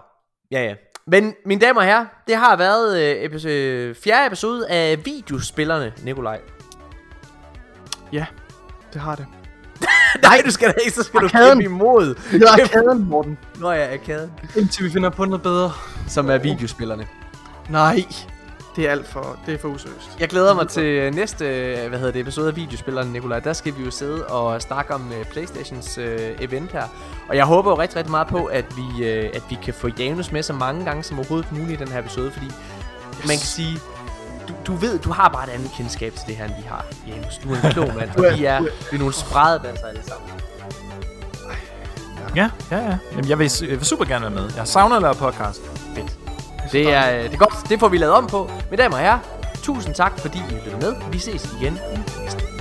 ja ja. Men mine damer og herrer, det har været øh, episode, fjerde episode af videospillerne, Nikolaj. Ja, det har det. Nej, du skal da ikke, så skal arkaden. du kæmpe imod. Ja, arkaden, Morten. Nå ja, arkaden. Indtil vi finder på noget bedre. Som er videospillerne. Nej, det er alt for, det er for useriøst. Jeg glæder mig til næste, hvad hedder det, episode af videospilleren, Nikolaj. Der skal vi jo sidde og snakke om uh, Playstations uh, event her. Og jeg håber jo rigtig, rigtig meget på, at vi, uh, at vi kan få Janus med så mange gange som overhovedet muligt i den her episode, fordi yes. man kan sige, du, du ved, du har bare et andet kendskab til det her, end vi har, Janus. Du er en klog mand, og vi er, vi er nogle spreddanser alle sammen. Ja, ja, ja. Jamen, jeg vil, jeg vil super gerne være med. Jeg savner at lave podcast. Fedt. Det er, det er godt. Det får vi lavet om på. Mine damer og herrer, tusind tak, fordi I lyttede med. Vi ses igen i næste